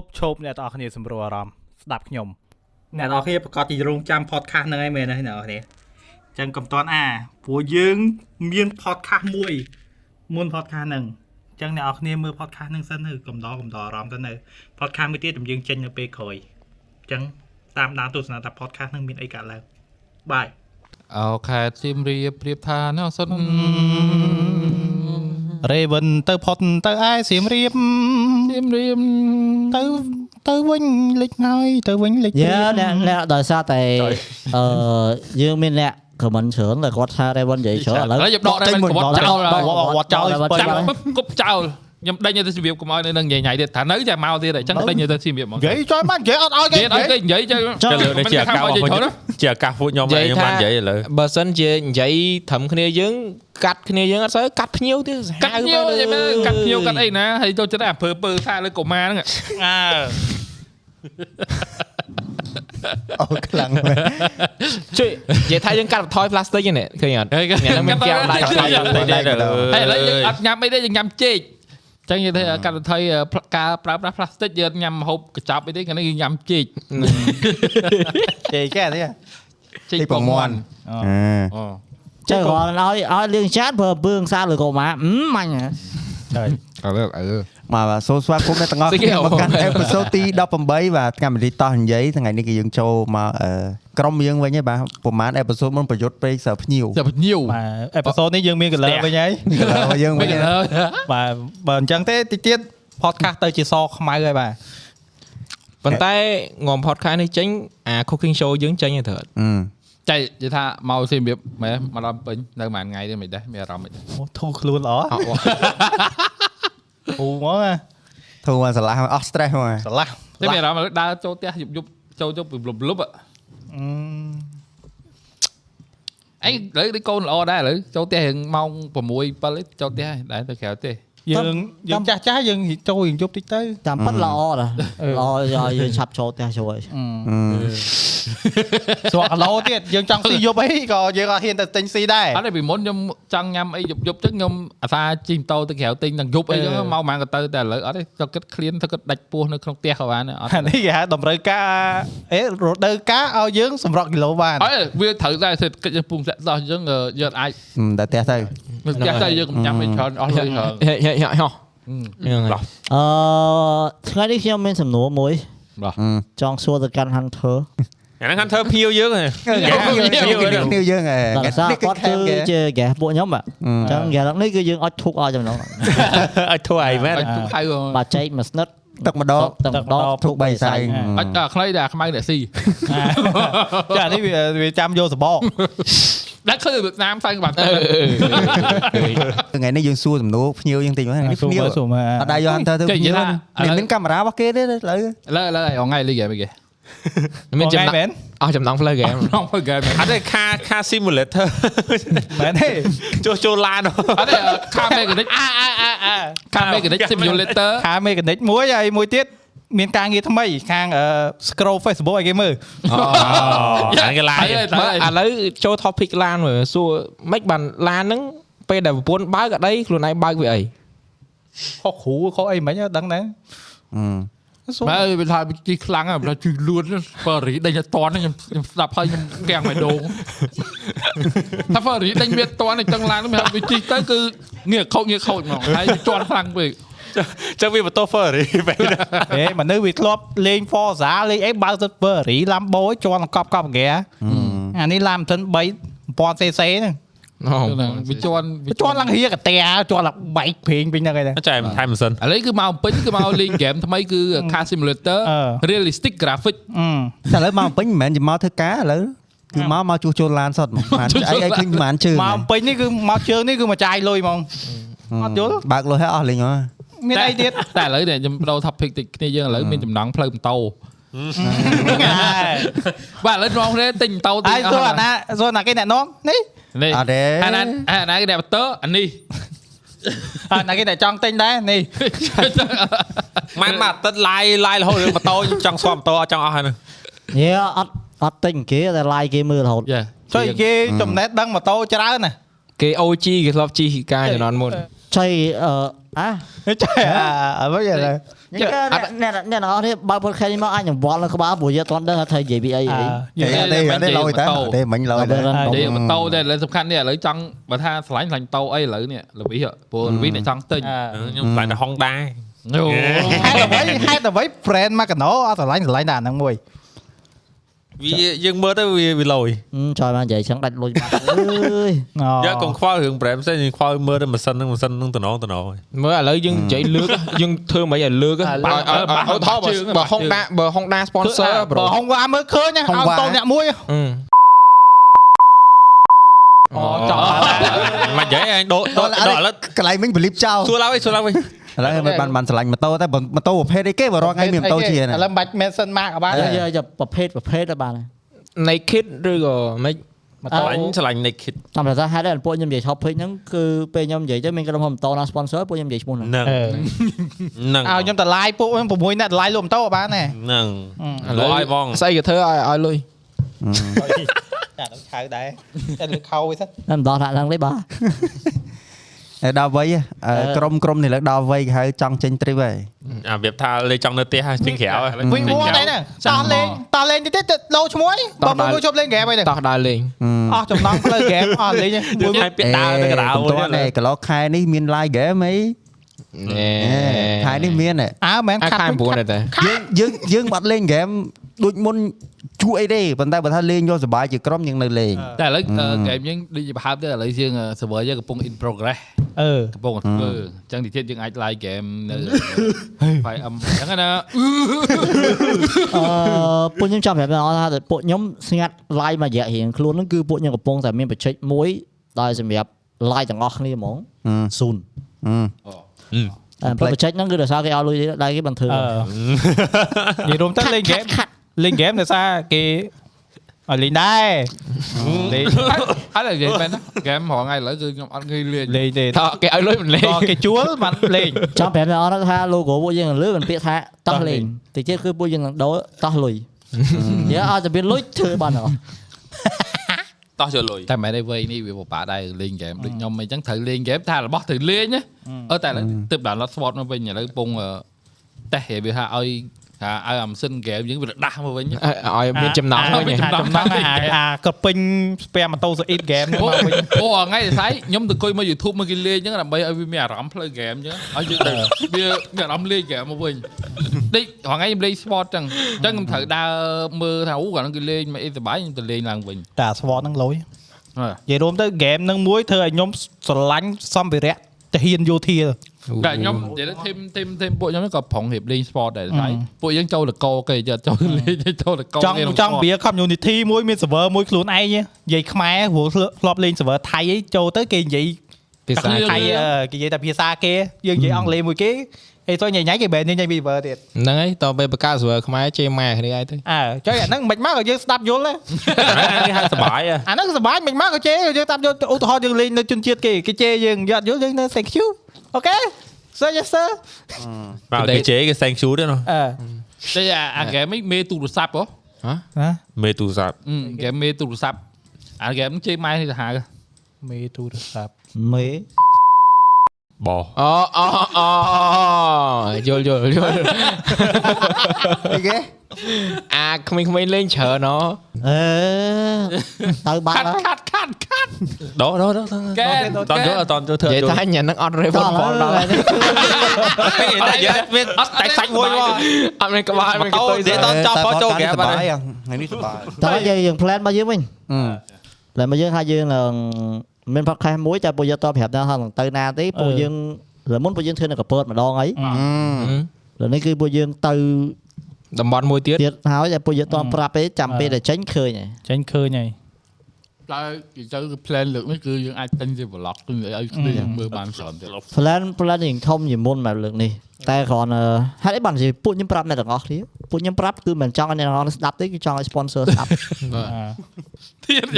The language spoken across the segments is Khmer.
បឈប់អ្នកទាំងអស់គ្នាសម្រួលអារម្មណ៍ស្ដាប់ខ្ញុំអ្នកនរគ្នាប្រកាសជារងចាំ podcast ហ្នឹងឯងមែនទេអ្នកនរគ្នាអញ្ចឹងកុំតាន់អាព្រោះយើងមាន podcast មួយមុន podcast ហ្នឹងអញ្ចឹងអ្នកនរគ្នាមើល podcast ហ្នឹងសិនទៅកំដរកំដរអារម្មណ៍ទៅនៅ podcast មួយទៀតតែយើងចេញនៅពេលក្រោយអញ្ចឹងតាមដានទស្សនាថា podcast ហ្នឹងមានអីកើតឡើងបាយអោខេតសៀមរាបប្រៀបថាណោះសុន Raven ទៅផុតទៅឯសៀមរាបសៀមរាបទៅទៅវិញលិចហើយទៅវិញលិចយើអ្នកអ្នកដោយសារតែអឺយើងមានអ្នកខមមិនច្រើនតែគាត់ថា Raven និយាយច្រើនឥឡូវហើយខ្ញុំដកដែរមិនក្បត់ចោលដកវត្តចោលវត្តចាំចោលគប់ចោល ខ្ញុំដេញទៅសៀមរាបកុំឲ្យនៅនឹងញ៉ៃញ៉ៃទៀតថានៅចាំមកទៀតអញ្ចឹងដេញទៅសៀមរាបហ្មងនិយាយចុយមកនិយាយអត់ឲ្យគេគេអត់គេនិយាយចឹងចុះទៅលើនេះជាអាកាសរបស់ខ្ញុំជាអាកាសពួកខ្ញុំឯងខ្ញុំបាននិយាយឥឡូវបើសិនជានិយាយត្រឹមគ្នាយើងកាត់គ្នាយើងអត់សូវកាត់ភ្ញៀវទៀតកាត់ភ្ញៀវនិយាយមែនកាត់ភ្ញៀវកាត់អីណាហើយចូលចិត្តអាភើពើថាលើកុមារហ្នឹងអើអូខ្លាំងមែនជួយនិយាយថាយើងកាត់បន្ថយប្លាស្ទិកហ្នឹងឃើញអត់អ្នកហ្នឹងមានកែវដៃកាត់កាត់បន្ថយតែឥឡូវហើយឥឡូវយើងអត់ញ៉ាំអីទេយើងញ៉ាំចេក ចឹងនិយាយថាកាត់បន្ថយការប្រើប្រាស់ផ្លាស្ទិកយើងញ៉ាំហូបកញ្ចប់អីទេគាត់យើងញ៉ាំចេកជ័យគេនេះចេកទីពពងងមាមាន់ន់អូអឺចុះគាត់ឲ្យឲ្យលៀងចាតប្រើពើងសាលើកុមារអឺមាញ់ ហ៎អើអឺមកបាទសូមស្វាគមន៍អ្នកទាំងអស់ស្អីគេគ្នាអូមកកាន់អេពីសូតទី18បាទកម្មវិធីតោះនិយាយថ្ងៃនេះគឺយើងចូលមកអឺក្រុមយើងវិញហើយបាទប្រហែលអេពីសូតមុនប្រយុទ្ធពេកសើភ្ញៀវតែភ្ញៀវបាទអេពីសូតនេះយើងមានកលើវិញហើយកន្លងយើងមិនវិញអើបាទបើអញ្ចឹងទេតិចទៀត podcast ទៅជាសខ្មៅហើយបាទប៉ុន្តែងំ podcast នេះចេញអា cooking show យើងចេញទៅត្រូវអឺ ចៃនិយាយថាមកសៀមរាបមែនមកដល់ពេញនៅប្រហែលថ្ងៃទេមិនដែរមានអារម្មណ៍មិនដែរអូធូរខ្លួនល្អអត់ធូរមកណាធូរមកស្រឡះមកអស់ stress មកស្រឡះតែមានអារម្មណ៍ដើរចូលផ្ទះយប់យប់ចូលយប់ពីលុបលុបអឺអីឥឡូវដូចកូនល្អដែរឥឡូវចូលផ្ទះរៀងម៉ោង6 7ចូលផ្ទះដែរទៅក្រៅទេយើងយើងចាស់ចាស់យើងចូលយើងយប់តិចទៅតាមប៉ិតល្អដែរអឺល្អឲ្យយើងឆាប់ចូលផ្ទះជួយអឺអឺ ស្រកគីឡូទៀតយើងចង់ស៊ីយប់អីក៏យើងអត់ហ៊ានទៅទិញស៊ីដែរអត់ទេពីមុនខ្ញុំចង់ញ៉ាំអីយប់យប់ចឹងខ្ញុំអាសាជិះម៉ូតូទៅក្រៅទិញនឹងយប់អីចឹងមកម៉ានក៏ទៅតែឥឡូវអត់ទេទៅគិតឃ្លានទៅគិតដាច់ពោះនៅក្នុងផ្ទះក៏បានដែរអត់អានេះគេហៅតម្រូវការអេរដូវការឲ្យយើងសម្រក់គីឡូបានអើវាត្រូវដែរសេដ្ឋកិច្ចយើងពុំសាក់សោះអញ្ចឹងយើងអាចតែផ្ទះទៅនៅផ្ទះទៅយើងកុំញ៉ាំអីច្រើនអស់លុយច្រើនហេហេហេហោះហ្នឹងហើយអឺថ្ងៃនេះខ្ញុំមានសំណួរមួយអឺចង់សួរទៅកាន់ Hunter អាហ្នឹងធ្វើភៀវយើងហ៎គ្នាយើងហ៎ដល់សារគាត់គឺជា guest ពួកខ្ញុំអអញ្ចឹង guest នេះគឺយើងអត់ធុកឲ្យចំណងឲ្យធ្វើអីមែនបាច់ទុកហៅបាទចែកមួយស្និតទឹកម្ដងទឹកម្ដងធុកបីសៃអត់ដល់ខ្លីដែរខ្មៅអ្នកស៊ីចានេះវាវាចាំយកសបកដាក់ឃើញវៀតណាមផ្សេងបាត់ទៅថ្ងៃនេះយើងសួរសំណួរភ្ញៀវយើងតិចមកនេះភ្ញៀវសួរមើលអត់ដែរយក Hunter ទៅភ្ញៀវមានមានកាមេរ៉ារបស់គេទេឥឡូវឥឡូវឥឡូវអងថ្ងៃលីហ្គេមគេ មានចំណាមែក់នអស់ចំណងផ្លូវហ្គេមក្នុងហ្គេមអត់ទេខាខា simulator មែនទេចូលចូលឡានអត់ទេខាមេកានិកអាអាអាអាខាមេកានិក simulator ខាមេកានិកមួយហើយមួយទៀតមានការងារថ្មីខាង scroll Facebook ឲ្យគេមើលអានេះឡានហើយទៅបើឥឡូវចូល topic ឡានមើលសួរមិនបានឡានហ្នឹងពេលដែលប្រពន្ធបើកអដីខ្លួនឯងបើកវាអីខុសគ្រូខុសអីមិនដឹងដែរសួរ បើវាថាជីខ្លាំងហើយបើជីលួនបើរីដេញអត់តន់ខ្ញុំខ្ញុំស្ដាប់ហើយខ្ញុំកាំងបេះដូងថាបើរីដេញវាអត់តន់ចឹងឡានវាវាជីទៅគឺងាកខូចងាកខូចហ្មងហើយវាជន់ខ្លាំងពេកចឹងវាបន្ទោ Ferrari បែបហេមនុស្សវាធ្លាប់លេង Forza លេងអីបើទៅ Ferrari Lambo ឯងជាន់កប់កប់ហ្គាអានេះ Lamborghini 3000 cc ហ្នឹង ហ្នឹងវាជន់វាជាន់ឡើងហៀកតែជាន់ឡើងបែកព្រេងពេញហ្នឹងឯងចែថែមម៉ាស៊ីនឥឡូវគឺមកពេញគឺមកលេងហ្គេមថ្មីគឺ Car Simulator អឺ realistic graphic អឺតែឥឡូវមកពេញមិនមែនជាមកធ្វើការឥឡូវគឺមកមកជួសជុលឡានសតមកបានអីអីឃើញបានជើងមកពេញនេះគឺមកជើងនេះគឺមកចាយលុយហ្មងអត់យល់បើកលុយឲ្យអស់លេងហ៎មានអីទៀតតែឥឡូវនេះខ្ញុំបដូរ topic តិចគ្នាយើងឥឡូវមានចំណងផ្លូវម៉ូតូ បាទឥឡូវនាំគ្នាទិញម៉ូតូទិហើញយអស់សួរអាណាសួរអាណាគេអ្នកនាំនេះនេះអត់ទេអាណាអាណាគេអ្នកម៉ូតូអានេះអាណាគេតែចង់ទិញដែរនេះម៉ែមកអាទិត្យឡាយឡាយរហូតរឿងម៉ូតូចង់ស្វាម៉ូតូអត់ចង់អស់ហើយយេអត់អត់ទិញគេតែ like គេមើលរហូតយ៉ាចុយគេចំណេះដឹងម៉ូតូច្រើនណា គេ OG គេធ្លាប់ជីហ៊ីកាជំនាន់មុនចៃអឺអាចេះអើមិនយ៉ាងណាញ៉ាំអ្នកអ្នកអ្នកនរនេះបើពុតខែនេះមកអាចញវល់នៅក្បាលព្រោះយើងអត់ដឹងថាត្រូវនិយាយពីអីអីទេទេទេឡយតាទេមិញឡយតានិយាយម៉ូតូតែឥឡូវសំខាន់នេះឥឡូវចង់បើថាឆ្លាញ់ឆ្លាញ់ម៉ូតូអីឥឡូវនេះលវិសព្រោះលវិសអ្នកចង់ទិញខ្ញុំខ្លាចតែ Honda អូហេតុអ្វីហេតុអ្វី brand មកកណោអត់ឆ្លាញ់ឆ្លាញ់តែអាហ្នឹងមួយ វាយើងមើលទៅវាវាលយចយមកនិយាយចឹងដាច់លុយបាត់អើយយកកុំខ្វល់រឿង brand ផ្សេងយើងខ្វល់មើលទៅម៉ាស៊ីនហ្នឹងម៉ាស៊ីនហ្នឹងតំណងតំណងមើលឥឡូវយើងនិយាយលើកយើងធ្វើមិនឲ្យលើកឲ្យឲ្យឲ្យថោបើបើ Honda បើ Honda sponsor បើ bro ហងវ៉ាមើលឃើញណាឲ្យតោអ្នកមួយអឺអូចង់មិននិយាយអញដូរដូរដូរឥឡូវកន្លែងមិញបលីបចោលសួរឡើងវិញសួរឡើងវិញ ឥឡូវមិនបានបានឆ្លាញ់ម៉ូតូតែម៉ូតូប្រភេទអីគេបើរកថ្ងៃមានម៉ូតូជាឥណាឡូវបាច់ mention មកក៏បានយកយកប្រភេទប្រភេទទៅបាន Naked ឬក៏មិនម៉ូតូអញឆ្លាញ់ naked តាមប្រសាហេតុតែពួកខ្ញុំនិយាយ topic ហ្នឹងគឺពេលខ្ញុំនិយាយទៅមានក្រុមហ៊ុនម៉ូតូណា sponsor ពួកខ្ញុំនិយាយឈ្មោះហ្នឹងហ្នឹងអឺហ្នឹងឲ្យខ្ញុំតម្លាយពួកខ្ញុំ6នាក់តម្លាយលក់ម៉ូតូក៏បានដែរហ្នឹងឥឡូវឲ្យបងស្អីក៏ធ្វើឲ្យឲ្យលុយចាដល់ឆៅដែរតែលើខោវិញសិនតែមិនដល់ថាហ្នឹងទេបាទហើយ ដល់វ័យក្រុមក្រុមនេះលើដល់វ័យគេហៅចង់ចេញ trip ហើយអាវាថាលេចង់នៅផ្ទះហើយចេញក្រៅហើយវិញមួតែហ្នឹងតោះលេងតោះលេងតិចតិចលោឈ្មោះបើមួយជប់លេងហ្គេមអីហ្នឹងតោះដើរលេងអស់ចំណងផ្លូវហ្គេមអស់លេងមួយខែពាក់ដាវទៅកណ្ដាលកន្លងនេះកន្លងខែនេះមាន live game អីណែខែនេះមានអើមែនអាខាត់ខែ9ដែរតែយើងយើងយើងបាត់លេង game ដូចមុនជួអីទេប៉ុន្តែបើថាលេងយកសុបាយជាក្រុមយើងនៅលេងតែឥឡូវហ្គេមយើងដូចជាប្រហែលទៅឥឡូវយើង server យើងកំពុង in progress អឺកំពុងធ្វើអញ្ចឹងទីទៀតយើងអាច live game នៅ 5M អញ្ចឹងណាអឺពួកខ្ញុំចង់ប្រាប់ដល់ថាពួកខ្ញុំស្ងាត់ live មួយរយៈរៀងខ្លួនហ្នឹងគឺពួកខ្ញុំកំពុងតែមានបច្ចេកមួយដោយសម្រាប់ live ទាំងអស់គ្នាហ្មងស៊ូនអឺបច្ចេកហ្នឹងគឺដោយសារគេឲ្យលុយដែរគេបានធ្វើអឺនិយាយរួមទៅលេងហ្គេមលេងហ្គេមដោយសារគេឲ្យលេងដែរលេងអត់ និយាយមែនណា game រងថ្ងៃឥឡូវគឺខ្ញុំអត់ឃើញលេងលេងទេតោះគេឲ្យលុយមិនលេងក៏គេជួលបានលេងចង់ប្រាប់ដល់ថា logo ពួកយើងលើមិនពាក្យថាតោះលេងតិចទៀតគឺពួកយើងនឹងដូរតោះលុយយើងឲ្យតែមានលុយធ្វើបានអត់តោះយកលុយតែមិនមែនឯវ័យនេះវាពិបាកដែរលេង game ដូចខ្ញុំអញ្ចឹងត្រូវលេង game ថារបស់ត្រូវលេងណាអឺតែឥឡូវទើប download sport មកវិញឥឡូវកំពុងតេស្តវាថាឲ្យ ថាឲ្យអាម៉ាស៊ីន game យើងវាដាស់មកវិញឲ្យមានចំណងវិញអាចំណងអាអាក៏ពេញស្ពែម៉ូតូស្អ៊ីតហ្គេមនេះមកវិញអូថ្ងៃស្អែកខ្ញុំទៅអង្គុយមក YouTube មកគេលេងអញ្ចឹងដើម្បីឲ្យវាមានអារម្មណ៍ផ្លូវ game អញ្ចឹងឲ្យយើងទៅវាមានអារម្មណ៍លេង game មកវិញដូចរងថ្ងៃខ្ញុំលេង sport អញ្ចឹងអញ្ចឹងខ្ញុំត្រូវដើរមើលថាអូកាលនោះគេលេងមកអីសុបាយខ្ញុំទៅលេងឡើងវិញតែស្វតហ្នឹងលុយហ៎និយាយរួមទៅហ្គេមហ្នឹងមួយធ្វើឲ្យខ្ញុំស្រឡាញ់សម្ភារៈទាហានយោធា តែខ្ញុំនិយាយទៅធីមធីមធីមពួកខ្ញុំហ្នឹងក៏ប្រងរៀបលេង sport ដែរស្អែកពួកយើងចូលតកោគេយកចូលលេងចូលតកោចង់ចង់វា community មួយមាន server មួយខ្លួនឯងនិយាយខ្មែរព្រោះធ្លាប់លេង server ថៃអីចូលទៅគេនិយាយភាសាថៃអឺគេនិយាយតែភាសាគេយើងនិយាយអង់គ្លេសមួយគេ អីទៅញ៉ៃញ៉ៃគេបែរនេះញ៉ៃពី server ទៀតហ្នឹងហើយតទៅបកកើត server ខ្មែរជេរម៉ែគ្នាឯងទៅអើចុយអាហ្នឹងមិនមកក៏យើងស្ដាប់យល់ដែរនេះហៅសុបាយហ៎អាហ្នឹងសប្បាយមិនមកក៏ជេរយើងស្ដាប់យល់ឧទាហរណ៍យើងលេងនៅជនជាតិគេគេជេរយើងយត់យល់យើងនៅ thank you អូខេ sir yes sir បាទគេជេរគេ thank you ទេណាអឺតែអាអា game នេះមេទូរស័ព្ទហ៎ណាមេទូរស័ព្ទហ្គេមមេទូរស័ព្ទអា game ហ្នឹងជេរម៉ែនេះទៅហៅមេទូរស័ព្ទមេ បោអូអូអូយល់យល់យល់អីគេអាក្មេងៗលេងច្រើនហ៎អឺទៅបាត់ខាត់ហើយខាត់ខាត់ខាត់ដោដោដោកែតន់យកតន់យកធ្វើនិយាយយកថាញ៉ាំហ្នឹងអត់ Raven ដល់ Ball ដល់ហើយតែយកមានអត់តែសាច់មួយមកអត់មានក្បាលមានកអូតុយនិយាយតន់ចប់បោះចូលហ្គេមសបាបាត់យថ្ងៃនេះសបាយតើយើងយើង plan របស់យើងវិញ plan របស់យើងថាយើងនឹង មាន podcast មួយតែពួកយើងតប្រាប់ថានឹងទៅណាទេពួកយើងលើមុនពួកយើងធ្វើនៅកពតម្ដងអីលើនេះគឺពួកយើងទៅតំបន់មួយទៀតទៀតហើយតែពួកយើងតប្រាប់ទេចាំពេលតែចេញឃើញហើយចេញឃើញហើយ តែនិយាយទៅគឺ plan លើកនេះគឺយើងអាចទិញជា vlog គឺឲ្យគ្នាមើលបានច្រើនទៀត plan plan យើងធំជាងមុនមកលើកនេះតែគ្រាន់ហេតុអីបាននិយាយពួកខ្ញុំប្រាប់អ្នកទាំងអស់គ្នាពួកខ្ញុំប្រាប់គឺមិនចង់ឲ្យអ្នកទាំងអស់ស្ដាប់ទេគឺចង់ឲ្យ sponsor ស្ដាប់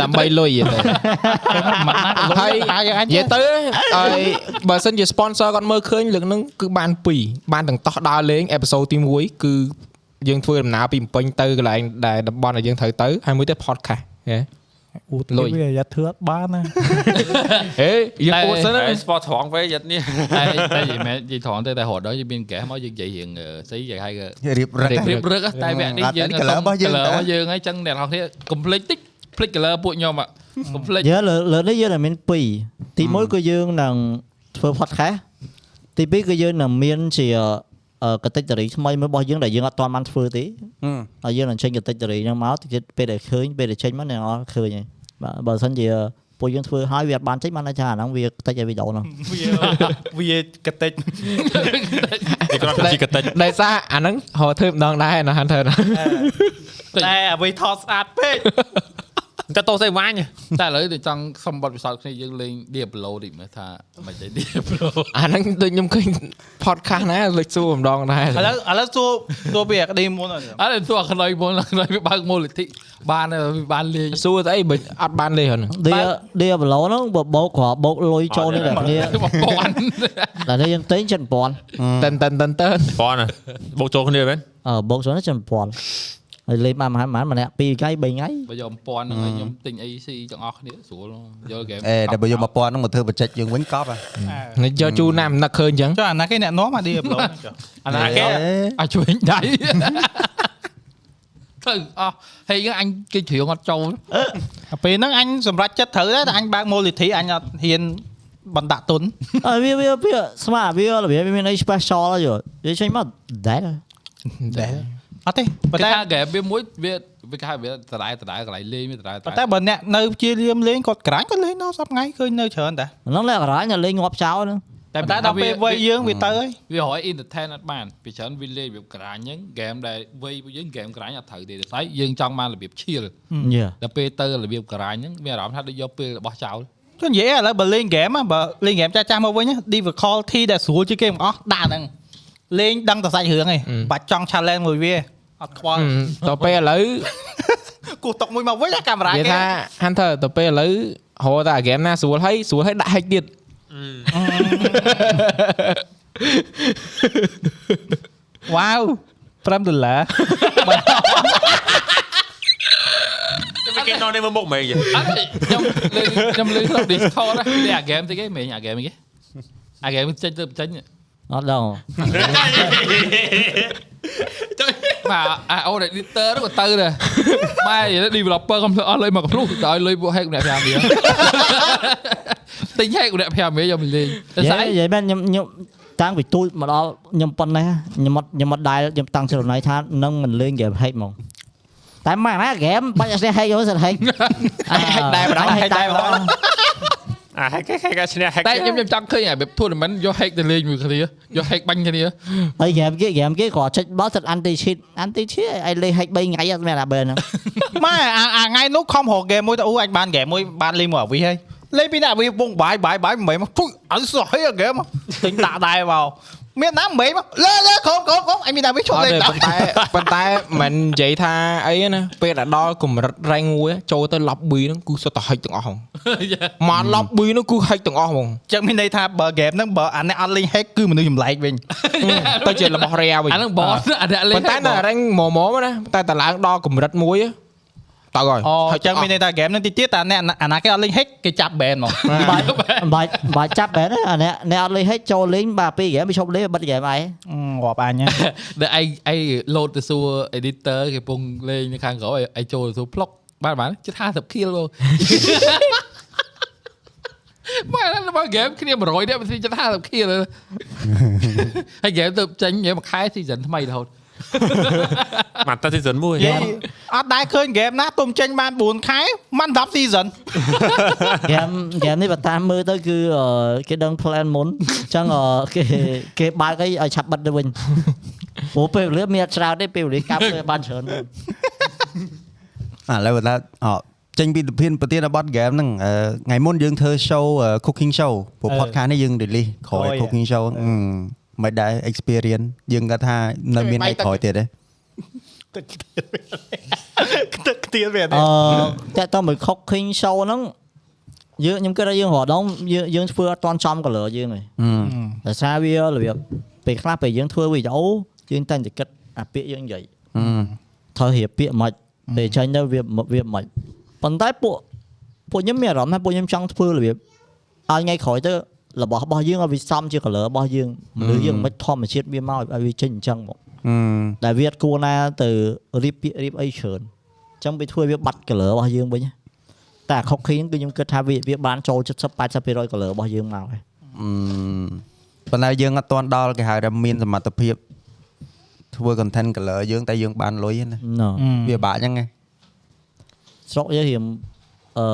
ដើម្បីលុយទៅមិនណាហើយអាយើងអាចនិយាយទៅឲ្យបើសិនជា sponsor គាត់មើលឃើញលើកហ្នឹងគឺបាន2បានទាំងតោះដើរលេង episode ទី1គឺយើងធ្វើដំណើរពីភ្នំពេញទៅកន្លែងដែលតំបន់ដែលយើងត្រូវទៅហើយមួយទៀត podcast ហ៎ អ៊ូលុយវាយ៉ាធ្វើអត់បានណាហេយើងអួតសិនណាហើយ sport ត្រង់វិញយត់នេះតែតែនិយាយមែននិយាយត្រង់ទៅតែរត់ដល់យើងមានកេះមកយើងនិយាយរៀងស្អីនិយាយឲ្យគេរៀបរឹករៀបរឹកហ៎តែវគ្គនេះយើងអត់ colour របស់យើង colour តើរបស់យើងហើយចឹងអ្នកនរគ្នាកុំភ្លេចតិចភ្លេច color ពួកខ្ញុំอะកុំភ្លេចយើលើលើនេះយើងតែមាន2ទី1គឺយើងនឹងធ្វើ podcast ទី2គឺយើងនឹងមានជាអឺ កតិចរីថ្មីមួយរបស់យើងដែលយើងអត់ទាន់បានធ្វើទេហើយយើងនឹងចេញកតិចរីហ្នឹងមកតិចទៀតពេលដែលឃើញពេលដែលចេញមកអ្នកនរឃើញហើយបាទបើមិនជាពួកយើងធ្វើហើយវាអត់បានចេញបានន័យថាអាហ្នឹងវាតិចឲ្យវីដេអូហ្នឹងវាវាកតិចវាគ្រាន់តែជាកតិចដោយសារអាហ្នឹងហៅធ្វើម្ដងដែរណា Hunter ណាតែអ្វីថតស្អាតពេក តែតោសេវាញតែឥឡូវទៅចង់សុំបទពិសោធន៍គ្នាយើងលេង Diablo តិចមើលថាមិនទេ Diablo អាហ្នឹងដូចខ្ញុំឃើញ podcast ណាលេចសួរម្ដងដែរឥឡូវឥឡូវសួរសួរពីអាក្តីមុនហើយអត់ទៅអខ្នុយមុនអខ្នុយវាបើកមូលនិធិបានហើយវាបានលេងសួរស្អីបើអត់បានលេហ្នឹងឌីឌីប្លូហ្នឹងបើបោកគ្រាន់បោកលុយចូលនេះតែគ្នាបងពាន់តែនេះយើងទិញ7000តិនតិនតិនតិនបងណាបូកចូលគ្នាមែនអឺបោកចូលនេះ7000 ហើយលេងបានប្រហែលប្រហែលម្នាក់2ថ្ងៃ3ថ្ងៃបើយកពាន់ហ្នឹងហើយខ្ញុំទិញ AC ទាំងអស់គ្នាស្រួលយកហ្គេមអេតែបើយក1000ហ្នឹងមកធ្វើបច្ចេកយើងវិញកប់ហ៎នេះយកជូនណាមិននឹកឃើញអញ្ចឹងចុះអាណាគេអ្នកនាំអាឌីប្លូចុះអាណាគេអាចជួយដៃទៅអស់ហើយអញគេជ្រៀងអត់ចូលពេលហ្នឹងអញសម្រេចចិត្តត្រូវដែរតែអញបើកមូលនិធិអញអត់ហ៊ានបណ្ដាក់ទុនអើវាវាវាស្មាវារបៀបវាមានអី special ហើយយល់វាចេញមកដែរដែរ អត់ទេប៉ុប៉ុន្ន្តែតែហ្គេមវាមួយវាវាគេហៅវាដដែលដដែលកន្លែងលេងវាដដែលដប៉ុដែលន្តែបើអ្នកនៅព្យាយាមលេងគាត់ក្រាញ់គាត់លេងដល់សប្ថ្ងៃឃើញនៅច្រើនតាហ្នឹងលេខរ៉ាញលេងងាប់ចោលហ្នឹងប៉ុន្តែដល់ពេលវ័យយើងវាទៅហើយវារយ entertain អត់បានពីច្រើនវាលេងរបៀបក្រាញអញ្ចឹងហ្គេមដែលវ័យពួកយើងហ្គេមក្រាញអត់ត្រូវទេតែយើងចង់បានរបៀបឈៀលយេដល់ពេលទៅរបៀបក្រាញហ្នឹងមានអារម្មណ៍ថាដូចយកពេលរបស់ចោលចុះនិយាយឥឡូវបើលេងហ្គេមបើលេងហ្គេមចាស់ចាស់មកវិញ difficulty ដែលស្រួលជាងគេទាំងអស់ដាក់ហ្នឹងលេងដឹងតែសាច់រឿងឯងបាច់ចង់ challenge មួយវា អត់ខ្វល់តទៅពេលឥឡូវគោះតុកមួយមកវិញកាមេរ៉ានិយាយគេថា Hunter ទៅពេលឥឡូវហៅតែហ្គេមណាស្រួលហើយស្រួលហើយដាក់ hack ទៀតវ៉ាវ5ដុល្លារតែគេនរនេះមើលមុខមែនយអត់ខ្ញុំលេងខ្ញុំលេងក្នុង Discord ណាលេងអាហ្គេមតិចឯងមែនអាហ្គេមគេអាហ្គេមចេញទៅចេញ អត់ដឹងបាទអាអូ editor ហ្នឹងក៏ទៅដែរម៉ែ developer កុំធ្វើអស់លុយមកកំភ្លុះទៅឲ្យលុយពួក hack ម្នាក់5រៀលទិញ hack ម្នាក់5រៀលយកមកលេងតែនិស្អីយាយនិយាយមែនខ្ញុំខ្ញុំតាំងពីទូចមកដល់ខ្ញុំប៉ុណ្ណេះខ្ញុំអត់ខ្ញុំអត់ដែលខ្ញុំតាំងចិត្តខ្លួនឯងថានឹងមិនលេងហ្គេម hack ហ្មងតែមកណាហ្គេមបាច់អត់ស្ទះ hack យកសិន hack អា hack ដែរម្ដង hack ដែរម្ដង អាហេកហេកឈ្នះហេកតែខ្ញុំខ្ញុំចង់ឃើញអាបែប tournament យក hack ទៅលេងមួយគ្នាយក hack បាញ់គ្នាហើយហ្គេមគេហ្គេមគេគ្រាន់ចុចបោះទឹក anti cheat anti cheat ឲ្យលេង hack 3ថ្ងៃអត់មានអាបើហ្នឹងម៉ែអាអាថ្ងៃនោះខំរកហ្គេមមួយទៅអូអញបានហ្គេមមួយបានលេងមកអាវីហើយលេងពីណាអាវីពងបាយបាយបាយមិនមកទុយអត់សោះហីហ្គេមទិញដាក់ដែរមក មានណាមិនមកលើលើខំខំខំអញមានតែវីឈប់អត់លេងទេដល់ប៉ុន្តែប៉ុន្តែមិននិយាយថាអីណាពេលដែលដល់កម្រិត rank មួយចូលទៅ lobby ហ្នឹងគឺសុទ្ធតែ hack ទាំងអស់ហ្មងមក lobby ហ្នឹងគឺ hack ទាំងអស់ហ្មងចឹងមានន័យថាបើហ្គេមហ្នឹងបើអាអ្នកអត់លេង hack គឺមនុស្សចម្លែកវិញទៅជារបស់ rare វិញអាហ្នឹង boss អាអ្នកលេងប៉ុន្តែនៅ rank ម៉មៗណាតែតឡើងដល់កម្រិតមួយ តើហើយអូចឹងមានន័យថាហ្គេមហ្នឹងតិចទៀតតែអ្នកអាណាគេអត់លេង hack គេចាប់ ban មកបាច់បាច់បាច់ចាប់បែរអាអ្នកអ្នកអត់លេង hack ចូលលេងបាទពីហ្គេមវាឈប់លេងបិទហ្គេមឯងរាប់អញដែលឯងឯង load ទៅសួរ editor គេពងលេងនៅខាងក្រោយឯងចូលទៅសួរ plug បានបានជិត50 kill បងមកដល់មក game គ្នា100នាក់មិនជិត50 kill ហើយ game ទៅចេញមួយខែ season ថ្មីរហូត មកតែ season 1និយាយអត់ដែរឃើញហ្គេមណាទុំចេញបាន4ខែមិន10 season ហ្គេមហ្គេមនេះបើតាមមើលទៅគឺអឺគេដឹង plan មុនអញ្ចឹងអឺគេគេបើកអីឲ្យឆាប់បិទទៅវិញព្រោះពេលវេលាមានអត់ច្រើនទេពេលវេលាកាប់ទៅបានច្រើនឥឡូវបើថាអចេញពីប្រធានប្រធានបទ game ហ្នឹងអឺថ្ងៃមុនយើងធ្វើ show អឺ cooking show ព្រោះ podcast នេះយើង release ក្រោយ cooking show អឺ មិនដែរ experience យើងគាត់ថានៅមានអីក្រោយទៀតទេទឹកខ្ទៀលវាអឺតែតើមើល cooking show ហ្នឹងយើងខ្ញុំគិតថាយើងរដងយើងយើងធ្វើអត់តាន់ចំ color យើងទេដោយសារវារបៀបពេលខ្លះពេលយើងធ្វើវីដេអូយើងតែងតែគិតអាពាក្យយើងនិយាយអឺត្រូវរៀបពាក្យមិនពេលចេញទៅវាវាមិនប៉ុន្តែពួកពួកខ្ញុំមានអារម្មណ៍ថាពួកខ្ញុំចង់ធ្វើរបៀបឲ្យថ្ងៃក្រោយទៅ របស់របស់យើងឲ្យវាសមជា color របស់យើងមនុស្សយើងមិនធម្មជាតិវាមកឲ្យវាចេញអញ្ចឹងមកអឺដែលវាអត់គួរណាទៅរៀបពាក្យរៀបអីច្រើនអញ្ចឹងវាធ្វើវាបាត់ color របស់យើងវិញតែអា cooking គឺខ្ញុំគិតថាវាវាបានចូល70 80% color របស់យើងមកហើយអឺប៉ុន្តែយើងអត់ទាន់ដល់គេហៅថាមានសមត្ថភាពធ្វើ content color យើងតែយើងបានលុយណាណ៎វាបាក់អញ្ចឹងឯងស្រុកយើងរៀមអឺ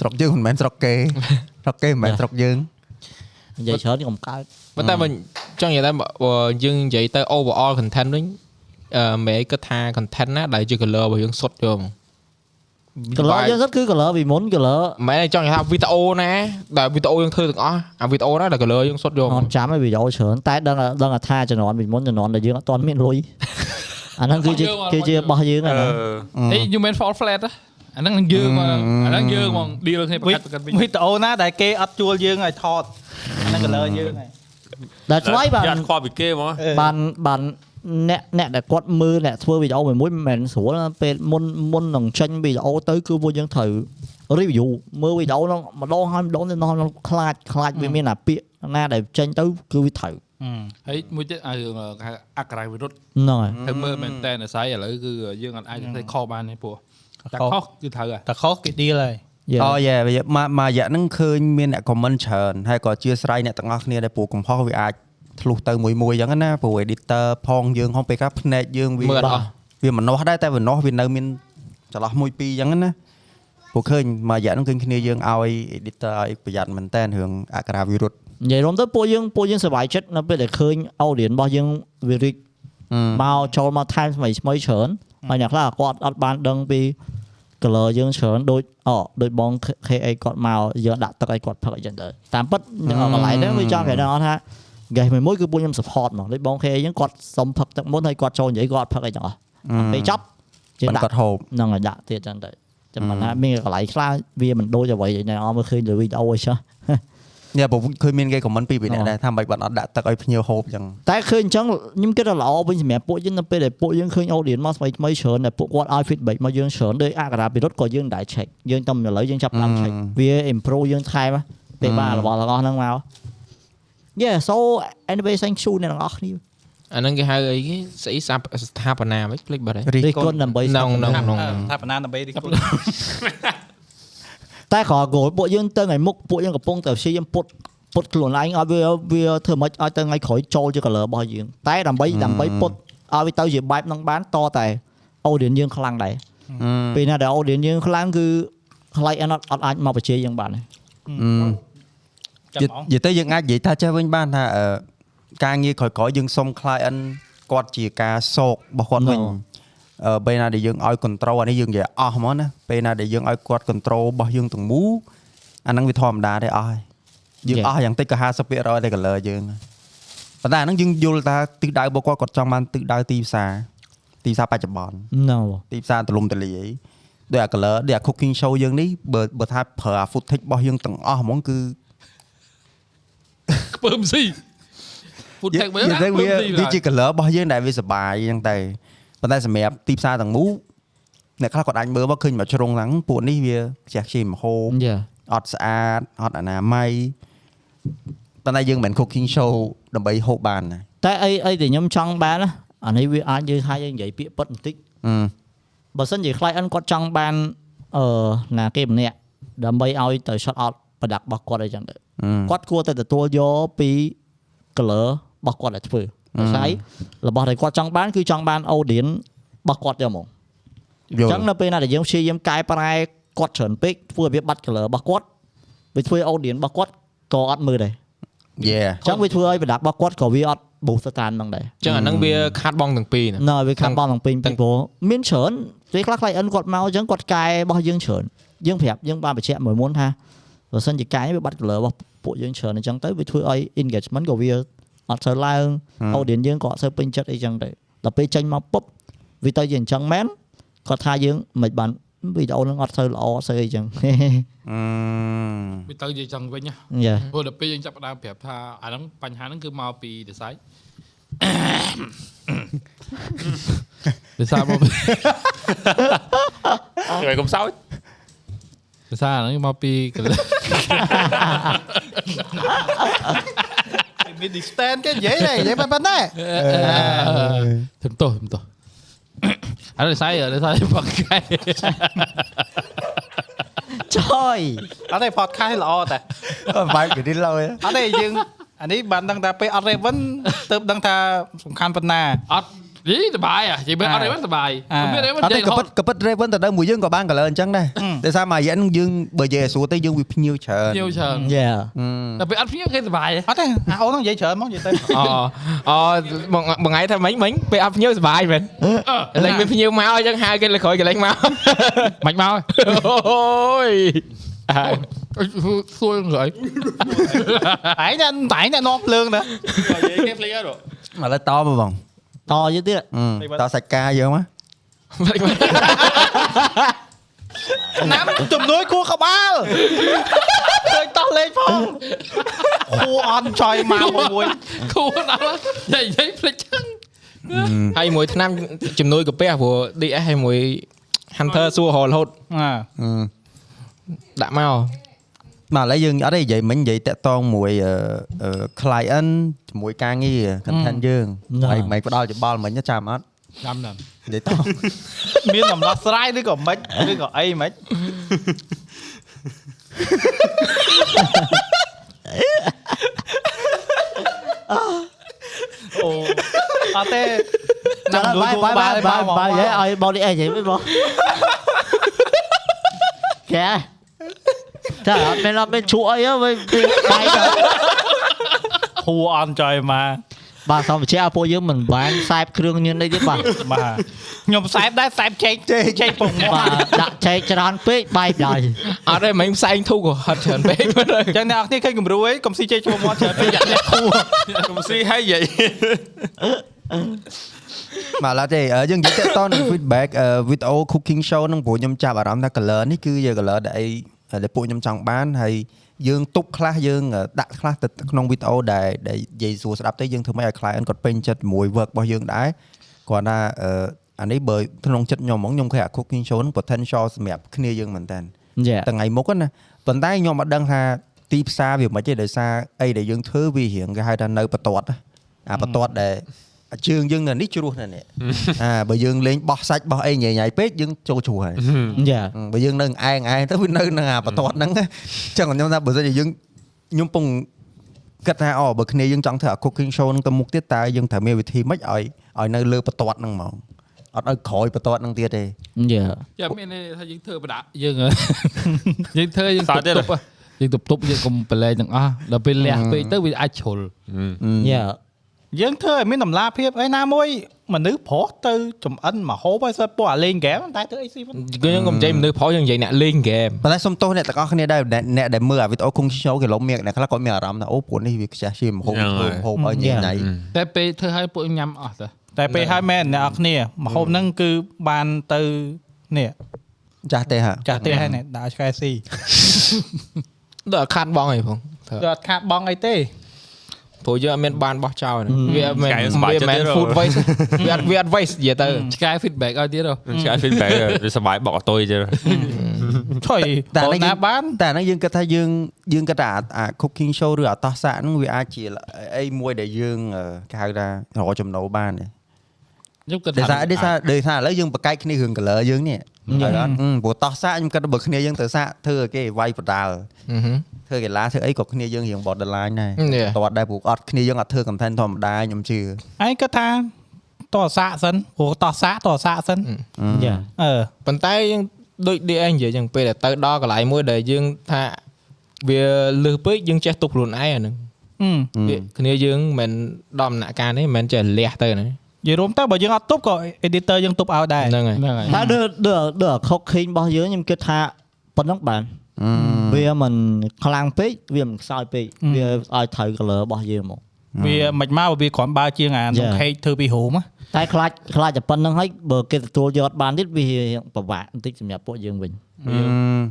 ស្រុកយើងមិនមែនស្រុកគេស្រុកគេមិនមែនស្រុកយើង និយាយច្រើនខ្ញុំកើតប៉ុន្តែមិនចង់និយាយថាបើយើងនិយាយទៅ overall content វិញអឺមេគិតថា content ណាដែលជា color របស់យើងសុទ្ធយកមក color យើងសិតគឺ color ពីមុន color មិនមែនចង់និយាយថាវីដេអូណាដែលវីដេអូយើងធ្វើទាំងអស់អាវីដេអូណាដែល color យើងសុទ្ធយកអមកត់ចាំឲ្យវីដេអូច្រើនតែដឹងដឹងថាជំនាន់ពីមុនជំនាន់ដែលយើងអត់ទាន់មានលុយអាហ្នឹងគឺជាគឺជារបស់យើងអាហ្នឹងអី you mean fall flat ហ៎អាហ្នឹងនឹងយើងមកអាហ្នឹងយើងមក deal គ្នាប្រកាសប្រកាសវិញវីដេអូណាដែលគេអត់ជួលយើងឲ្យថត ហ្នឹង color យើងហើយដែលឆ្លៃបានយ៉ាត់ខ្វល់ពីគេហ្មងបានបានអ្នកអ្នកដែលគាត់មើលអ្នកធ្វើវីដេអូមួយមួយមិនមែនស្រួលណាពេលមុនមុននឹងចេញវីដេអូទៅគឺពួកយើងត្រូវ review មើលវីដេអូហ្នឹងម្ដងហើយម្ដងទៀតម្ដងខ្លាចខ្លាចវាមានអាពាក្យណាដែលចេញទៅគឺវាត្រូវហើយមួយទៀតអារឿងគេហៅអក្ខរាវិរុទ្ធហ្នឹងហើយទៅមើលមែនតើអាស្រ័យឥឡូវគឺយើងអត់អាចទៅខុសបានទេព្រោះតែខុសគឺត្រូវហ่ะតែខុសគេ deal ហើយ Yeah. អូយេមកមករយៈហ្នឹងឃើញមានអ្នក comment ច្រើនហើយក៏អធិស្ឋានអ្នកទាំងអស់គ្នាដែលពូកំហុសវាអាចធ្លុះទៅមួយមួយអញ្ចឹងណាព្រោះ editor ផងយើងហងពេលខ្លះភ្នែកយើងវាមើលអត់អស់វាមិននោះដែរតែវានោះវានៅមានចន្លោះមួយពីរអញ្ចឹងណាព្រោះឃើញមករយៈហ្នឹងឃើញគ្នាយើងឲ្យ editor ឲ្យប្រយ័ត្នមែនតើរឿងអក្ខរាវិរុទ្ធនិយាយរួមទៅពួកយើងពួកយើងសប្បាយចិត្តនៅពេលដែលឃើញ audience របស់យើងវារីកមកចូលមកថែមថ្មីថ្មីច្រើនហើយអ្នកខ្លះគាត់អត់បានដឹងពី color យើងច្រើនដូចអូដូចបង KA គាត់មកយើងដាក់ទឹកឲ្យគាត់ផឹកអីចឹងទៅតាមពិតយើងកន្លែងហ្នឹងវាចង់គេដឹងថា guest មួយមួយគឺពួកខ្ញុំ support ហ្មងដូចបង KA យើងគាត់សុំផឹកទឹកមុនហើយគាត់ចូលនិយាយគាត់អត់ផឹកអីទាំងអស់ពេលចប់យើងមិនដាក់គាត់ហូបហ្នឹងហើយដាក់ទៀតចឹងទៅចាំមិនថាមានកន្លែងខ្លះវាមិនដូចអ្វីដែលអមមើលឃើញលើវីដេអូអីចឹ ងញ៉ាព្រោះឃើញមានគេ comment ពីពីអ្នកអូដែរថាមិនបាច់អត់ដាក់ទឹកឲ្យភ្ញៀវហូបអញ្ចឹងតែឃើញអញ្ចឹងខ្ញុំគិតថាល្អវិញសម្រាប់ពួកយើងនៅពេលដែលពួកយើងឃើញ audience មកថ្មីថ្មីច្រើនដែលពួកគាត់ឲ្យ feedback មកយើងច្រើនដោយអក្ខរាពិរុទ្ធក៏យើងដែរ check យើងតែឥឡូវយើងចាប់ឡើង check វា improve យើងថែមពេលបានរបស់ទាំងអស់ហ្នឹងមក Yeah so anyway thank you អ្នកទាំងអស់គ្នាអាហ្នឹងគេហៅអីគេស្អីសាស្ថាបនាវិញភ្លេចបាត់ហើយរិះរិះគគន់ន់ដើម្បីក្នុងក្នុងក្នុងថាបណ្ណាដើម្បីរីកគុណ តែក៏ goal ពួកយើងទៅថ្ងៃមុខពួកយើងកំពុងតែព្យាយាមពុតពុតខ្លួនឯងឲ្យវាវាធ្វើម៉េចឲ្យទៅថ្ងៃក្រោយចូលជា color របស់យើងតែដើម្បីដើម្បីពុតឲ្យវាទៅជាបែបហ្នឹងបានតតែ audience យើងខ្លាំងដែរពេលណាដែល audience យើងខ្លាំងគឺខ្លាចអត់អត់អាចមកបជាយើងបានទេចាំនិយាយអងនិយាយទៅយើងអាចនិយាយថាចេះវិញបានថាអឺការងារក្រោយៗយើងសុំ client គាត់ជាការសោករបស់គាត់វិញ No. អឺ ពេលណាដែលយើងឲ្យ control អានេះយើងនិយាយអស់ហ្មងណាពេលណាដែលយើងឲ្យគាត់ control របស់យើងទាំងមូលអាហ្នឹងវាធម្មតាទេអស់ហើយយើង Yeah. អស់យ៉ាងតិចក៏50%តែ color យើងប៉ុន្តែអាហ្នឹងយើងយល់ថាទិសដៅរបស់គាត់គាត់ចង់បានទិសដៅទីផ្សារទីផ្សារបច្ចុប្បន្ន No ទីផ្សារទលំទលាយដោយអា color ដូចអា cooking show យើងនេះបើបើថាប្រើអា footage របស់យើងទាំងអស់ហ្មងគឺខ្ពើមស៊ី food និ tech មើលយាយទៅវាវាជា color របស់យើងដែលវាសបាយអញ្ចឹងតែ ប៉ុន្តែសម្រាប់ទីផ្សារទាំងមូលអ្នកខ្លះគាត់អាចមើលមកឃើញមកជ្រុងហ្នឹងពួកនេះវាខ្ជះខ្ជាយមហូប Yeah អត់ស្អាតអត់អនាម័យប៉ុន្តែយើងមិនមែន cooking show ដើម្បីហូបបានណាតែអីអីដែលខ្ញុំចង់បានណាអានេះវាអាចយើងថាយើងនិយាយពាក្យពិតបន្តិចអឺបើសិនជា client គាត់ចង់បានអឺណាគេម្នាក់ដើម្បីឲ្យទៅ shot out product របស់គាត់អីចឹងទៅអឺគាត់គួរតែទទួលយកពី color របស់គាត់ដែលធ្វើ ដោយសារអីរបស់ដែលគាត់ចង់បានគឺចង់បាន audience របស់គាត់យកមកយអញ្ល់ចឹងនៅពេលណាដែលយើងព្យាយាមកែប្រែគាត់ច្រើនពេកធ្វើឲ្យវាបាត់ color របស់គាត់វាធ្វើឲ្យ audience របស់គាត់ក៏អត់មើលដែរយេអញ្ចឹងវាធ្វើឲ្យ product របស់គាត់ក៏វាអត់ boost តាមហ្នឹងដែរអញ្ចឹងអាហ្នឹងវាខាត់បងទាំងពីរណាណ៎វាខាត់បងទាំងពីរទាំងពីព្រោះមានច្រើនពេលខ្លះ client គាត់មកអញ្ចឹងគាត់កែរបស់យើងច្រើនយើងប្រាប់យើងបានបញ្ជាក់មួយមុនថាបើសិនជាកែវាបាត់ color របស់ពួកយើងច្រើនអញ្ចឹងទៅវាធ្វើឲ្យ engagement ក៏វា អត់សូវឡើង audience យើងក៏អត់សូវពេញចិត្តអីចឹងទៅដល់ពេលចេញមកពុបវាទៅជាអញ្ចឹងមែនគាត់ថាយើងមិនបានវីដេអូនឹងអត់សូវល្អអត់សូវអីចឹងអឺវាទៅនិយាយចង់វិញណាយ៉ាព្រោះដល់ពេលយើងចាប់ផ្ដើមប្រាប់ថាអាហ្នឹងបញ្ហាហ្នឹងគឺមកពី design ដោយសារមកពីហើយកុំសោចភាសាហ្នឹងមកពីកលិះ មាន distance គេនិយាយទេនិយាយប៉ុណ្ណេះធំទោះធំទោះអត់ស្អីអត់ស្អីបកកែចយអត់ទេ podcast ល្អតែបែបគេឡយអត់ទេយើងអានេះបានដឹងថាពេលអត់ Raven ទៅដឹងថាសំខាន់ប៉ុណ្ណាអត់ យីសបាយអានិយាយមែនអត់ទេមិនសបាយអាមានទេមិនអត់និទេយាយក៏ពិតក៏ពិត Raven ទៅដល់មួយយើងក៏បាន color អញ្ចឹងដែរតែសារមួយរយៈហ្នឹងយើងបើនិយាយឲ្យស្រួលទៅយើងវាភ្ញៀវច្រើនញៀវច្រើនយ៉ាតែពេលអត់ភ្ញៀវគេសបាយអត់ទេអាអូនហ្នឹងនិយាយច្រើនមកនិយាយទៅអូអូបងបងថ្ងៃថាមិញមិញពេលអត់ភ្ញៀវសុបាយមែនឥឡូវមានភ្ញៀវមកអញ្ចឹងហៅគេលើក្រោយកន្លែងមកមិនមកអូយសួរងើយឯងតែតែឯងតែនាំភ្លើងណានិយាយគេភ្លេចហើយឥឡូវតមកបង តយើងទៀតតសាច់ការយើងមកណាំជំនួយគួរក្បាលឃើញតោះលេងផងគួរអន់ចយមកមួយគួរដល់និយាយនិយាយភ្លេចចឹងហើយមួយឆ្នាំជំនួយកាពះព្រោះ DS ហើយមួយ Hunter សួររហូតរហូតអាដាក់មក មកឥឡូវយើងអត់ទេនិយាយមិញនិយាយតាក់តងមួយអឺអឺ client ជាមួយការងារ content យើងហើយមិនផ្ដល់យោបល់មិញចាំអត់ចាំដល់និយាយតមានដំណោះស្រាយឬក៏មិនឬក៏អីមិនអូអត់ទេចាំបាយបាយបាយបាយបាយឲ្យបងនេះអីនិយាយមិនបងកែ តែអត់មានអត់មានឈក់អីហ្នឹងវិញបាយទៅគួរអន់ចយមកបាទសូមបញ្ជាក់ឲ្យពួកយើងមិនបានខ្សែបគ្រឿងញៀនអីទេបាទបាទខ្ញុំសែបដែរសែបចេកចេកចេកពងមាបាត់ទដាក់ចែកច្រើនពេកបាយដល់អត់ទេមិញផ្សែងធូរក៏ហត់ច្រើនពេកមើលទៅអញ្ចឹងអ្នកនរគ្នាឃើញគំរូអីកុំស៊ីចេកពងមាត់ច្រើនពេកយ៉ាក់អ្នកគួរកុំស៊ីហើយនិយាយមកឡើយទេអឺយើងនិយាយតាក់តងនឹង feedback អឺ video cooking show ហ្នឹងព្រោះខ្ញុំចាប់អារម្មណ៍ថា color នេះគឺជា color ដែលអី ដែលពួកខ្ញុំចង់បានហើយយើងទប់ខ្លះយើងដាក់ខ្លះទៅក្នុង video ដែលដែលនិយាយសួរស្ដាប់ទៅយើងធ្វើម៉េចឲ្យ client គាត់ពេញចិត្តជាមួយ work របស់យើងដែរគ្រាន់តែអឺអានេះបើក្នុងចិត្តខ្ញុំហ្មងខ្ញុំឃើញអា cooking show ហ្នឹង potential សម្រាប់គ្នាយើងមែនតើយ៉ាថ្ងៃមុខណាប៉ុន្តែខ្ញុំអត់ដឹងថាទីផ្សារវាមិនទេដោយសារអីដែលយើងធ្វើវារៀងគេហៅថានៅបន្ទាត់ណាអាបន្ទាត់ដែលអា ជើងយើងនៅនេះជ្រោះនៅនេះអាបើយើងលេងបោះសាច់បោះអីញ៉ៃញ៉ៃពេកយើងចូលជ្រោះហើយយ៉ាអឺបើយើងនៅឯងឯងទៅវានៅនឹងអាបន្ទាត់ហ្នឹងអញ្ចឹងខ្ញុំថាបើសិនជាយើងខ្ញុំពងគិតថាអូបើគ្នាយើងចង់ធ្វើអា cooking show ហ្នឹងទៅមុខទៀតតើយើងត្រូវមានវិធីម៉េចឲ្យឲ្យនៅលើបន្ទាត់ហ្នឹងហ្មងអត់ឲ្យក្រោយបន្ទាត់ហ្នឹងទៀតទេយ៉ាចាំមានន័យថាយើងធ្វើបដាយើងយើងធ្វើយើងទប់ទប់យើងទប់ទប់យើងកុំប្រឡែងទាំងអស់ដល់ពេលលះពេកទៅវាអាចជ្រុលយ៉ា យើងធ្វើឲ្យមានតម្លាភាពឯណាមួយមនុស្សប្រុសទៅចំអិនមកហូបឲ្យសិតពួកអាលេងហ្គេមតែធ្វើអីស៊ីវិញគឺយើងកុំនិយាយមនុស្សប្រុសយើងនិយាយអ្នកលេងហ្គេមប៉ុន្តែសុំទោសអ្នកទាំងអស់គ្នាដែរអ្នកអ្នកដែលមើលអាវីដេអូ cooking show គេឡុំមានអ្នកខ្លះគាត់មានអារម្មណ៍ថាអូពួកនេះវាខ្ជះជាមហូបធ្វើមហូបឲ្យញ៉ៃញ៉ៃតែពេលធ្វើឲ្យពួកញ៉ាំអស់ទៅតែពេលហើយមែនអ្នកនរគ្នាមហូបហ្នឹងគឺបានទៅនេះចាស់ទេហ่ะចាស់ទេហើយនេះដាក់ឆ្កែស៊ីដល់ខាត់បងអីផងធ្វើគឺអត់ខាតបងអីទេ ព្រោះយើងអត់មានបានបោះចោលណាវាអត់មែនឆ្កែសប្បាយវាចិត្តមិនមែនទេ food waste វាអត់វាអត់ waste និយាយទៅឆ្កែ feedback ឲ្យទៀតហ៎ឆ្កែ feedback វាសប្បាយបកអតុយទៀតឆុយតែតែអានេះណាយើងបានតែអាហ្នឹងយើងគិតថាយើងយើងគិតថាអាអា cooking show ឬអាតោះសាក់ហ្នឹងវាអាចជាអីមួយដែលយើងអឺគេហៅថារកចំណូលបានទេខ្ញុំគិតដោយថាសារដោយសារដោយសារឥឡូវយើងបកកាយគ្នារឿង color យើងនេះហើយអត់ហឹមព្រោះតោះសាក់ខ្ញុំគិតថាបើគ្នាយើងទៅសាក់ធ្វើឲ្យគេវាយបដាល់អឺហឹម ធ្វើកីឡាធ្វើអីក៏គ្នាយើងរៀង borderline ដែរ Yeah. តើដែរព្រោះអត់គ្នាយើងអត់ធ្វើ content ធម្មតាខ្ញុំជឿឯងគិតថាតោះសាកសិនព្រោះតោះសាកតោះសាកសិនយ៉ាអឺប៉ុន្តែយើងដូច DA និយាយចឹងពេលដែលទៅដល់កន្លែងមួយដែលយើងថាវាលឺពេកយើងចេះទប់ខ្លួនឯងអាហ្នឹងអឺវាគ្នាយើងមិនដំណាក់កាលនេះមិនមែនចេះលះទៅណានិយាយរួមទៅបើយើងអត់ទប់ក៏ editor យើងទប់ឲ្យដែរហ្នឹងហើយហ្នឹងហើយតែដូចដូចដូចខុកខេងរបស់យើងខ្ញុំគិតថាប៉ុណ្ណឹងបាន វាមិនខ្លាំងពេកវាមិនខ្សោយពេកវាឲ្យត្រូវ color របស់យើងមកវាមិនមកវាគ្រាន់បើជាងអានំ Yeah. ខេកធ្វើពីរូមតែខ្លាចខ្លាចតែប៉ុណ្្នឹងហើយបើគេទទួលយកអត់បានទៀតវាពិបាកបន្តិចសម្រាប់ពួកយើងវិញ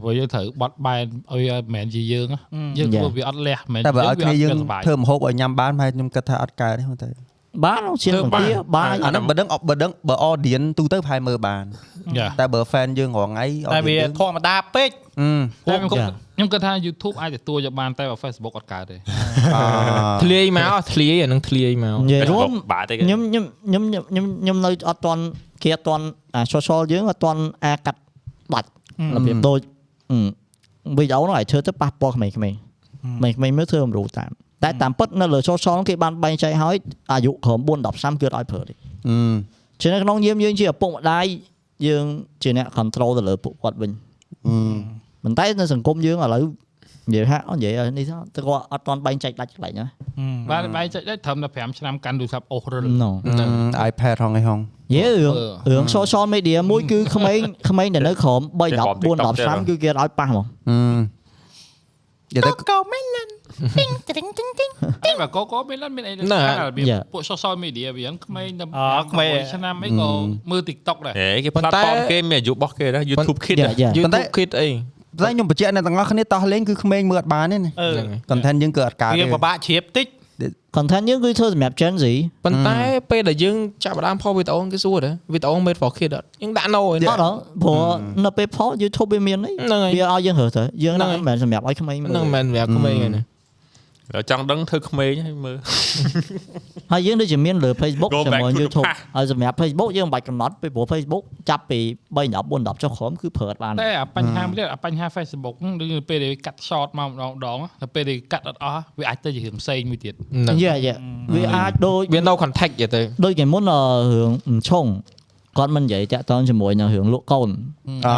ព្រោះយើងត្រូវបត់បែនឲ្យមិនមែនជាយើងហ៎យើងធ្វើវាអត់លះមិនមែនតែបើឲ្យគ្នាយើងសប្បាយធ្វើម្ហូបឲ្យញ៉ាំបានហើយខ្ញុំគិតថាអត់កើតទេមើលទៅ បានឈានធ្វើបង្គាបានបានអាហ្នឹងបើដឹងបើដឹងបើ audience ទូទៅប្រហែលមើលបានយ៉ាតែបើ fan យើងរងថ្ងៃអត់តែវាយើងធម្មតាពេកអឺតែខ្ញុំគិតយ៉ាខ្ញុំគិតថា YouTube អាចទទួលយកបានតែបើ Facebook អត់កើតទេអធ្លាយមកអស់ធ្លាយអានឹងធ្លាយមកនិយាយរួមបាទទេខ្ញុំខ្ញុំខ្ញុំខ្ញុំខ្ញុំនៅអត់តន់គេអត់តន់អា social យើងអត់តន់អាចកាត់ដាច់របៀបដូចវីដេអូនោះឲ្យធ្វើទៅប៉ះពាល់ក្មេងៗក្មេងៗមើលធ្វើអំរូរតាម តែតាមពិតនៅលើ social គេបានបែងចែកឲ្យអាយុក្រោម4 10ឆ្នាំគឺអត់ឲ្យប្រើទេឺជានៅក្នុងយាមយើងជាឪពុកម្ដាយយើងជាអ្នក control ទៅលើពួកគាត់វិញអឺប៉ុន្តែនៅសង្គមយើងឥឡូវនិយាយថាអត់និយាយឲ្យនេះទៅគាត់អត់តន់បែងចែកដាច់កន្លែងណាបាទបែរចែកដែរត្រឹមតែ5ឆ្នាំកាន់ទូរស័ព្ទអូសរិលណូ iPad ហងឯហងយេរឿងអឺរឿង social media មួយគឺក្មេងក្មេងដែលនៅក្រោម3 10 4 10ឆ្នាំគឺគេអត់ឲ្យប៉ះហ្មង អឺនិយាយទៅតែបើកកមានមានអីពួក social media វាក្មេងតែឆ្នាំអីក៏មើល TikTok ដែរហេគេ platform គេមានអាយុរបស់គេណា YouTube Kids យ៉ាយ៉ា YouTube Kid អីតែខ្ញុំបញ្ជាក់អ្នកទាំងអស់គ្នាតោះលេងគឺក្មេងមើលអត់បានទេណាអឺ content យើងគឺអត់កើតវាទេពិបាកជ្រាបតិច content យើងគឺធ្វើសម្រាប់ Gen Z ប៉ុន្តែពេលដែលយើងចាប់ផ្ដើមផុសវីដេអូគេសួរដែរវីដេអូ made for kid អត់យើងដាក់ no ឯអត់ហ៎ព្រោះនៅពេលផុស YouTube វាមានអីហ្នឹងហើយវាឲ្យយើងរើសទៅយើងហ្នឹងហ្នឹងហើយមិនមែនសម្រាប់ឲ្យក្មេងមើលហ្នឹងមិនមែនសម្រាប់ក្មេងទេណា ដល់ចង់ដឹងធ្វើក្មេងឲ្យមើលហើយយើងដូចជាមានលើ Facebook Go ជាមួយ back to the YouTube past ហើយសម្រាប់ Facebook យើងមិនបាច់កំណត់ពីព្រោះ Facebook ចាប់ពី3 10 4 10ចុះក្រោមគឺប្រើអត់បានតែអាបញ្ហាមួយទៀតអាបញ្ហា Facebook ហ្នឹងដូចពេលដែលកាត់ short មកម្ដងម្ដងតែពេលដែលកាត់អត់អស់វាអាចទៅជារឿងផ្សេងមួយទៀតហ្នឹងយេយេវាអាចដូចវា no contact យទៅដូចគេមុនអឺរឿងឆុងគាត់មិននិយាយតាក់ទងជាមួយនឹងរឿងលក់កូនអូ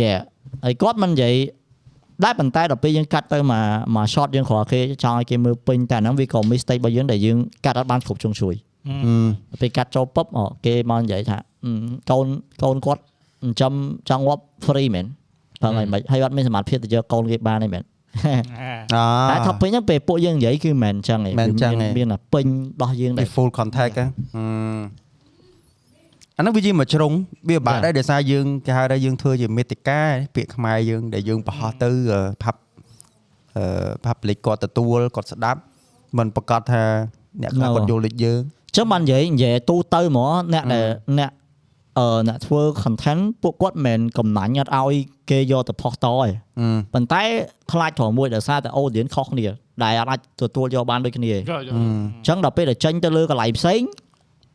យេហើយគាត់មិននិយាយ ដែរប៉ុន្តែដល់ពេលយើងកាត់ទៅមកមក shot យើងគ្រាន់គេចង់ឲ្យគេមើលពេញតែហ្នឹងវាក៏ mistake របស់យើងដែលយើងកាត់អត់បានគ្រប់ជ្រុងជ្រោយអឺពេលកាត់ចូលពុបអគេមកនិយាយថាអឺកូនកូនគាត់ចិញ្ចឹមចង់ងាប់ free មែនបើមិនមិនហើយអត់មានសមត្ថភាពទៅយកកូនគេបានទេមែនអតែថាពេញហ្នឹងពេលពួកយើងនិយាយគឺមិនមែនអញ្ចឹងទេមិនអញ្ចឹងទេមានមានតែពេញដោះយើងដែវារ full contact ហ៎ អឺអានោះវាជាមួយជ្រុងវាបាក់ចាដែរដោយសារយើងគេហៅថាយើងធ្វើជាមេតិកាពាក្យខ្មែរយើងដែលយើងបរោះទៅអឺ pub អឺ public គាត់ទទួលគាត់ស្ដាប់មិនប្រកាសថាអ្នកខ្លះគាត់យល់ដូចយើងចឹងបាននិយាយនិយាយទូទៅហ្មងអ្នកដែលអ្នកអឺអ្នកធ្វើ content ពួកគាត់មិនមែនកំណាញ់អត់ឲ្យគេយកទៅផុសតឯងអឺប៉ុន្តែខ្លាចត្រង់មួយដោយសារតែ audience ខុសគ្នាដែលអាចទទួលយកបានដូចគ្នាទេយកយកអញ្ចឹងដល់ពេលដែលចេញទៅលើកន្លែងផ្សេង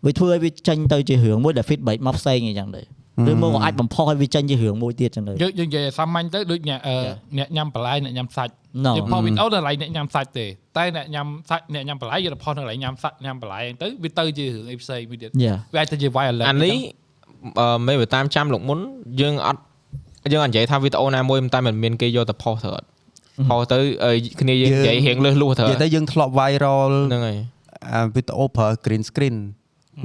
វាធ្វើឲ្យវាចេញទៅជារឿងមួយដែល feedback មកផ្សេងអញ្ចឹងដែរឬមកក៏អាចបំផុសឲ្យវាចេញជារឿងមួយទៀតអញ្ចឹងដែរយើងយើងនិយាយសាមញ្ញទៅដូចអ្នកអឺអ្នកញ៉ាំបន្លែអ្នកញ៉ាំសាច់ No យើងផុសវីដេអូនៅកន្លែងអ្នកញ៉ាំសាច់ទេតែអ្នកញ៉ាំសាច់អ្នកញ៉ាំបន្លែយើងទៅផុសនៅកន្លែងញ៉ាំសាច់ញ៉ាំបន្លែហ្នឹងទៅវាទៅជារឿងអីផ្សេងមួយទៀតយ៉ាវាអាចទៅជា violent អានេះអឺមេបើតាមចាំលោកមុនយើងអត់យើងអត់និយាយថាវីដេអូណាមួយតែមិនមានគេយកទៅផុសទៅអត់ផុសទៅអឺគ្នាយើងនិយាយរៀងលឺលួសទៅនិយាយទៅយើងធ្លាប់ viral ហ្នឹងហើយអាវីដេអូប្រើ green screen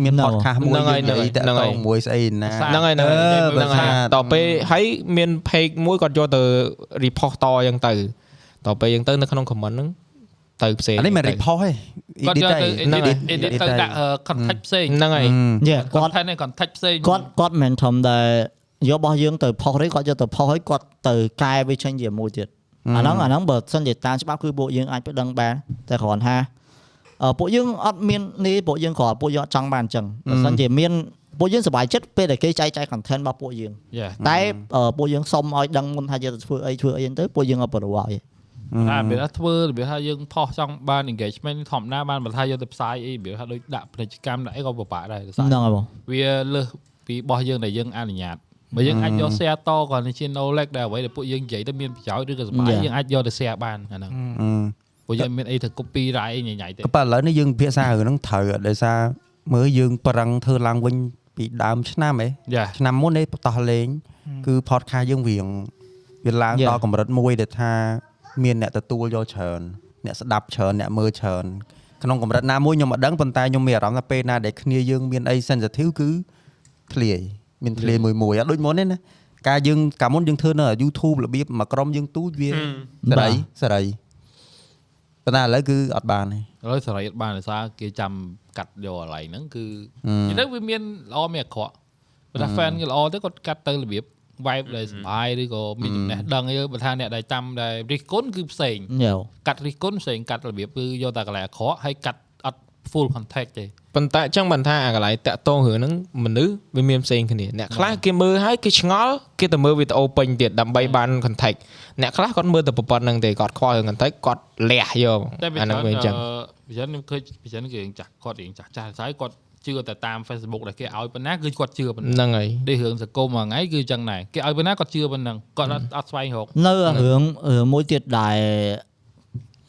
មាន No. podcast មួយហ្នឹងហើយយើងនិយាយតាក់ហ្នឹងទហើយងមួយស្អីណាហ្នឹងហើយហ្នឹងហើយអឺហ្នឹងហើយបើថាតទៅហើយមាន page មួយគាត់យកទៅ report តអញ្ចឹងទៅតទៅអញ្ចឹងទៅនៅក្នុង comment ហ្នឹងទៅផ្សេងអានេះមិន report ទេគាត់យក edit ទៅទេ edit ហ្នឹងហើយ edit ទៅដាក់ contact ផ្សេងហ្នឹងហើយយ៉ាគាត់ content នេះ contact ផ្សេងគាត់គាត់មិនធំតែយករបស់យើងទៅផុសទេគាត់យកទៅផុសហើយគាត់ទៅកែវាចេញជាមួយទៀតអាហ្នឹងអាហ្នឹងបើសិនជាតាមច្បាប់គឺពួកយើងអាចប្តឹងបានតែគ្រាន់ថាអឺ ពួកយើងអត់មាននេះពួកយើងគ្រាន់ពួកយើងអត់ចង់បានអញ្ចឹងបើសិនជាមានពួកយើងសប្បាយចិត្តពេលដែលគេចែកចាយ content របស់ពួកយើងយ៉ាតែអឺពួកយើងសុំឲ្យដឹងមុនថាយើងទៅធ្វើអីធ្វើអីហ្នឹងទៅពួកយើងអត់ប្រោឲ្យថារបៀបថាធ្វើរបៀបថាយើងផុសចង់បាន engagement ធម្មតាបានបើថាយកទៅផ្សាយអីរបៀបថាដូចដាក់ពាណិជ្ជកម្មដាក់អីក៏ពិបាកដែរដោយសារហ្នឹងហើយបងវាលើសពីរបស់យើងដែលយើងអនុញ្ញាតបើយើងអាចយក share តក៏ជា knowledge ដែរអ្វីដែលពួកយើងនិយាយទៅមានប្រយោជន៍ឬក៏សម្រាប់យើងអាចយកទៅ share បានអាហ្នឹង ព្រោះយើងមានអីទៅ copy រ៉ាយអីញ៉ៃៗទេក៏ប៉ុន្តែឥឡូវនេះយើងពិភាក្សារឿងហ្នឹងត្រូវអត់ដោយសារមើលយើងប្រឹងធ្វើឡើងវិញពីដើមឆ្នាំឯងយ៉ាឆ្នាំមុននេះបតោះលេង គឺ podcast យើងវាងវាឡើង Yeah. ដល់កម្រិតមួយដែលថាមានអ្នកទទួលយកច្រើនអ្នកស្ដាប់ច្រើនអ្នកមើលច្រើនក្នុងកម្រិតណាមួយខ្ញុំអត់ដឹងប៉ុន្តែខ្ញុំមានអារម្មណ៍ថាពេលណាដែលគ្នាយើងមានអី sensitive គឺធ្លាយមានធ្លាយមួយមួយអត់ដូចមុនទេណាការយើងកាលមុនយើងធ្វើនៅ YouTube របៀបមួយក្រុមយើងទូចវាសេរីសេរី ប៉ុន្តែឥឡូវគឺអត់បានទេឥឡូវសេរីអត់បានដោយសារគេចាំកាត់យកកន្លែងហ្នឹងគឺអឺនិយាយទៅវាមានល្អមានអាក្រក់បើថា fan គេល្អទៅគាត់កាត់ទៅរបៀប vibe ដែលសុបាយឬក៏មានចំណេះដឹងអីបើថាអ្នកដែលចាំដែលរិះគន់គឺផ្សេងញ៉ៅកាត់រិះគន់ផ្សេងកាត់របៀបគឺយកតែកន្លែងអាក្រក់ហើយកាត់អត់ full contact ទេ ប៉ុន្តែអញ្ចឹងមិនថាអាកន្លែងតាក់ទងរឿងហ្នឹងមនុស្សវាមានផ្សេងគ្នាអ្នកខ្លះគេមើលហើយគេឆ្ងល់គេទៅមើលវីដេអូពេញទៀតដើម្បីបាន context អ្នកខ្លះគាត់មើលតែប៉ុណ្្នឹងទេគាត់ខ្វល់រឿង context គាត់លះយកតែវាអាហ្នឹងវាអញ្ចឹងវិញ្ញាណខ្ញុំឃើញវិញ្ញាណគេរៀងចាស់គាត់រៀងចាស់ចាស់ហើយគាត់ជឿតែតាម Facebook ដែលគេឲ្យប៉ុណ្ណាគឺគាត់ជឿប៉ុណ្ណាហ្នឹងហើយដូចរឿងសង្គមមួយថ្ងៃគឺអញ្ចឹងដែរគេឲ្យប៉ុណ្ណាគាត់ជឿប៉ុណ្ណឹងគាត់អត់អត់ស្វែងរកនៅរឿងរឿងមួយទៀតដែល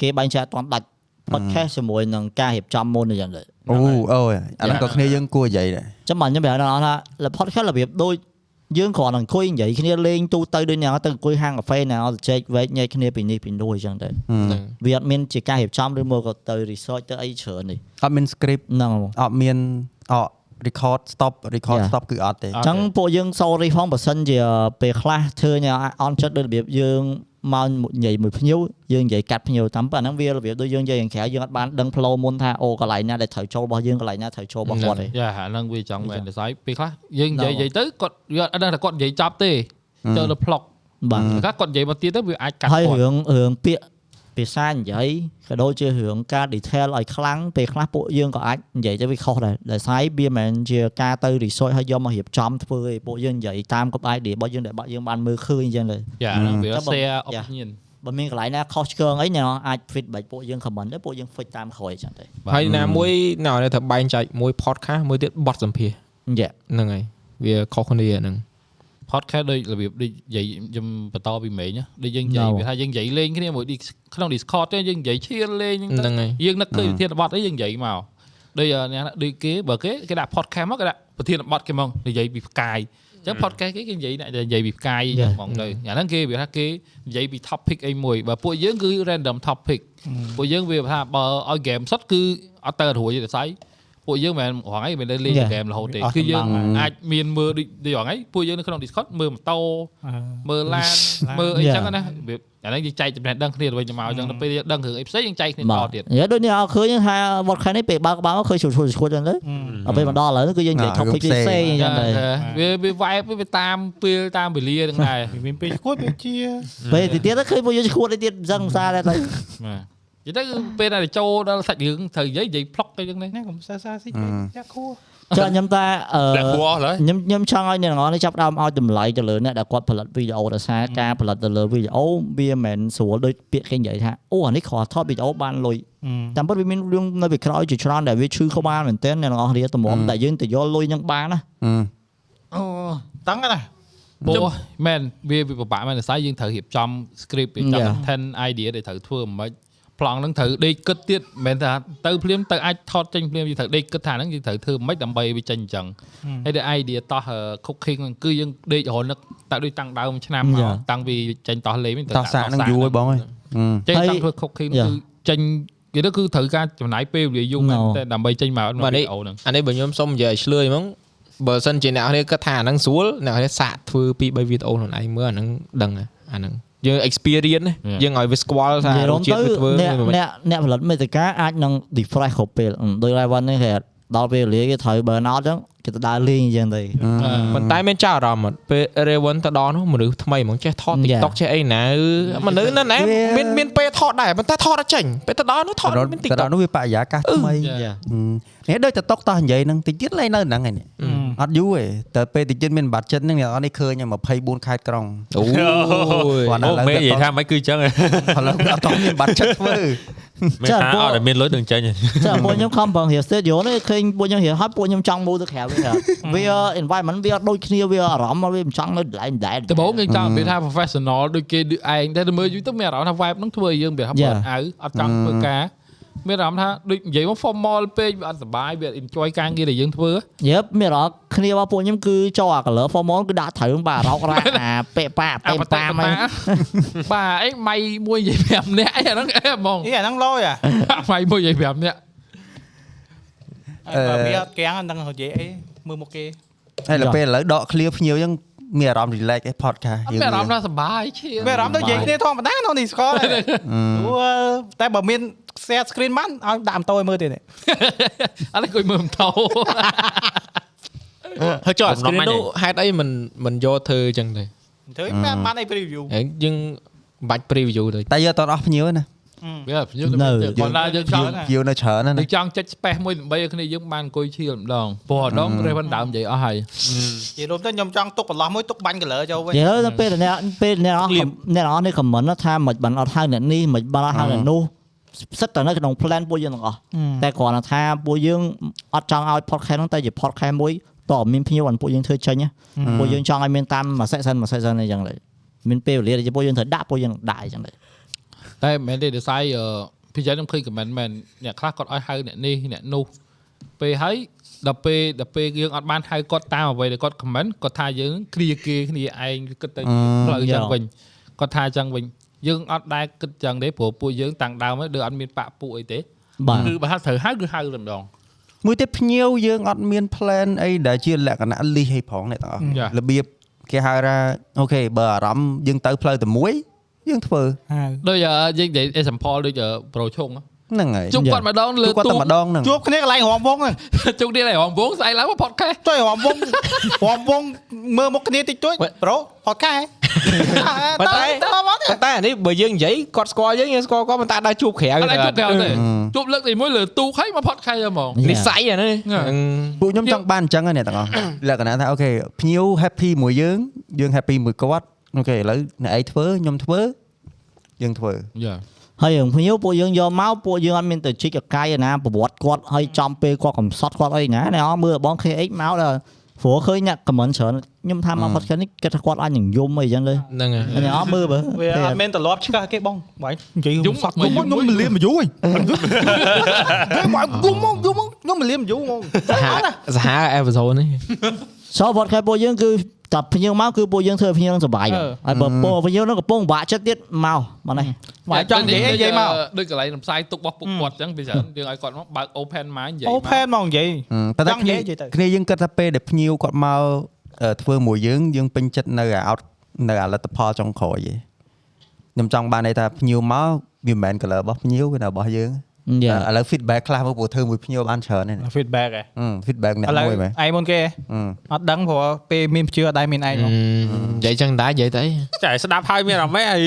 គេបែងចែកអត់ទាន់ដាច់ podcast ជាមួយនឹងការរៀបចំមុនអញ្ចឹងទៅ អូអូយអាហ្នឹងក៏គ្នាយើងគួរនិយាយដែរចាំបាទខ្ញុំប្រាប់ដល់ថា podcast របៀបដូចយើងគ្រាន់តែអង្គុយនិយាយគ្នាលេងទូទៅដូចអ្នកទៅអង្គុយហាងកាហ្វេអ្នកទៅចែកវែកញែកគ្នាពីនេះពីនោះអញ្ចឹងទៅហ្នឹងវាអត់មានជាការរៀបចំឬមកក៏ទៅ research ទៅអីច្រើននេះអត់មាន script ហ្នឹងហ្មងអត់មានអ record stop record Yeah. stop គឺអត់ទេអត់អញ្ចឹងពួកយើង sorry ផងបើសិនជាពេលខ្លះធ្វើញ៉ាអន់ចិត្តដូចរបៀបយើង មកនិយាយមួយភ្ញៀវយើងនិយាយកាត់ភ្ញៀវតាមប៉ុណ្ណឹងវារបៀបដូចយើងនិយាយខាងក្រៅយើងអត់បានដឹងផ្លូវមុនថាអូកន្លែងណាដែលត្រូវចូលរបស់យើងកន្លែងណាត្រូវចូលរបស់គាត់ទេយ៉ាអាហ្នឹងវាចង់មែនតែស្អីពេលខ្លះយើងនិយាយដល់និយាយទៅគាត់វាអត់ដឹងថាគាត់និយាយចប់ទេចូលទៅផ្លុកបាទពេលខ្លះគាត់និយាយមកទៀតទៅវាអាចកាត់ហើយគាត់រឿងរឿងពាក្យ ភាសានិយាយក៏ដូចជារឿងការ detail ឲ្យខ្លាំងពេលខ្លះពួកយើងក៏អាចនិយាយទៅវាខុសដែរដោយសារវាមិនមែនជាការទៅ research ហើយយកមករៀបចំធ្វើទេពួកយើងនិយាយតាមគាត់ idea របស់យើងដែលបាក់យើងបានមើលឃើញអញ្ចឹងទៅយ៉ាហ្នឹងវាចាំបើ share យ៉ា opinion បើមានកន្លែងណាខុសឆ្គងអីអ្នកនរអាច feedback ពួកយើង comment ទៅពួកយើង fix តាមក្រោយអញ្ចឹងទៅហើយណាមួយណៅនេះត្រូវបែងចែកមួយ podcast មួយទៀតបទសម្ភាសន៍យ៉ាហ្នឹងហើយវាខុសគ្នាហ្នឹង podcast ដូចរបៀបដូចនិយាយខ្ញុំបន្តពីមេញណាដូចយើងនិយាយ No. វាថាយើងនិយាយលេងគ្នាមួយ Dis- ក្នុង Discord ទេយើងនិយាយឈៀលលេងហ្នឹងទៅហ្នឹងហើយយើងនឹកឃើញប្រធានបទអីយើងនិយាយមកដូចអឺអ្នកណាដូចគេបើគេគេដាក់ podcast មកគេដាក់ប្រធានបទគេមកនិយាយពីផ្កាយអញ្ចឹង podcast គេគេនិយាយអ្នកនិយាយពីផ្កាយអញ្ចឹងហ្មងទៅអាហ្នឹងគេវាថាគេនិយាយពី topic អីមួយបើពួកយើងគឺ random topic ពួកយើងវាថាបើឲ្យ game សុទ្ធគឺអត់ទៅរួចទេស្អី ពួកយើងមិនមែនរងអីមិនได้លេង Yeah. game រហូតទេអស់គឺយើងកម្លាំងអាចមានមើលដូចដូចរងអីពួកយើងនៅក្នុង Discord មើលម៉ូតូអឺមើលឡានឡានមើលអី Yeah. ចឹងណាវាអាហ្នឹងយើងចែកចំណេះដឹងគ្នាទៅវិញទៅមកចឹងទៅពេលយើងដឹងរឿងអីផ្សេងយើងចែកគ្នាបាតទទៀតនិយាយដូចនេះអត់ឃើញថា what kind នេះពេលបើកបើកមកឃើញឈួតឈួតឈួតអញ្ចឹងទៅដល់ពេលមកដល់ឥឡូវគឺយើងនិយាយអា topic រឿងផ្សេងផ្សេងអញ្ចឹងទៅវាវា vibe វាតាមពេលតាមវេលាហ្នឹងដែរមានពេលឈួតពេលជាពេលទីទៀតទៅឃើញពួកយើងឈួតទៅទៀតអញ្ចឹងសារដែរទៅបាទ និយាយទៅគឺពេលដែលចូលដល់សាច់រឿងត្រូវនិយាយនិយាយផ្លុកទៅចឹងនេះនេះកុំសើសើស៊ីយ៉ាក់ខួរចុះខ្ញុំតែអឺលាក់គួរអស់ឡើយខ្ញុំខ្ញុំចង់ឲ្យអ្នកទាំងអស់នេះចាប់ផ្ដើមឲ្យតម្លៃទៅលើអ្នកដែលគាត់ផលិតវីដេអូដោយសារការផលិតទៅលើវីដេអូវាមិនមែនស្រួលដូចពាក្យគេនិយាយថាអូអានេះគ្រាន់ថតវីដេអូបានលុយតាមពិតវាមានរឿងនៅពីក្រោយជាច្រើនដែលវាឈឺក្បាលមែនទែនអ្នកទាំងអស់គ្នាតម្រាំតែយើងទៅយកលុយហ្នឹងបានណាអឺអូតឹងណាពោះមែនវាវាពិបាកមែនតែស្អីយើងត្រូវរៀបចំ script រៀបចំ Yeah. content idea ដែលត្រូវធ្វើមិន ប្លង់ហ្នឹងត្រូវដេកគិតទៀតមិនមែនថាទៅភ្លាមទៅអាចថតចេញភ្លាមយើងត្រូវដេកគិតថាហ្នឹងយើងត្រូវធ្វើមិនដើម្បីវាចេញអញ្ចឹងហើយតែ idea តោះ cooking ហ្នឹងគឺយើងដេករហូតនឹកតែដូចតាំងដើមឆ្នាំមក Yeah. តាំងពីចេញតោះលេងហ្នឹងតោះសាកនឹងយូរហើយបងអើយអឺចេញហើយតាំងធ្វើ cooking Yeah. គឺចេញគេទៅគឺត្រូវការចំណាយពេលវេលាយូរមែន No. តែដើម្បីចេញមកបាទវីនេះដេអូហ្នឹងអានេះបើខ្ញុំសុំនិយាយឲ្យឆ្លើយហ្មងបើសិនជាអ្នកនរគិតថាអាហ្នឹងស្រួលអ្នកនរសាកធ្វើពី3វីដេអូខ្លួនឯងមើលអាហ្នឹងដឹងហើយអាហ្នឹង យើង experience ណា Yeah. យើងឲ្យវាស្គាល់ថានិយាយររសំជាតិទៅវាធ្វើអ្នកវាមិនអ្នកអ្នកផលិតមេតិកាអាចនឹង refresh គ្រប់ពេលអឺដោយ Raven នេះគេដល់ពេលវេលាគេត្រូវ burn out អញ្ចឹងគេទៅដើរលេងអញ្ចឹងទៅប៉ុន្តែមានចាស់អារម្មណ៍អត់ពេល Raven ទៅដល់នោះមនុស្សថ្មីហ្មងចេះថត Yeah. TikTok ចេះអីណាមនុស្សនៅណាវាមានមានពេលថតដែរប៉ុន្តែថតអត់ចេញពេលទៅដល់នោះថតទៅដល់មានទៅ TikTok ដល់នោះវាបរិយាកាសថ្មីយ៉ាហឺនេះដូចទៅតុកតោះនិយាយហ្នឹងតិចទៀតលេងនៅហ្នឹងឯនេះ អត់យូរទេតែពេលតិចទៀតមានបាត់ចិត្តហ្នឹងអ្នកនរនេះឃើញ24ខេត្តក្រុងអូយគាត់អូឥឡូវមេនិយាយទៅថាមិនគឺអញ្ចឹងឥឡូវអត់តមានបាត់ចិត្តធ្វើមិនថាអត់តែមានលុយនឹងចេញចាពួកខ្ញុំខំប្រឹងរៀន studio នេះឃើញពួកខ្ញុំរៀនហើយពួកខ្ញុំចង់មូលទៅក្រៅវិញវា environment វាអត់ដូចគ្នាវាអារម្មណ៍វាមិនចង់នៅកន្លែងដែរដំបូងយើងចង់និយាយថា professional ដូចគេដូចឯងតែទៅមើលយូរទៅមានអារម្មណ៍ថា vibe ហ្នឹងធ្វើឲ្យយើងវាថា Yeah. បើអៅអត់ចង់ធ្វើការ មានអារម្មណ៍ថាដូចនិយាយមក formal ពេកវាអត់សុបាយវាអត់ enjoy ការងារដែលយើងធ្វើយេបមានអារម្មណ៍គ្នារបស់ពួកខ្ញុំគឺចូលអា color formal គឺដាក់ត្រូវបាទរោគរ៉ាអាពេប៉ាអាពេបតេប៉ាបមកតាបាទអីម៉ៃមួយនិយាយ5នាក់អីអាហ្នឹងអេហ្មងអីអាហ្នឹងលយអាម៉ៃមួយនិយាយ5នាក់បើវាអត់កាំងហ្នឹងនិយាយអីមើលមុខគេហើយដល់ពេលឥឡូវដក clear ភ្ញៀវអញ្ចឹង មានអារម្មណ៍ relax ឯ podcast អត់មានអារម្មណ៍ថាសុបាយឈៀមានអារម្មណ៍ដូចនិយាយគ្នាធម្មតាក្នុងនេះស្គាល់តែតែបើមាន share screen បានឲ្យដាក់ម៉ូតូឲ្យមើលទៀតអត់អង្គុយមើលម៉ូតូហើយចុះបំណង screen អញនោះហេតុអីមិនមិនយកធ្វើអញ្ចឹងទេធ្វើបានបានអី preview ហើយយើងមិនបាច់ preview ទៅតែយកអត់អស់ភ្ញៀវណា វាភ្ញៀវនៅគាត់ណាយើងចង់យាវនៅច្រើនណាស់យើណាងចង់ចុច space មួយដើម្បីឲ្យគ្នាយើងបានអង្គុយឈៀលម្ដងព្រោះអដង Raven ដើមនិយាយអស់ហើយនិយាយរួមទៅខ្ញុំចង់ទុកបន្លោះមួយទុកបាញ់ color ចូលវិញនិយាយទៅពេលអ្នកពេលអ្នកអស់អ្នកអស់នេះខមមិនថាមិនបានអត់ហៅអ្នកនេះមិនបានអត់ហៅអ្នកនោះសិតតែនៅក្នុង plan ពួកយើងទាំងអស់តែគ្រាន់តែថាពួកយើងអត់ចង់ឲ្យ podcast ហ្នឹងតែជា podcast មួយតើមានភ្ញៀវបានពួកយើងធ្វើចេញណាពួកយើងចង់ឲ្យមានតាមមួយ section មួយ section អីចឹងដែរមានពេលវេលាដែលពួកយើងត្រូវដាក់ពួកយើងដាក់អីចឹងដែរ តែមិនមែនទេដោយសារអឺពីចឹងខ្ញុំឃើញ comment មែនអ្នកខ្លះគាត់ឲ្យហៅអ្នកនេះអ្នកនោះពេលហើយដល់ពេលដល់ពេលយើងអត់បានហៅគាត់តាមអ្វីដែលគាត់ comment គាត់ថាយើងគ្រាគេគ្នាឯងគិតទៅផ្លូវចឹងវិញគាត់ថាចឹងវិញយើងអត់ដែលគិតចឹងទេព្រោះពួកយើងតាំងដើមហើយដូចអត់មានបាក់ពួកអីទេបាទគឺបើថាត្រូវហៅគឺហៅតែម្ដងមួយទៀតភ្ញៀវយើងអត់មាន plan អីដែលជាលក្ខណៈ list ឲ្យផងអ្នកទាំងអស់ចារបៀបគេហៅថាអូខេបើអារម្មណ៍យើងទៅផ្លូវតែមួយ យើងធ្វើដូចអឺយើងនិយាយ example ដូចអឺប្រូឆុងហ្នឹងហើយជុំគាត់ម្ដងលើគឺគាត់ទូតែម្ដងហ្នឹងជួបគ្នាកន្លែងរំវងហ្នឹងជុំនេះឯងរំវងស្អែកឡើងមក podcast ចុយរំវងរំវងមើលមុខគ្នាតិចតួចប្រូផតខែប៉ុន្តែប៉ុន្តែអានេះបើយើងនិយាយគាត់ស្គាល់យើងយើងស្គាល់គាត់ប៉ុន្តែដល់ជួបក្រៅអត់អាចជុំក្រៅទេអឺជុំលើកទីមួយលើទូកហើយមក podcast ហ្មងនិស័យអានេះពួកខ្ញុំចង់បានអញ្ចឹងហ្នឹងអ្នកទាំងអស់លក្ខណៈថាអូខេភ្ញៀវ happy មួយយើងយើង happy មួយគាត់ អូខេឥឡូវអ្នកឯងធ្វើខ្ញុំធ្វើយើងធ្វើយ៉ាហើយរឿងភ្ញៀវពួកយើងយកមកពួកយើងអត់មានទៅជីកកាយណាប្រវត្តិគាត់ហើយចំពេលគាត់កំសត់គាត់អីណាអ្នកអស់មើលបង KX មកដល់ព្រោះឃើញអ្នក comment ច្រើនខ្ញុំថាមក podcast នេះគិតថាគាត់អាចនឹងយំអីចឹងទៅហ្នឹងហើយអ្នកអស់មើលបើវាអត់មានត្រឡប់ឆ្កឹះគេបងបាយនិយាយយំសក់ខ្ញុំខ្ញុំមិនលៀមយូរហីគេមកយំមកយំមកខ្ញុំមិនលៀមយូរហ្មងសហសហអេ ផ isode នេះសោ podcast ពួកយើងគឺតែភ្ញៀវមកគឺពួកយើងធ្វើឲ្យភ្ញៀវនឹងសុបាយហើយបើពួកភ្ញៀវនឹងកំពុងបាក់ចិត្តទៀតមកមកនេះបាយចង់និយាយអីនិយាយមកដូចកន្លែងរំសាយទុករបស់ពួកគាត់អញ្ចឹងពីច្រើនយើងឲ្យគាត់មកបើក open mind និយាយអូផែនមកនិយាយប៉ុន្តែចង់និគ្នាយាយនិយាយទៅគ្នាយើងគិតថាពេលដែលភ្ញៀវគាត់មកអឺធ្វើមួយយើងយើងពេញចិត្តនៅអា out នៅអាលទ្ធផលចុងក្រោយឯងខ្ញុំចង់បានន័យថាភ្ញៀវមកវាមិនមែន color របស់ភ្ញៀវវានៅរបស់យើងយ៉ា ឥឡូវ feedback ខ្លះមកព្រោះធ្វើមួយភ្ញៀវបានច្រើនហ្នឹង feedback ហ៎អឺ feedback អ្នកឥឡូវមួយមែនឯងមុនគេអឺអត់ដឹងព្រោះពេលមានភ្ជឿអត់ដែរមានឯងមកនិយាយចឹងដែរនិយាយទៅចាស្ដាប់ហើយមានអារម្មណ៍អី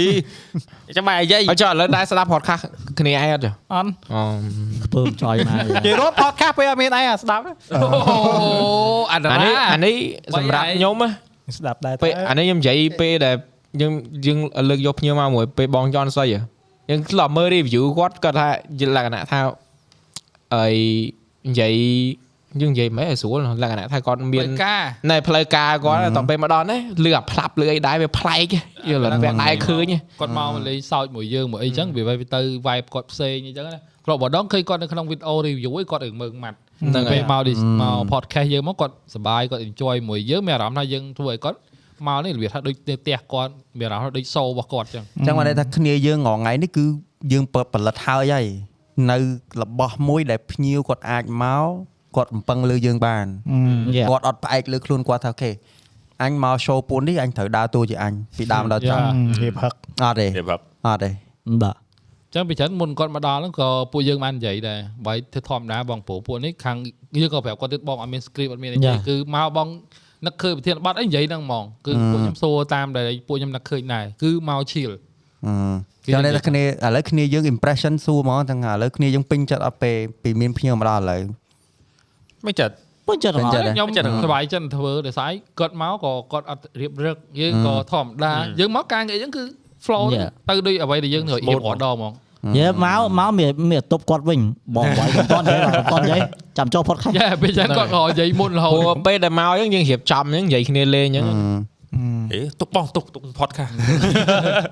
ចាំបាយនិយាយអត់ចុះឥឡូវដែរស្ដាប់ podcast គ្នាឯងអត់ចុះអត់អូពើចយមកនិយាយរួម podcast ពេលអត់មានឯងអាស្ដាប់អូអានអានេះរ៉ាអានេះសម្រាប់ខ្ញុំណាស្ដាប់ដែរពេលអានេះខ្ញុំនិយាយពេលដែលយើងយើងលើកយកភ្ញៀវមកមួយពេលបងចន់ស្អីហ៎ យើងធ្លាប់មើល review គាត់គាត់ថាជាលក្ខណៈថាអីនិយាយយើងនិយាយមិនឲ្យស្រួលលក្ខណៈថាគាត់មានមានការនៅផ្លូវការគាត់តពេលមកដល់នេះលឺអាផ្លាប់លឺអីដែរវាប្លែកយល់តែដែរឃើញគាត់មកលេងសើចមួយយើងមួយអីចឹងវាទៅ vibe គាត់ផ្សេងអីចឹងណាគ្រាប់ម្ដងឃើញគាត់នៅក្នុងវីដេអូ review ឯងគាត់រឿងមើងម៉ាត់ហ្នឹងហើយពេលមកនេះមក podcast យើងមកគាត់សប្បាយគាត់ enjoy មួយយើងមានអារម្មណ៍ថាយើងធ្វើឲ្យគាត់ មកនេះរបៀបថាដូចនៅផ្ទះគាត់មានអារម្មណ៍ថាដូច show របស់គាត់ចឹងអញ្ចឹងបានន័យថាគ្នាយើងរាល់ថ្ងៃនេះគឺយើងពិតផលិតហើយហើយនៅរបស់មួយដែលភ្ញៀវគាត់អាចមកគាត់បំពឹងលើយើងបានយ៉ាគាត់អត់ផ្អែកលើខ្លួនគាត់ថាអូខេអញមក show ពួននេះអញត្រូវដើរតួជាអញពីដើមដល់ចប់ហៀបហឹកអត់ទេរៀបរាប់អត់ទេបាទចឹងពីច្រើនមុនគាត់មកដល់ហ្នឹងក៏ពួកយើងបាននិយាយដែរបើធ្វើធម្មតាបងព្រោះពួកនេះខាងយើងក៏ប្រាប់គាត់ទៀតបងអត់មាន script អត់មានអីទេគឺមកបង នឹកឃើញប្រធានបတ်អីនិយាយហ្នឹងហ្មងគឺពួកខ្ញុំសួរតាមដែលពួកខ្ញុំនឹកឃើញដែរគឺមក chill អឺចាំតែថាគ្នាឥឡូវគ្នាយើង impression សួរហ្មងទាំងឥឡូវគ្នាយើងពេញចិត្តអត់ពេលពីមានភ្ញៀវមកដល់ឥឡូវមិនចិត្តពុញចិត្តពេញហ្មងចិត្តខ្ញុំសប្បាយចិត្តធ្វើដោយសារគាត់មកក៏គាត់អត់រៀបរឹកយើងក៏ធម្មតាយើងមកការងារយើងគឺ flow ទៅដូចអ្វីដែលយើងត្រូវរៀប order ហ្មង យេមកមកមានមានតុបគាត់វិញបងបាយកំតន់និយាយកំតន់និយាយចាំចូល podcast យ៉ាពេលចឹងគាត់ក៏និយាយមុនរហូព្រោះតពេលដែលមកយើងយើងរៀបចំហ្នឹងនិយាយគ្នាលេងអញ្ចឹងអេទុកបងទុកទុក podcast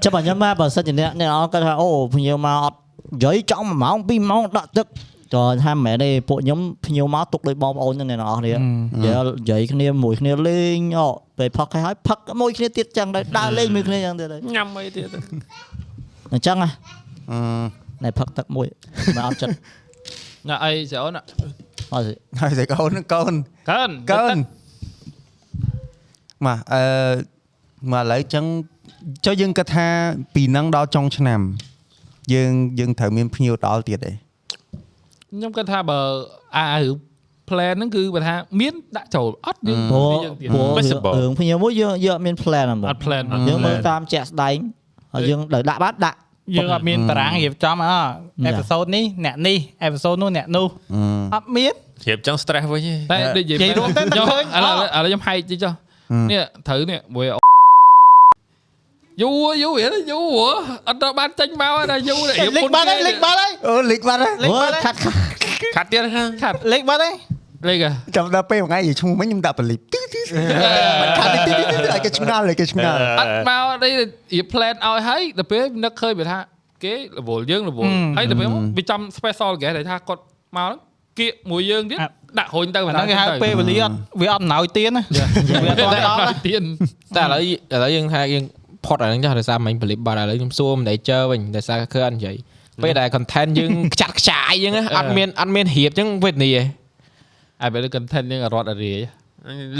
ចាំបើខ្ញុំមកបើសិនជាអ្នកអ្នកអត់គាត់ថាអូភ្ញៀវមកអត់និយាយចង់1ម៉ោង2ម៉ោងដាក់ទឹកចថាមិនមែនទេពួកខ្ញុំភ្ញៀវមកទុកដោយបងប្អូនហ្នឹងអ្នកនរគ្នានិយាយនិយាយគ្នាមួយគ្នាលេងអូពេលផឹកហើយផឹកមួយគ្នាទៀតចឹងដែរដើរលេងមួយគ្នាចឹងទៀតហើយញ៉ាំអីទៀតអញ្ចឹងណាអឺ ណែផឹកទឹកមួយមកអត់ចិត្តណាអីស្រូនអត់ទេហើយស្អីកូនកូនកើនកើនមកអឺមកឥឡូវចឹងចុះយើងគិតថាពីនឹងដល់ចុងឆ្នាំយើងយើងត្រូវមានភ្ញៀវដល់ទៀតទេខ្ញុំគាត់ថាបើអារឿង plan ហ្នឹងគឺបើថាមានដាក់ចូលអត់យើងព្រោះយើងទៀតព្រោះ Possible រឿងភ្ញៀវមួយយើងយើងអត់មាន plan ហ្មងអត់ plan យើងមើលតាមជាក់ស្ដែងហើយយើងដល់ដាក់បាត់ដាក់ យើងអត់មានតារាងរៀបចំអអេពីសូតនេះអ្នកនេះអេពីសូតនោះអ្នកនោះអត់មានរៀបចឹង stress វិញទេតែនិយាយនិយាយរួមទៅខ្ញុំឃើញឥឡូវឥឡូវខ្ញុំហែកតិចចុះនេះត្រូវនេះមួយយូរយូរវាយូរអត់ដល់បានចេញមកណាយូររៀបលេខបាត់ហើយលេខបាត់ហើយអូលីកបាត់ហើយលេខអូបាត់ហើយខាត់ខាត់ខាត់ទៀតហ្នឹងខាត់លេខបាត់ហើយ លេខចាំដល់ពេលមួយថ្ងៃនិយាយឈ្មោះមិញខ្ញុំដាក់បលីបទីទីខាត់ទីទីទីឲ្យគេឆ្ងល់ឲ្យគេឆ្ងល់អត់មកនេះរៀប plan ឲ្យហើយដល់ពេលនឹកឃើញវាថាគេរវល់យើងរវល់ហើយដល់ពេលវាចំ special guest ដែលថាគាត់មកហ្នឹងគៀកមួយយើងទៀតដាក់រុញទៅអាហ្នឹងគេហៅពេលវេលាអត់វាអត់អំណោយទៀនណាវាអត់តែដល់ដល់ទៀនតែឥឡូវឥឡូវយើងថាយើងផុតអាហ្នឹងចោះដោយសារមិញបលិបបាត់ឥឡូវខ្ញុំសួរមិនដេចើវិញដោយសារគឺអត់និយាយពេលដែល content យើងខ្ចាត់ខ្ចាយហ្នឹងអត់មានអត់មានរៀបអញ្ចឹងវេទនីឯង ហើយពេល content យើងរត់អរាយ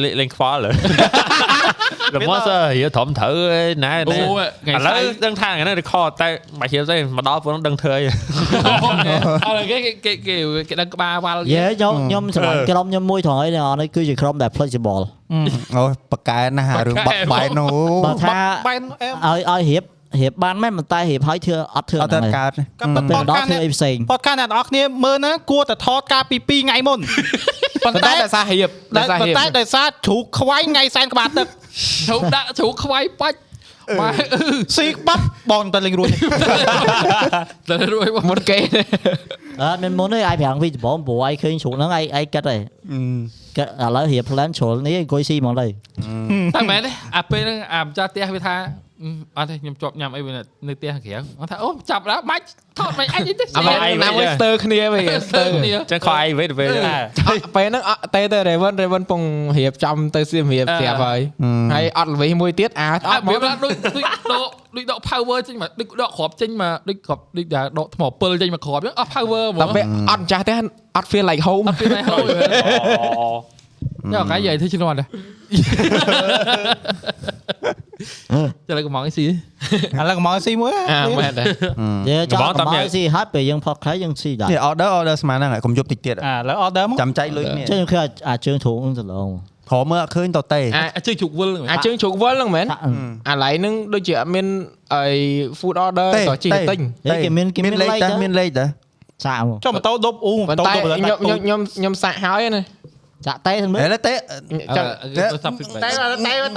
លេលេងខ្វល់ល្មមសើរៀបធំត្រូវឯណែអូណែថ្ងៃឥឡូវដឹងថាថ្ងៃនេះ record តែមិនរៀបទេមកដល់ព្រោះដឹងធ្វើអីអត់គេគេគេគេដឹងក្បាលវល់យេខ្ញុំខ្ញុំស្រឡាញ់ក្រុមខ្ញុំមួយត្រង់អីនេះគឺជាក្រុមដែល flexible អូបកកែណារឿងបាក់បែកនោះបើថាបែនអេឲ្យឲ្យរៀប រៀបបានមែនប៉ុន្តែរៀបឲ្យធ្វើអត់ធ្វើអត់ទៅហ្នឹងកើតកាប់ពេលផតដល់កាសធ្វើអីផ្សេងផតកាសអ្នកនរគ្នាមើលណាគួរតែថតការពី2ថ្ងៃមុនប៉ុន្ប៉ុន្តែតែដោយសាររៀបដោយសារប៉ុរៀបន្តែដោយសារជ្រូកខ្វាយថ្ងៃសែនក្បាលទឹកជ្រូកដាក់ជ្រូកខ្វាយបាច់បាទស៊ីបាត់បងទៅលេងរួចតែរួយមុនគេអត់មានមុនទេអាយប្រាំងវីដំបងព្រោះអាយឃើញជ្រូកហ្នឹងអាយអាយគិតទេគិតឥឡូវរៀប plan ជ្រុលនេះអង្គុយស៊ីហ្មងទៅតែមែនទេអាពេលហ្នឹងអាម្ចាស់ផ្ទះវាថា អត់ទេខ្ញុំជាប់ញ៉ាំអីវានៅផ្ទះក្រៅគាត់ថាអូចាប់ដល់បាច់ថតមិនអញទេអាមកណាមួយស្ទើគ្នាវិញស្ទើគ្នាចឹងខ្វល់អីវិញទៅពេលពេលហ្នឹងអត់ទេទៅ Raven Raven ពងរៀបចំទៅសៀមរៀបស្រាប់ហើយហើយអត់ល្វីមួយទៀតអាអអត់ត់វាមកដូចដូចដូចដកដូចដក power ចេញមកដូចដកគ្រាប់ចេញមកដូចគ្រាប់ដូចដែលដកថ្មពិលចេញមកគ្រាប់ចឹងអត់ power ហ្មតែងពេលអត់ម្ចាស់ទេអត់ feel like home អត់ពីណៃហូ យយកកាយយាយធ្វើជំនាន់ដែរចាំឡើងកំងអីស៊ីឥឡូវកំងស៊ីមួយអាមែនទេយេចាំកំងស៊ីហើយពេលយើង podcast យើងស៊ីដែរនេះ order order ស្មានហ្នឹងហើយកុំយប់តិចទៀតអាឥឡូវ order មកចាំចៃលុយនេះចឹងខ្ញុំឃើញអាចជើងជ្រូកហ្នឹងទៅឡងព្រមមើលអត់ឃើញតទេអាជើងជុកវិលអាចជើងជ្រូកវល់ហ្នឹងមែនអាឡៃហ្នឹងដូចជាអត់មានអី food order តោះជីទៅទិញគេមានគេមានលេខលេខតែដែរមានលេខតែចាក់មកចុះម៉ូតូដប់អ៊ូម៉ូប៉ុន្តូតែដប់ខ្ញុំខ្ញុំខ្ញុំខ្ញុំសាក់ហើយណា ចាក់តេទៅមើលហេឡទេចាំសាប់ពីតែតែ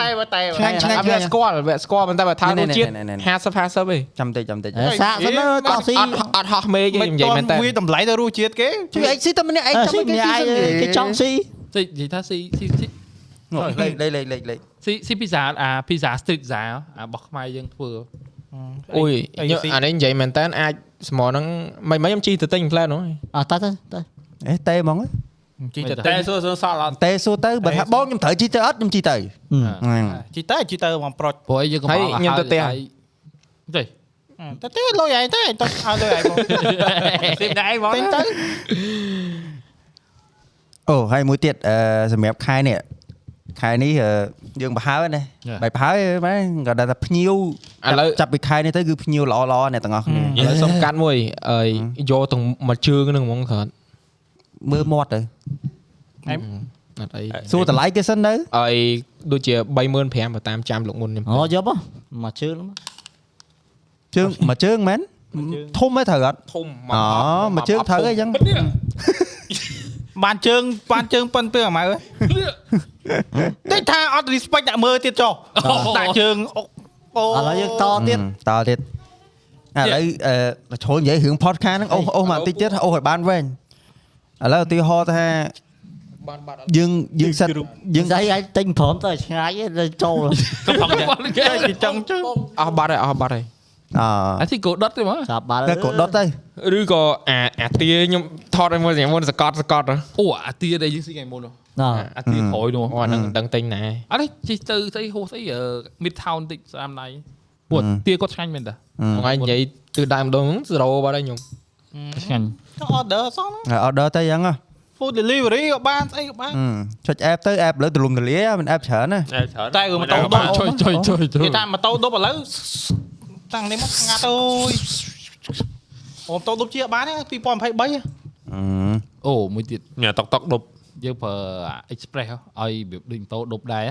តែតែឆ្ងាញ់ឆ្ងាញ់អត់វាស្គាល់វាស្គាល់ប៉ុន្តែបើថារសជាតិណែណែណែ50 50ទេចាំតិចចាំតិចសាក់សិនមើលតោះស៊ីអត់អត់ហោះមេឃទេខ្ញុំនិយាយមែនតើវាតម្លៃទៅរសជាតិគេជួយឯងស៊ីតែម្នាក់ឯងអើចាំស៊ីគេញ៉ាយស៊ីគេចង់ស៊ីនិយាយថាស៊ីស៊ីស៊ីលេខលេខលេខលេខស៊ីស៊ីពីសាអាពីសា street សាអារបស់ខ្មែរយើងធ្វើអុយអានេះនិយាយមែនតើអាចស្មោហ្នឹងមិនមិនខ្ញុំជីទៅទិញផ្លែនោះអត់តើទៅទៅអេតេហ្មង ជីទៅតែសួរសួរសល់អត់តេសួរទៅបើថាបងខ្ញុំត្រូវជីទៅអត់ខ្ញុំជីទៅជីទៅជីទៅមកប្រូចព្រោះអីយើងកំងទេតែទេលុយឯងទេទៅឲ្យលុយឯងមកស៊ីម្នាក់ឯងមកទិញទៅអូហើយមួយទៀតអឺសម្រាប់ខែនេះខែនេះយើងប្រហើណាបែបប្រហើមែនក៏ថាភ្ញៀវឥឡូវចាប់ពីខែនេះទៅគឺភ្ញៀវល្អល្អអ្នកទាំងអស់គ្នាឥឡូវសុំកាត់មួយអើយយកទាំងមួយជើងហ្នឹងហ្មងគាត់ មើលមាត់ទៅអត់អីសួរតម្លៃគេសិនទៅអីដូចជា35000បើតាមចាំលោកមុនខ្ញុំអូយកមកជើងជើងមួយជើងមែនធំទេត្រូវអត់ធំអូមួយជើងត្រូវអីចឹងបានជើងបានជើងប៉ុនពើអាម៉ៅតែថាអត់ respect ដាក់មើលទៀតចុះដាក់ជើងអូឥឡូវយើងតទៀតតទៀតឥឡូវអឺចូលនិយាយរឿង podcast ហ្នឹងអូសអូសមកបន្តិចទៀតអូសឲ្យបានវែង ឥឡូវឧទាហរណ៍ថាបានបាត់អត់យើងយើងសិតយើយើងងស្អីអាចទិញព្រមទៅឆ្ងាយទៅចូលកំងគេជីចង់ជើងអស់បាត់ហើយអស់បាត់ហើយអអាទីកោដុតទេមកចាប់បាល់តែក៏ដុតទៅឬក៏អាអាទាខ្ញុំថតឲ្យមើលស្រាប់មុនសកត់សកត់អូអាទាដែលយើងស៊ីថ្ងៃមុនណ៎អាទាក្រោយនោះអូអាហ្នឹងដឹងទិញណាអត់ទេជិះទៅស្អីហូសអី mid town តិចស្អាមដៃពួកទាគាត់ឆ្ងាញ់មែនតាថ្ងៃនិយាយទិសដៅម្ដង0បាត់ហើយខ្ញុំ ឆ្ងាញ់ទៅ order សោះហើយ order ទៅយ៉ាងហ៎ food delivery ក៏បានស្អីក៏បានចុច app ទៅ app លើទលំទលាមិន app ច្រើនណាច្រើនតែគឺម៉ូតូដប់ចុយចុយចុយចុយគេថាម៉ូតូដប់ឥឡូវតាំងនេះមកស្ងាត់អើយអូម៉ូតូដប់ជាបានទេ2023អូមួយទៀតញ៉ាតុកតុកដប់យើងប្រើ express ឲ្យរបៀបដូចម៉ូតូដប់ដែរ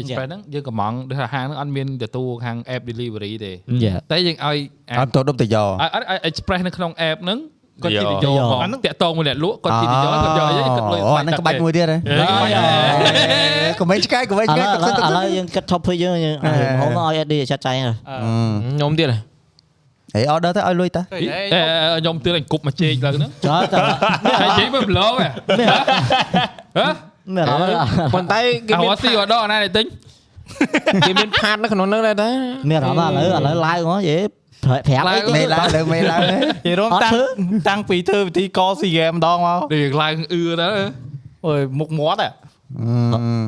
express ហ្នឹងយើងកំងដូចថាហាងហ្នឹងអត់មានទទួលខាង app delivery ទេយ៉ាតែយើងឲ្យអាអត់ទៅដប់ទៅយកឲ្យឲ្យឲ្យ express នៅក្នុង app ហ្នឹងគាត់ជិះទៅយកយកផងតាក់តងមួយអ្នកលក់គាត់ជិះទៅយកគាត់យកអីគាត់លុយអូអាហ្នឹងក្បាច់មួយទៀតហ៎កុំមិនឆ្កែកុំមិនឥឆ្កែឡូវឥឡូវឥឡូវយើងគិត topic យើងយើងហៅមកឲ្យ AD ចាត់ចែងហើយខ្ញុំទៀតហ៎ហេ order ទៅឲ្យលុយតាអេខ្ញុំទៀតឲ្យគប់មកជែកឡើងហ្នឹងចើតែហើយជិះមើល blog ហ៎ មានហ៎មានអត់ប៉ុន្តែគេគេមានមកស៊ីអត់ដល់ណានេះទិញគេមានផាតនៅក្នុងហ្នឹងដែរតាមានអត់ឥឡូវឥឡូវ live ហ្មងយេប្រាប់ប្រាប់អីមេឡើងលើមេឡើងនិយាយរួមអត់តាំងធ្វើតាំងពីធ្វើវិធីកស៊ីហ្គេមម្ដងមកនេះឡើងអឺទៅអើយមុខមាត់ហ៎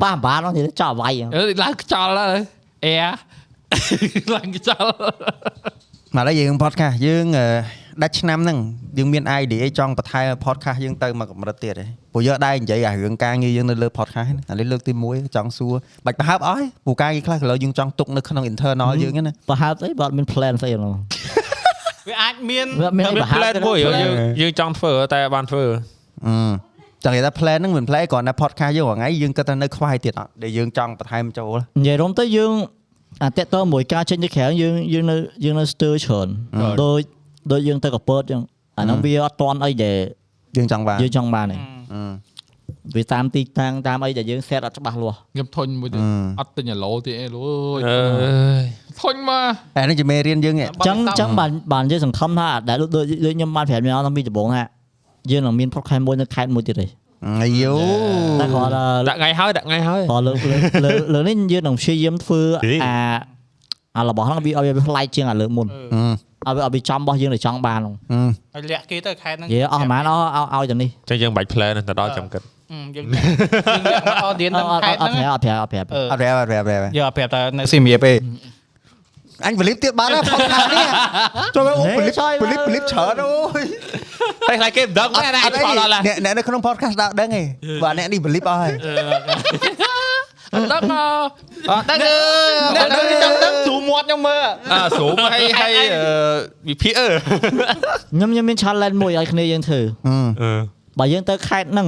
ប៉ះបានហ្នឹងចោលវាយអឺឡើងខ្ចល់ហើយអែឡើងខ្ចល់មកឡើយយើង podcast យើង ដាច់ឆ្នាំហ្នឹងយើងមាន idea ចង់បន្ថែម podcast យើងទៅមកកម្រិតទៀតហ៎ព្រោះយើងដែរនិយាយអារឿងការងារយើងនៅលើ podcast ហ្នឹងអានេះលើកទី1ចង់សួរបាច់ប្រហើបអស់ព្រោះការងារខ្លះឥឡូវយើងចង់ទុកនៅក្នុង internal យើងហ្នឹងណាប្រហែលស្អីបើអត់មាន plan ស្អីហ្នឹងវាអាចមានវាមានអីមានប្រហែល plan មួយយើងយើងចង់ធ្វើតែបានធ្វើអឺចង់និយាយថា plan ហ្នឹងមិន plan គ្រាន់តែ podcast យើងរាល់ថ្ងៃយើងគិតថានៅខ្វាយទៀតអត់ដែលយើងចង់បន្ថែមចូលនិយាយរួមទៅយើងអាតេតតមួយការចេញទៅក្រៅយើងយើងនៅយើងនៅស្ទើរច្រើនដូច ដូចយើងទៅកពើតចឹងអាហ្នឹងវាអត់តន់អីដែលយើងចង់បានយើងចង់បានទេអឺវាតាមទីតាំងតាមអីដែលយើង set អត់ច្បាស់លាស់ខ្ញុំធុញមួយទៀតអឺអត់ទិញអាឡូទៀតអេលូយអើយធុញមកអានេះជាមេរៀនយើងឯងចឹងចឹងបានបានយើងសង្ឃឹមថាដែលដូចដូចដូចខ្ញុំបានប្រាប់ខ្ញុំតាំងពីដំបូងថាយើងនឹងមាន podcast មួយនៅខេត្តមួយទៀតទេអាយូតែគាត់ថាដាក់ថ្ងៃហើយដាក់ថ្ងៃហើយគាត់លើកលើកលើកនេះយើងនឹងព្យាយាមធ្វើអា អារបស់ហ្នឹងវាឲ្យវាផ្លែកជាងអាលើកមុនអឺឲ្យវាឲ្យវាចំរបស់យើងដែលចង់បានហ្នឹងអឺឲ្យលាក់គេទៅខែហ្នឹងនិយាយអស់ប្រហែលអស់ឲ្យឲ្យទៅនេះអញ្ចឹងយើងបាច់ plan ទៅដល់ចាំគិតអឺយើងយើងលាក់មកអត់ឌៀនអទៅត់អត់ខែអត់ហ្នឹងប្រាប់អត់ប្រាប់អត់ប្រាប់អឺអត់ប្រាប់អត់ប្រាប់ប្រាប់យកឲ្យប្រាប់តែនៅសៀមរាបទេអញបលីបទៀតបានហើយ podcast នេះចូលមកអូបលីបបលីបបលីបច្រើនអូយតែខ្លាចគេមិនដឹងទេណាអត់អីឆ្លល់ឡាអ្នកអ្នកនៅក្នុង podcast ដាក់ដឹងឯងបាទអ្នកនេះបលីបអស់ហើយ ដឹងអអត់ដឹងអើយអ្នកដឹងចង់ដឹងស្រួលមាត់ខ្ញុំមើលអាស្រួលហើយហើយវិភាគអឺខ្ញុំខ្ញុំមាន challenge មួយឲ្យគ្នាយើងធ្វើអឺបើយើងទៅខេត្តហ្នឹង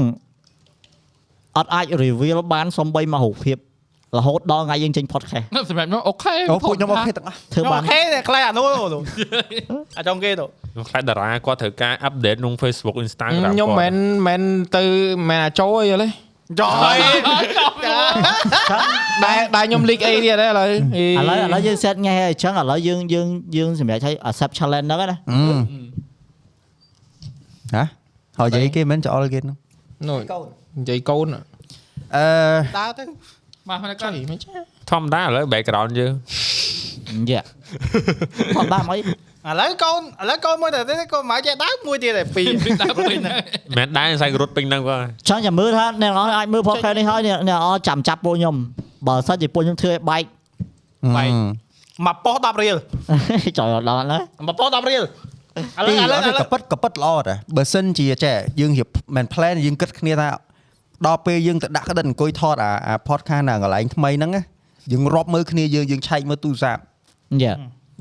អត់អាច reveal បានសំបីមករូបភាពរហូតដល់ថ្ងៃយើងចេញ podcast សម្រាប់ខ្ញុំអូខេអូពួកខ្ញុំអូខេទាំងអស់ធ្វើខ្ញុំបាអូនខេតែខ្លាចអានោះអាចុងគេទៅខ្ញុំខ្លាចតារាគាត់ត្រូវការ update ក្នុង Facebook Instagram ខ្ញុំមិនមិនទៅមិនអាចចូលអីយល់ទេចយ ដែរដែរខ្ញុំលីកអីទៀតដែរឥឡូវអីឥឡូវឥឡូវយើង set ថ្ងៃហើយអញ្ចឹងឥឡូវយើងយើងយើងសម្រាប់ឲ្យ accept challenge ហ្នឹងណាហ៎ហើយនិយាយគេមិនចោលគេហ្នឹងនោះនិយាយកូនអឺដើរទៅមកមកកាត់មិនចាធម្មតាឥឡូវ background យើងយ៉ាផងបានអី ឥឡូវកូនឥឡូវកូនមួយតែកូនមកចេះដើរមួយទៀតឯពីរពីដើមពេញហ្នឹងមិនដែរស្អែករត់ពេញហ្នឹងគាត់ចង់ចាំមើលថាអ្នកនរអាចមើល podcast នេះហើយអ្នកនរចាំចាប់ពួកខ្ញុំបើសិនជាពួកខ្ញុំធ្វើឲ្យបែកមកប៉ោះ10រៀលចោលដល់ណាមកប៉ោះ10រៀលឥឡូវឥឡូវឥឡូវកប៉ិតកប៉ិតល្អតាបើសិនជាចេះយើងរៀបមិន plan យើងគិតគ្នាថាដល់ពេលយើងទៅដាក់ក្តិនអង្គុយថតអាអា podcast ណាកន្លែងថ្មីហ្នឹងណាយើងរាប់មើលគ្នាយើងយើងឆែកមើលទូរស័ព្ទយ៉ា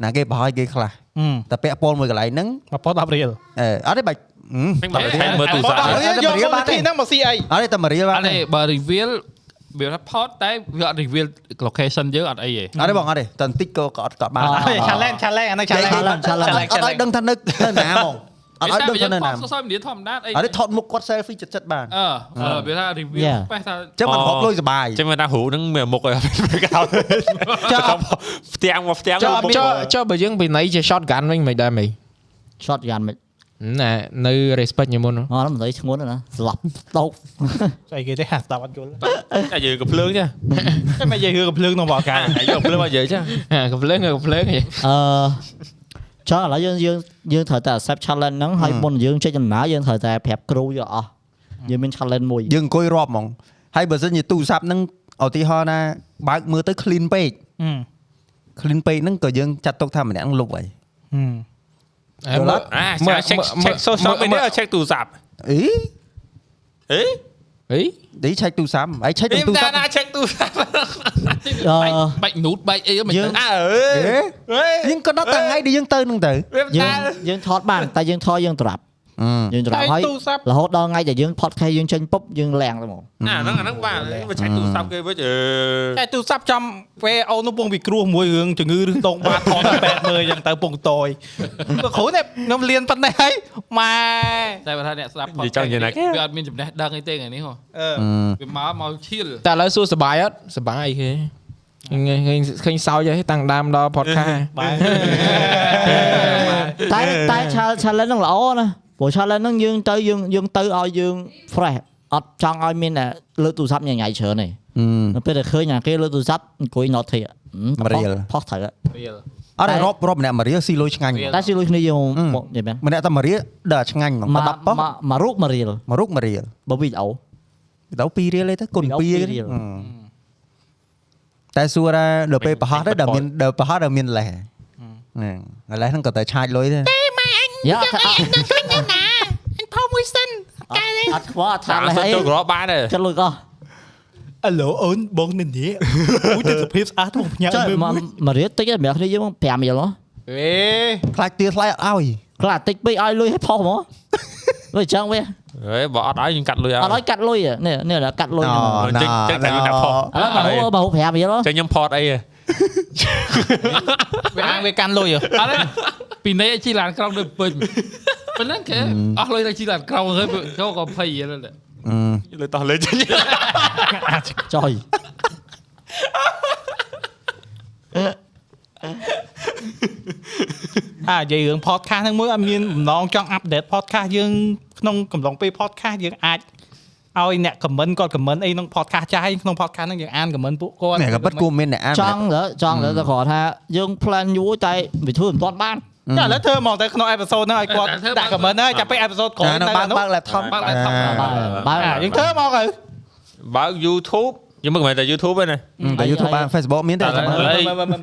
ណាគេប្រហែលគេខ្លះ តែពាក់ព័ន្ធមួយកន្លែងហ្នឹងមកប៉ោះ10រៀលអឺអត់ទេបាច់ហឹមមិនបាច់ថែមមើលទូរស័ព្ទ10រៀលយកមកទីហ្នឹងមកស៊ីអីអត់ទេតែមួយរៀលបាអនត់ទេបើ reveal វាថា pod តែវាអត់ reveal location យើងអត់អីទេអត់ទេបងអត់ទេតែបន្តិចក៏ក៏អត់ក៏បានដែរ challenge challenge អានេះ challenge អត់ឲ្យដឹងថានៅនៅណាហ្មង អត់ឲ្យដឹងថានៅណាសរសើរមានធម្មតាអីអត់ទេថតមុខគាត់ selfie ចិត្តចិត្តបានអឺវាថា reveal ប៉ះថាចឹងមិនរាប់លុយសុបាយចឹងមិនថាហូហ្នឹងមានមុខឲ្យ background ចាំផ្ទាំងមកផ្ទាំងចុះចុះចុះបើយើងពីណៃជា shotgun វិញមិនដែរមិន shot យ៉ាងមិនណានៅ respect ញមុនអត់មិនស្អីធ្ងន់ណាស្លាប់តោកស្អីគេទេហាស្ដាប់អត់យល់តែយើងក៏ភ្លើងចាតែមិននិយាយរឿងកំភ្លើងក្នុងបកកាតែយើងភ្លើងមកនិយាយចាកំភ្លើងកំភ្លើងអឺ ចង់ឥឡូវយើងយើងយើងត្រូវតែ accept challenge ហ្នឹងហើយមុនយើងចេញដំណើរយើងត្រូវតែប្រាប់គ្រូយកអស់យើងមាន challenge មួយយើងអង្គុយរាប់ហ្មងហើយបើសិនជាទូរស័ព្ទហ្នឹងឧទាហរណ៍ណាបើកមើលទៅ clean ពេក clean ពេកហ្នឹងក៏យើងចាត់ទុកថាម្នាក់ហ្នឹងលុបហើយអា check check social media check ទូរស័ព្ទអីអេ អីឌីឆែកទូរស័ព្ទហើយឆែកនេះទូរតែស័ព្ទណា check ទូរស័ព្ទអឺបាច់ nude បាច់អីមិនយើងដឹងអើអើយើងក៏ដល់តែថ្ងៃដែលយើងទៅហ្នឹងទៅវាយើតែងយើងថតបានតែយើងថតយើងត្រាប់ យើងច្រឡំតែហើយទូរស័ព្ទរហូតដល់ថ្ងៃដែលយើង podcast យើងចេញពុបយើងលាងទៅមកអាហ្នឹងអាហ្នឹងបាទមកឆែកទូរស័ព្ទគេវិញអឺតែទូរស័ព្ទចំពេលអូននោះពងវិគ្រោះមួយរឿងជំងឺឬដងបាតថតតែ8មើលអញ្ចឹងទៅពងតយក៏គ្រូនេះខ្ញុំលៀនប៉ុណ្ណេះហើយម៉ែតែបើថាអ្នកស្ដាប់និយាយចង់និយាយណាវាអត់មានចំណេះដឹងអីទេថ្ងៃនេះហ៎អឺវាមកមកឈៀលតែឥឡូវសួរសបាយអត់សបាយគេឃើញឃើញឃើញសោចហើយតាំងដើមដល់ podcast បាទតែតែ challenge challenge ហ្នឹងល្អណា ព្រោះ challenge ហ្នឹងយើងទៅយើងយើងទៅឲ្យយើង fresh អត់ចង់ឲ្យមានតែលើកទូរស័ព្ទញ៉ៃញ៉ៃច្រើនទេនៅពេលដែលឃើញអាគេលើកទូរស័ព្ទអង្គុយ note ទេមករៀលផុសត្រូវរៀលអត់រាប់រាប់ម្នាក់មករៀលស៊ីលុយឆ្ងាញ់តែស៊ីលុយគ្នាយើងមកនិយាយមែនម្នាក់តែមករៀលដល់ឆ្ងាញ់ហ្មងមក10ប៉ុស្មកមករូបមករៀលមករុកមករៀលបើវីដេអូទៅ2រៀលទេទៅគុណពីរ2រៀរៀលលតែសួរថាដល់ពេលប្រហោះទៅដល់មានដល់ប្រហោះដល់មានលេះហ្នឹងលេះហ្នឹងក៏ទៅឆាចលុយ ដែរយ៉ាអត់ថាអត់ថោមួយសិនអត់ខ្វល់អត់ថាតាមលេះសិនអីចូលក្រោបបានទេចិត្តលុយកោះឥឡូវអូនបងនិយាយមួយទៅសុភាពស្អាតបងផ្ញើចុះមើលមកមួយមករៀលតិចសម្រាប់គ្នាយើង5រៀលមកអេខ្លាចទៀថ្លៃអត់ឲ្យខ្លះតិចពេកឲ្យលុយឲ្យផុសហ្មងលុយចឹងវាហេបើអត់ឲ្យយើងកាត់លុយឲ្យអត់ឲ្យកាត់លុយនេះនេះកាត់លុយហ្នឹងចេញចេញតែយើងដាក់ផុសឥឡូវបើហូបើហូ5រៀលចេញខ្ញុំផតអីហ៎ វាអាងវាកាន់លុយហ៎អត់ទេពីនៃជីឡានក្រុងទៅពេញប៉ុណ្ណឹងគេអស់លុយទៅជីឡានក្រុងហើយចូលក៏ភ័យហ្នឹងលើតោះលេចេញចុយអានិយាយរឿង podcast ហ្នឹងមួយអត់មានបំណងចង់ update podcast យើងក្នុងកំឡុងពេល podcast យើងអាច ឲ្យអ្នក comment គាត់ comment អីក្នុង podcast ចាស់ហើយក្នុង podcast ហ្នឹងយើងអាន comment ពួកគាត់នេះក៏ពិតគួរមានអ្នកអានចង់ទៅចង់ទៅតែគ្រាន់ថាយើង plan យូរតែវាធ្វើមិនទាន់បានចាឥឡូវធ្វើហ្មងទៅក្នុង episode ហ្នឹងឲ្យគាត់ដាក់ comment ហើយចាប់ពេល episode ក្រោយអានៅបើកបើក laptop បើក laptop បើបើអាយើងធ្វើហ្មងទៅបើក YouTube យើងមើលមិនមែនតែ YouTube ទេណាតែ YouTube បាន Facebook មានទេឥឡូវចាំមើលឥឡូវ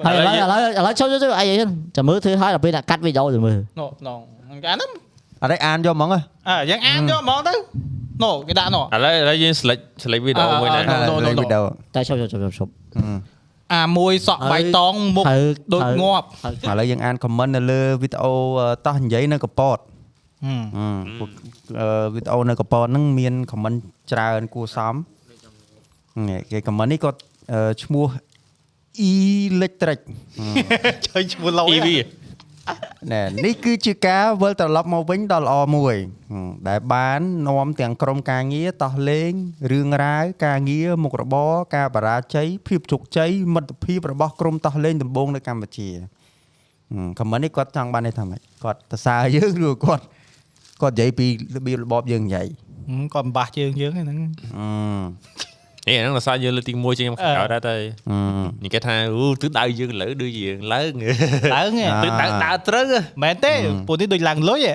ហើយឥឡូវឥឡូវឥឡូវចូលចូលចូលអីចាំមើលធ្វើឲ្យដល់ពេលដាក់កាត់វីដេអូទៅមើលណូណូអាហ្នឹងអត់ទេអានយកហ្មងហ៎អើយើងអានយកហ្មងទៅ ណូគេដាក់ណូឥឡូវឥឡូវយើង select select វីដេអូមួយណាអឺ no, no, no. វីដេអូតែឈប់ឈប់ឈប់ឈប់អាមួយសក់បៃតងមុខហើយដូចងាប់ឥឡូវយើងអាន comment នៅលើវីដេអូតោះនិយាយនៅកពតពួកវីដេអូនៅកពតហ្នឹងមាន comment ច្រើនគួរសមនេះគេ comment នេះគាត់ឈ្មោះ electric ជើញឈ្មោះឡូ EV ណែនេះគឺជាការវិលត្រឡប់មកវិញដ៏ល្អមួយហឹមដែលបាននាំទាំងក្រុមការងារតោះលេងរឿងរ៉ាវការងារមុខរបរការបរាជ័យភាពជោគជ័យមិត្តភាពរបស់ក្រុមតោះលេងដំបូងនៅកម្ពុជាខមមិននេះគាត់ចង់បាននេះថាម៉េចគាត់សរសើរយើងឬគាត់គាត់និយាយពីរបៀបរបបយើងនិយាយគាត់បំបាស់ជើងយើងហ្នឹង អឺនេះហ្នឹងដល់សារយើងលើកទី1ជាងខ្ញុំក្រោយដែរតែអឺនិយាយថាអូទិសដៅយើងលើដូចយើងឡើងឡើងហ៎ទិសដៅដើរត្រូវហ៎មែនទេពួកនេះដូចឡើងលុយហ៎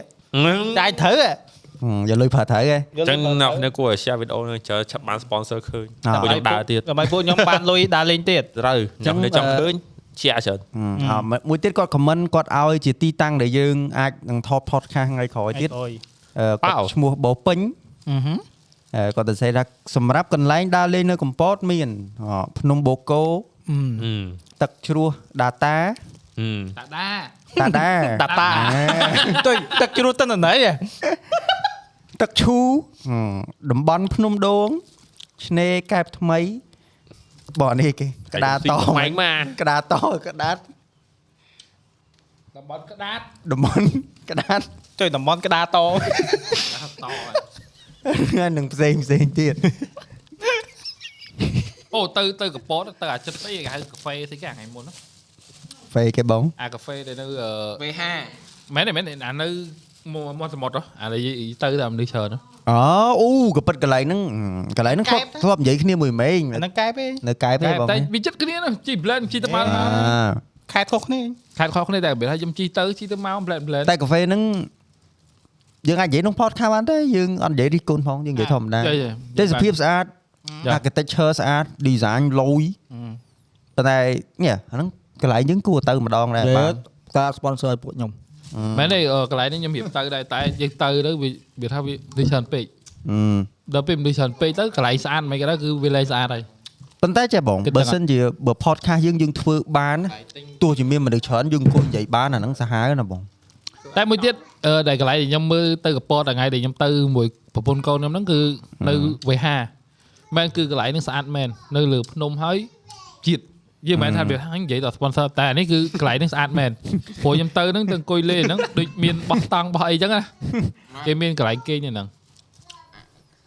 ចាយត្រូវហ៎យកលុយប្រើត្រូវហ៎អញ្ចឹងអ្នកនេះគួរឲ្យ share វីដេអូនេះចូលឆាប់បាន sponsor ឃើញអ่าតែពួកខ្ញុំដើរទៀតដើម្បីពួកខ្ញុំបានលុយដើរលេងទៀតត្រូវចឹអ្នកងនេះចង់អឺឃើញ share ច្រើនអឺមួយទៀតគាត់ comment គាត់ឲ្យជាទីតាំងដែលយើងអាចនឹងថត podcast ថ្ងៃក្រោយទៀតអើយអឺគាត់ឈ្មោះបោពេញអឺហឹមអឺ គាត់ទៅសេថាសម្រាប់កន្លែងដើរលេងនៅកំពតមានអភ្នំបូកូអឺហឹមទឹកជ្រោះដាតាហឹមតាដាតាដាតាតាទុយទឹកជ្រោះទៅណីហ៎ទឹកឈូអឺតំបន់ភ្នំដូងឆ្នេរកែបថ្មីបងនេះគេក្តារតម៉ែងមកក្តារតក្តារតំបន់ក្តាតតំបន់ក្តារទុយតំបន់ក្តារតត នឹងផ្សេងផ្សេងទៀតអូទៅទៅកពតទៅអាចិត្តស្អីគេហៅកាហ្វេស្អីគេថ្ងៃមុនណាហ្វេគេបងអាកាហ្វេដែលនៅអឺ V5 មែនទេមែនទេអានៅមកមកសមុទ្រហ៎អានេះទៅតែមនុស្សច្រើនហ៎អូអូក៏ពិតកន្លែងហ្នឹងកន្លែងហ្នឹងធ្លាប់ធ្លាប់និយាយគ្នាមួយម៉េងអាហ្នឹងកែបទេនៅកែបទេបងតែវាចិត្តគ្នាណាជី blend ជីទៅបានអាខេតខុសគ្នាខែខុសគ្នាតែបើថាខ្ញុំជីទៅជីទៅមក blend blend តែកាហ្វេហ្នឹង យើងអាចនិយាយក្នុង podcast បានទេយើងអត់និយាយរិះគន់ផងយើងនិយាយធម្មតាទេសភាពស្អាតចា៎ architecture ស្អាត design លយប៉ុន្តែនេះអាហ្នឹងកន្លែងយើងគួរទៅម្ដងដែរវាបាទតា sponsor ឲ្យពួកខ្ញុំមែនទេអឺកន្លែងនេះខ្ញុំរៀបទៅដែរតែយើងទៅទៅវាវាថាវាដូចច្រើនពេកអឺដល់ពេលមនុស្សច្រើនពេកទៅកន្លែងស្អាតមិនក៏ដែរគឺវាលែងស្អាតហើយប៉ុន្តែចេះបងគិតបើថាសិនជាបើ podcast យើងយើងធ្វើបានណាទោះជាមានមនុស្សច្រើនយើងអង្គុយនិយាយបានអាហ្នឹងសាហាវណាបង តែមួយទៀតអឺដែលកន្លែងដែលខ្ញុំមើលទៅកពតថ្ងៃដែលខ្ញុំទៅមួយប្រពន្ធកូនខ្ញុំហ្នឹងគឺនៅវេហាមែនគឺកន្លែងហ្នឹងស្អាតមែននៅលើភ្នំហើយជាតិយើងមិនមែនថាវាហាញនិយាយដល់ sponsor តែអានេះគឺកន្លែងហ្នឹងស្អាតមែនព្រោះខ្ញុំទៅហ្នឹងទៅអង្គុយលេងហ្នឹងដូចមានបោះតង់បោះអីចឹងណាគេមានកន្លែងគេងនៅហ្នឹង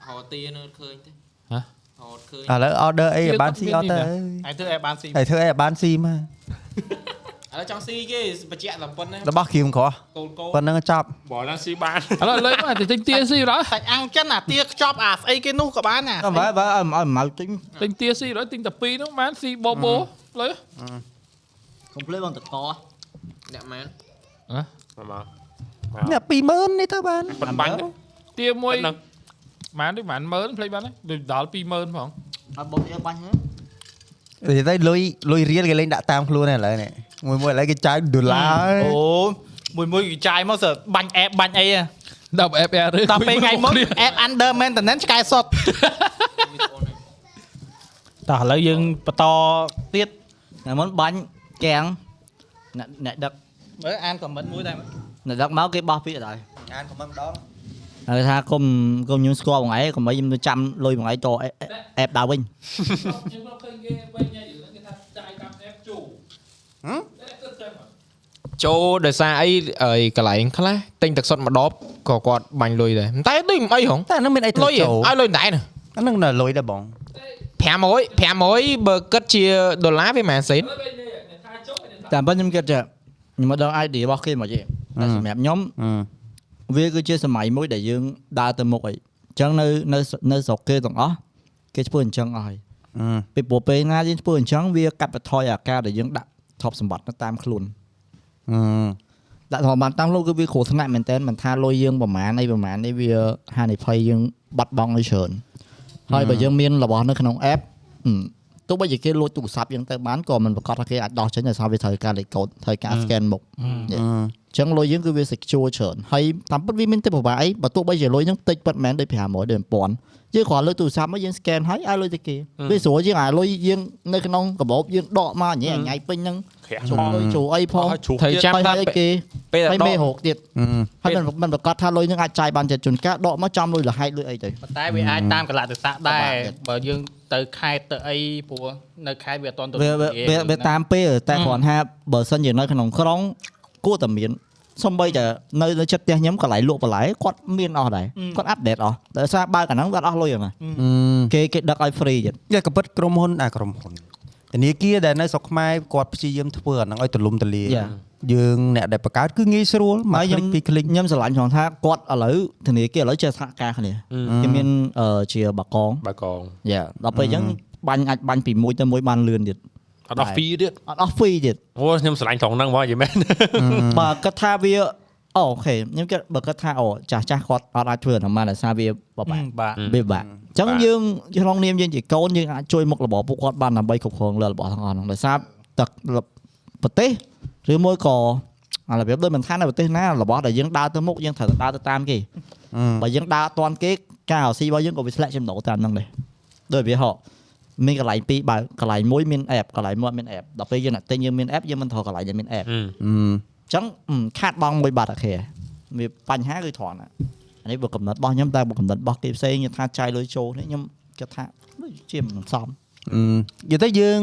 ហោទានៅឃើញទេហ៎ហោឃើញឥឡូវ order អីឲ្យបានស៊ីអត់ទៅហើយធ្វើឲ្យបានស៊ីហើយធ្វើអីឲ្យបានស៊ីមក ឥឡូវចង់ស៊ីគេបញ្ជាក់តែប៉ុណ្ណេះរបស់គ្រឿងក្រោះកូនកូនប៉ុណ្្នឹងចប់បើណាស៊ីបានឥឡូវលើកមកទៅទិញទាស៊ីដល់សាច់អាំងចិនអាទាខ្ចប់អាស្អីគេនោះក៏បានណាអើបើបើឲ្យឲ្យមកទិញទិញទាស៊ីដល់ទិញតែពីរហ្នឹងបានស៊ីបបោលើកុំភ្លេចបងតកអ្នកម៉ែនមកនេះ20000នេះទៅបានប៉ុនបាញ់ទាមួយប៉ុណ្ណឹងបានដូចបានមើលភ្លេចបានហើយដូចដល់20000ផងអត់បងយកបាញ់ហ្នឹងនិយាយទៅលុយលុយរៀលគេលេងដាក់តាមខ្លួនហើយឥឡូវនេះ មួយមួយឥឡូវគេចាយដុល្លារហើយអូមួយមួយគេចាយមកសើបាញ់អេបបាញ់អីហ៎ដល់ FR ឬដល់ពេលថ្ងៃមុនអេប under maintenance ឆ្កែសុតតោះឥឡូវយើងបន្តទៀតថ្ងៃមុនបាញ់កាំងអ្នកអ្នកដឹកមើលអានខមមិនមួយដែរមើលអ្នកដឹកមកគេបោះពាក្យដែរអានខមមិនម្ដងហើយថាគុំគុំខ្ញុំស្គាល់បងឯងកុំឲ្យខ្ញុំទៅចាំលុយបងឯងតអេបដើរវិញខ្ញុំមកឃើញគេវិញហ្នឹងគេថាចាយតាម F ជូ ចូលដោយសារអីអីកន្លែងខ្លះទិញទឹកសុទ្ធមួយដបក៏គាត់បាញ់លុយដែរតែដូចមិនអីហងតែហ្នឹងមានអីលុត្រូវយហ៎ចូលឲ្យលុយតែណាអាហ្នឹងនៅលុយដែរបង500 500បើគិតជាដុល្លារវាមិនសេនតែប៉ុន្តែខ្ញុំគិតថាខ្ញុំមកដល់ ID របស់គេមកទេតែសម្រាប់ខ្ញុំអឺវាគឺជាសម័យមួយដែលយើងដើរទៅមុខអីអញ្ចឹងនៅនៅនៅស្រុកគេទាំងអស់គេធ្វើអញ្ចឹងអស់ហើយអឺពីព្រោះពេលណាយើងធ្វើអញ្ចឹងវាកាត់បន្ថយអាការដែលយើងដាក់ទ្រព្យសម្បត្តិនៅតាមខ្លួនអឺ ដាក់ទ្រព្យសម្បត្តិតាមខ្លួនគឺវាគ្រោះថ្នាក់មែនតើមិនថាលុយយើងប្រមាណអីប្រមាណនេះវាហានិភ័យយើងបាត់បង់ឲ្យច្រើនហើយបើយើងមានរបស់នៅក្នុង app ហឹមទោះបីជាគេលួចទូរស័ព្ទយើងទៅបានក៏មិនប្រកាសថាគេអាចដោះចេញដោយសារវាត្រូវការលេខកូដត្រូវការ scan មុខអឺអញ្ចឹងលុយយើងគឺវា secure ច្រើនហើយតាមពិតវាមានទេពប្រវាអីបើទោះបីជាលុយហ្នឹងតិចពិតមែនដូច500ដូច1000យើងគ្រាន់លើកទូរស័ព្ទមកយើង scan ហើយឲ្យលុយទៅគេវាស្រួលជាងអាលុយយើងនៅក្នុងកាបូបយើងដកមកញ៉ៃញ៉ៃពេញហ្នឹងក្រាក់ចូលលុយចូលអីផងឲ្យជ្រុះត្រូវចាំហើយដល់ឲ្យគេពេលហើយដមេករោគទៀតអឺហើយមិនមិនប្រកាសថាលុយហ្នឹងអាចចាយបានចិត្តជួនកាលដកមកចំលុយលហែកលុយអីទៅប៉ុន្តែវាអាចតាមកលៈទេសៈដែរបើយើងទៅខេត្តទៅអីព្រោះនៅខេត្តវាអត់ទាន់ទៅវាវាវាវាតាមពេលតែគ្រាន់ថាបើសិនជានៅក្នុងក្រុងគួរតែមាន សំបីតែនៅនៅចិត្តផ្ទះខ្ញុំកន្លែងលក់បន្លែគាត់មានអស់ដែរគាត់អាប់ដេតអស់ដោយសារបើកអាហ្នឹងគាត់អស់លុយហ្នឹងគេគេដឹកឲ្យ free ទៀតតែក៏ពិតក្រុមហ៊ុនដែរក្រុមហ៊ុនធនាគារដែលនៅស្រុកខ្មែរគាត់ព្យាយាមធ្វើអាហ្នឹងឲ្យទលំទលាយើងអ្នកដែលបង្កើតគឺងាយស្រួលមកคลิกពី click ខ្ញុំស្រឡាញ់ផងថាគាត់ឥឡូវធនាគារឥឡូវចេះសហការគ្នាគេមានជាបាកងបាកងយ៉ាដល់ពេលអញ្ចឹងបាញ់អាចបាញ់ពីមួយទៅមួយបានលឿនទៀត ត់ដល់ហ្វីទៀតអត់អស់ free ទៀតអូខ្ញុំស្រឡាញ់ត្រង់ហ្នឹងមកយីមែនបើគាត់ថាវាអូខេខ្ញុំគិតបើគាត់ថាអូចាស់ចាស់គាត់អត់អាចធ្វើអាហ្នឹងបានដោយសារវាបបាក់បាទវាពិបាកអញ្ចឹងយើងក្នុងនាមយើងជាកូនយើងអាចជួយមុខរបរពួកគាត់បានដើម្បីគ្រប់គ្រងលើរបស់ទាំងអស់ហ្នឹងដោយសារទឹកប្រទេសឬមួយក៏អារបៀបដូចមិនថានៅប្រទេសណារបស់ដែលយើងដើរទៅមុខយើងត្រូវតែដើរទៅតាមគេបើយើងដើរអត់ទាន់គេការរកស៊ីរបស់យើងក៏វាធ្លាក់ចំណូលតាមហ្នឹងដែរដូចវាហោ មានកន្លែងពីរបើកន្លែងមួយមាន app កន្លែងមួយអត់មាន app ដល់ពេលយើងអ្នកទិញយើងមាន app យើងមិនត្រូវកន្លែងដែលមាន app អឺអឺអញ្ចឹងអឺខាតបង់មួយបាត់អាខេវាបញ្ហាគឺត្រង់ណាអានេះបើកំណត់របស់ខ្ញុំតែបើកំណត់របស់គេផ្សេងខ្ញុំថាចាយលុយចូលនេះខ្ញុំគិតថាដូចជាមិនសមអឺនិយាយទៅយើង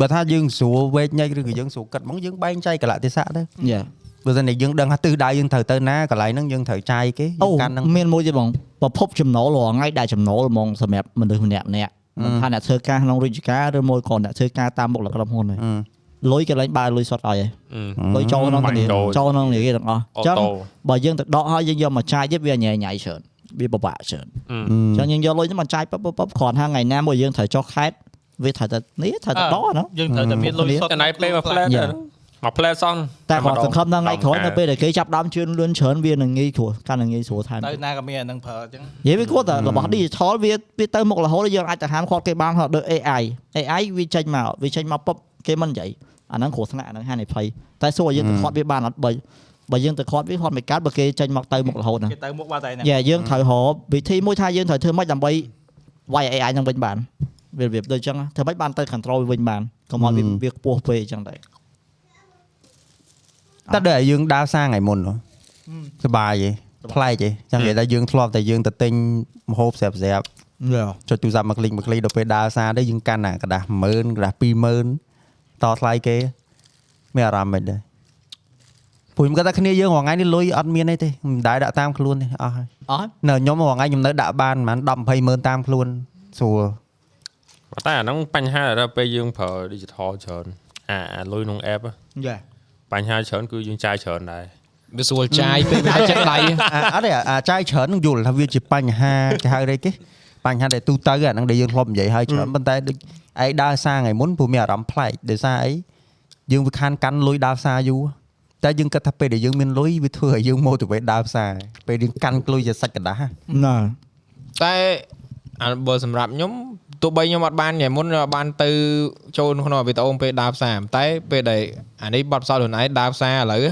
បើថាយើងស្រួលវែកញែកឬក៏យើងស្រួលគិតហ្មងយើងបែងចែកកលៈទេសៈទៅយ៉ាបើមិនតែយើងដឹងថាទិសដៅយើងត្រូវទៅណាកន្លែងហ្នឹងយើងត្រូវចាយគេអូយើងកាន់ហ្នឹងមានមួយទៀតបងប្រភពចំណូលរាល់ថ្ងៃដែលចំណូលហ្មងសម្រាប់មនុស្សម្នាក់ម្នាក់ មិនថាអ្នកធ្វើការក្នុងរាជការឬមួយក៏អ្នកធ្វើការតាមមុខលក្រុមហ៊ុនទេអឺលុយគេលែងបើលុយសុទ្ធឲ្យហើយអឺលុយចូលក្នុងបាញ់គ្នាចូលចូលក្នុងគ្នាគេទាំងអស់អញ្ចឹងអូតូបើយើងទៅដកឲ្យយើងយកមកចាយទៀតវាញ៉ៃញ៉ៃច្រើនវាពិបាកច្រើនអឺអញ្ចឹងយើងយកលុយហ្នឹងមកចាយប៉បប៉បប៉បគ្រាន់ថាថ្ងៃណាមួយយើងត្រូវចុះខេតវាត្រូវតែនេះត្រូវតែដកហ្នឹងយើងត្រូវតែមានលុយសុទ្ធតែណៃពេលមកផ្លែតយ៉ា មកផ្លែតសោះតែគាត់សង្ឃឹមថាថ្ងៃក្រោយនៅពេលដែលគេចាប់ដើមជឿនលឿនច្រើនវានឹងងាយស្រួលកាន់តែងាយស្រួលថែមទៅណាក៏មានអានឹងប្រើអញ្ចឹងនិយាយវាគាត់តែរបស់ digital វាវាទៅមុខរហូតយើងអាចទៅហាមគាត់គេបានដូច AI AI វាចេញមកវាចេញមកពុបគេមិននិយាយអាហ្នឹងគ្រោះថ្នាក់អាហ្នឹងហានិភ័យតែសួរឲ្យយើងទៅខាត់វាបានអត់បើបើយើងទៅខាត់វាខាត់មិនកើតបើគេចេញមកទៅមុខរហូតណាគេទៅមុខបាត់តែណាយ៉ាយើងត្រូវរកវិធីមួយថាយើងត្រូវធ្វើម៉េចដើម្បីវាយ AI ហ្នឹងវិញបានវារបៀបដូចអញ្ចឹងធ្វើម៉េចបានទៅ control វាវិញបានកុំឲ្យវាវាខ្ពស់ពេកអញ្ចឹងដែរ តែដល់យើងដើរសាថ្ងៃមុនសបាយទេប្លែកទេចាំនិយាយថាយើងធ្លាប់តែយើងទៅទិញម្ហូបស្រាប់ស្រាប់ចុចទូរស័ព្ទមកคลิกមកคลิกដល់ពេលដើរសារទៅយើងកាន់អាกระดาษ10000กระดาษ20000តថ្លៃគេមានអារម្មណ៍មិនដែរពួកខ្ញុំគាត់ថាគ្នាយើងរងថ្ងៃនេះលុយអត់មានអីទេមិនដែរដាក់តាមខ្លួនទេអស់ហើយអស់នៅខ្ញុំរងថ្ងៃខ្ញុំនៅដាក់បានប្រហែល10 20000តាមខ្លួនស្រួលតែអាហ្នឹងបញ្ហាដល់ពេលយើងប្រើ digital ច្រើនអាលុយក្នុង app យ៉ា បញ្ហាច្រើនគឺយើងចាយច្រើនដែរវាស្រួលចាយពេលវាចិត្តដៃអត់ទេអាចាយច្រើននឹងយល់ថាវាជាបញ្ហាគេហៅអីគេបញ្ហាដែលទូទៅអានឹងដែលយើងធ្លាប់និយាយហើយច្រើនប៉ុន្តែដូចឯដើរសារថ្ងៃមុនព្រោះមានអារម្មណ៍ប្លែកដោយសារអីយើងវាខានកាន់លុយដើរសារយូរតែយើងគិតថាពេលដែលយើងមានលុយវាធ្វើឲ្យយើង motivate ដើរផ្សារពេលយើងកាន់លុយជាសាច់กระដាស់ណាតែអាបើសម្រាប់ខ្ញុំ ទោះបីខ្ញុំអត់បានញ៉ៃមុនខ្ញុំអត់បានទៅចូលក្នុងវីដេអូពេលដើរផ្សារតែពេលដែលអានេះបត់ផ្សោតខ្លួនឯងដើរផ្សារឥឡូវ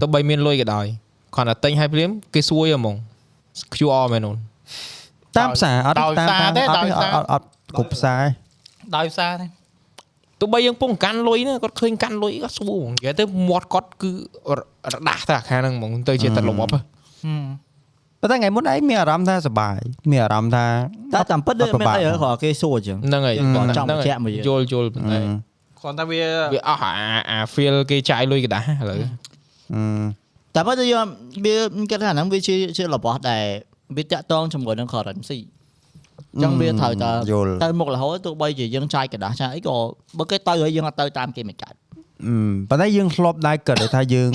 ទោះបីមានលុយក៏ដោយគ្រាន់តែទិញឲ្យភ្លាមគេសួយហ្មង QR មែននោះតាមផ្សារអត់ដោយតាមសារតាមទេអត់ដោយទេសារអត់អត់គ្រប់ផ្សារដោយសារទេទោះបីយើងពងកាន់លុយណាគាត់ឃើញកាន់លុយគាត់ស្វួងនិយាយទៅមាត់គាត់គឺររដាស់តែអាខាងហ្នឹងហ្មងទៅជាទម្លាប់ហ៎ ប៉ុន្តែថ្ងៃមុនឯងមានអារម្មណ៍ថាសុបាយមានអារម្មណ៍ថាតែតាមពិតដូចមានអីគ្រាន់គេសួរចឹងហ្នឹងហើយគាត់ចង់បញ្ជាក់មកយើងយល់យល់ប៉ុន្តែគ្រាន់តែវាវាអស់អាអា feel គេចាយលុយកដាស់ឥឡូវតែបើយើងវាគេថាហ្នឹងវាជាជារបស់ដែលវាតាក់តងជាមួយនឹង currency ចឹងវាត្រូវតែទៅមុខរហូតទោះបីជាយើងចាយកដាស់ចាអីក៏បើគេទៅហើយយើងអត់ទៅតាមគេមិនកើតប៉ុន្តែយើងធ្លាប់ដែរគិតថាយើង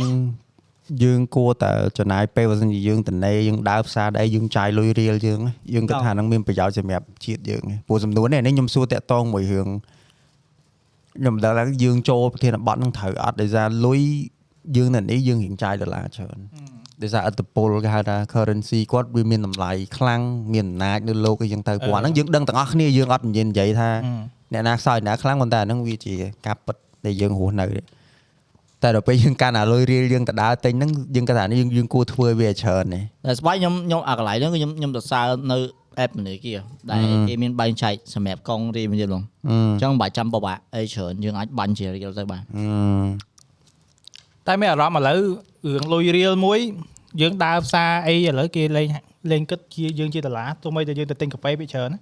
យើងគួរតែចំណាយពេលបើសិនជាយើងតនេយើងដើរផ្សារដែរយើងចាយលុយរៀលយើងយើងគិតថាហ្នឹងមានប្រយោជន៍សម្រាប់ជាតិយើងព្រោះសំណួរនេះនេះខ្ញុំសួរតាក់តងមួយរឿងខ្ញុំមិនដឹងថាយើងចូលប្រធានបទហ្នឹងត្រូវអត់ដោយសារលុយយើងនៅនេះយើងរៀងចាយដុល្លារច្រើនដោយសារអត្តពលគេហៅថា currency គាត់វាមានតម្លៃខ្លាំងមានអំណាចនៅលោកអីចឹងទៅព្រោះអាហ្នឹងយើងដឹងទាំងអស់គ្នាយើងអត់និយាយនិយាយថាអ្នកណាខ្សោយអ្នកណាខ្លាំងប៉ុន្តែអាហ្នឹងវាជាការពិតដែលយើងរស់នៅទេ តែដល់ពេលយើងកាន់អាលុយរៀលយើងទៅដើរទិញហ្នឹងយើងគាត់ថានេះយើងយើងគួរធ្វើវាឲ្យច្រើននេះតែស្បាយខ្ញុំខ្ញុំអាកន្លែងហ្នឹងគឺខ្ញុំខ្ញុំទៅសើនៅ app មនីគាដែលគេមានបែងចែកសម្រាប់កង់រៀលមានយល់ហ្មងអឺអញ្ចឹងមិនបាច់ចាំបបាក់អីច្រើនយើងអាចបាញ់ជារៀលទៅបានអឺតែមានអារម្មណ៍ឥឡូវរឿងលុយរៀលមួយយើងដើរផ្សារអីឥឡូវគេលេងលេងគិតជាយើងជាដុល្លារទោះបីតែយើងទៅទិញកាហ្វេពីច្រើនណា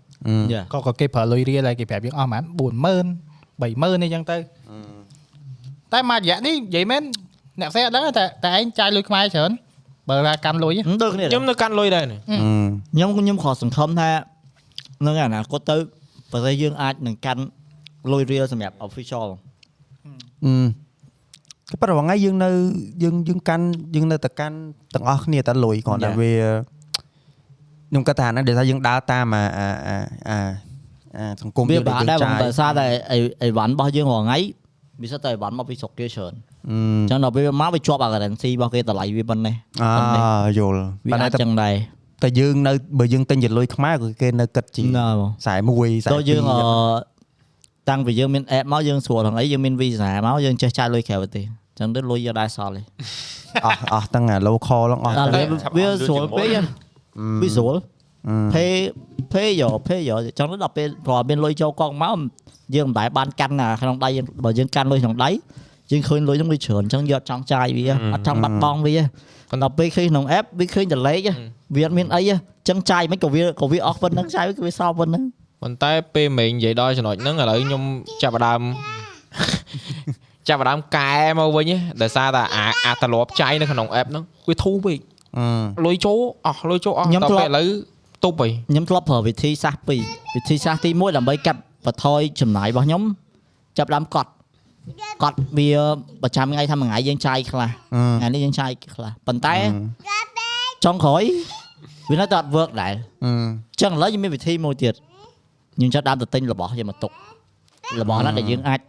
យ៉ាក៏ក៏គេប្រើលុយរៀលហើយគេប្រាប់យើងអស់ប្រហែល40000 30000អីចឹងទៅ តែមួយរយៈនេះនិយាយមែនអ្នកផ្សេងអត់ដឹងតែតែឯងចាយលុយខ្មែរច្រើនបើថាកាន់លុយហ៎ដូចគ្នាខ្ញុំនៅកាន់លុយដែរនេះខ្ញុំខ្ញុំខកសង្ឃឹមថានឹងអនាគតទៅបើតែយើងអាចនឹងកាន់លុយរៀលសម្រាប់ official អឺក៏ប៉ុន្តែថ្ងៃយើងនៅយើងយើងកាន់យើងនៅតែកាន់ទាំងអស់គ្នាតែលុយគ្រាន់តែ Yeah. វាខ្ញុំគាត់ថាហ្នឹងដែលថាយើងដើរតាមអាអាអាអាអាសង្គមវាយើងបាក់ដែលដែរយើងបងចាយដោយសារតែអីអីវ៉ាន់របស់យើងរាល់ថ្ងៃ វាសិតតែអីវ៉ាន់មកពីស្រុកគេច្រើនអឺអញ្ចឹងដល់ពេលវាមកវាជាប់អា currency របស់គេតម្លៃវាប៉ុណ្ណេះអយល់វាប៉ុន្តែអាចចឹងដែរតែយើងនៅបើយើងទិញជាលុយខ្មែរក៏គេនៅគិតជាណាបងខ្សែ1ខ្សែតោះយើងអឺ2តាំងពីយើងមាន app មកយើងស្រួលហ្នឹងអីយើងមាន visa មកយើងចេះចាយលុយក្រៅប្រទេសអញ្ចឹងទៅលុយយកដែរសល់ទេអស់អស់ទាំងអា local ហ្នឹងអស់ដល់ទាំងវាវាស្រួលពេកហ៎វាស្រួលអឺ pay pay យក pay យកចឹងទៅដល់ពេលព្រោះមានលុយចូលកង់មក យើងមិនដែលបានកាន់អាក្នុងដៃយើងបើយើងកាន់លុយក្នុងដៃយើងឃើញលុយហ្នឹងវាច្រើនអញ្ចឹងយកចង់ចាយវាអត់ចង់បាត់បង់វាប៉ុន្តែពេលឃើញក្នុង app វាឃើញតលេខវាអត់មានអីអញ្ចឹងចាយមិនក៏វាក៏វាអស់ប៉ុណ្្នឹងចាយវាវាសល់ប៉ុណ្្នឹងប៉ុន្តែពេលមេងនិយាយដល់ចំណុចហ្នឹងឥឡូវខ្ញុំចាប់ផ្ដើមចាប់ផ្ដើមកែមកវិញឯងដោយសារតែអាអាត្រឡប់ចាយនៅក្នុង app ហ្នឹងវាធូរពេកអឺលុយចូលអស់លុយចូលអស់ខ្ញុំដល់ធ្លាប់ពេលឥឡូវទប់ហីខ្ញុំធ្លាប់ប្រើវិធីសាស្ត្រពីរវិធីសាស្ត្រទី1ដើម្បីកាត់ បន្ថយចំណាយរបស់ខ្ញុំចាប់ផ្ដើមកត់កត់វាប្រចាំថ្ងៃថាមួយថ្ងៃយើងចាយខ្លះអឺថ្ងៃនេះយើងចាយខ្លះប៉ុន្តែចុងក្រោយវានៅតែអត់ work ដែរអឺចឹងឥឡូវយើងមានវិធីមួយទៀតយើងចាប់ដើមទៅទិញរបស់យកមកទុករបស់ណាដែលយើងអាច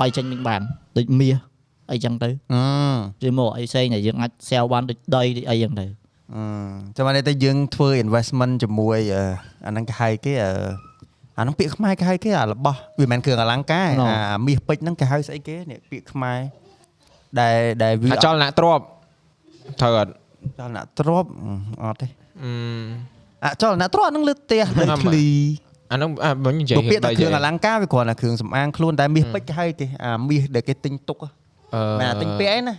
បាយចេញវិញបានដូចមាសអីចឹងទៅអឺឬមកអីផ្សេងដែលយើងអាច sell បានដូចដីដូចអីចឹងទៅអឺចាំមកនេះទៅយើងធ្វើ investment ជាមួយអឺអាហ្នឹងគេហៅគេអឺ អាហ្នឹងពាក្យខ្មែរគេហៅគេអារបស់វាមិនមែនគ្រឿងអលង្ការអាមាសពេជ្រហ្នឹងគេហៅស្អីគេនេះពាក្យខ្មែរដែលដែលវាអាចលអ្នកទ្របត្រូវអត់ចលនាទ្របអត់ទេអឺអាចលនាទ្របហ្នឹងលើផ្ទះលើណាំឃ្លីអាហ្នឹងអាវិញនិយាយទៅពាក្យតែទៅគ្រឿងអលង្ការវាគ្រាន់តែគ្រឿងសម្អាងខ្លួនតែមាសពេជ្រគេហៅគេអាមាសដែលគេទិញទុកហ៎អឺមែនអាទិញពាក្យអីណា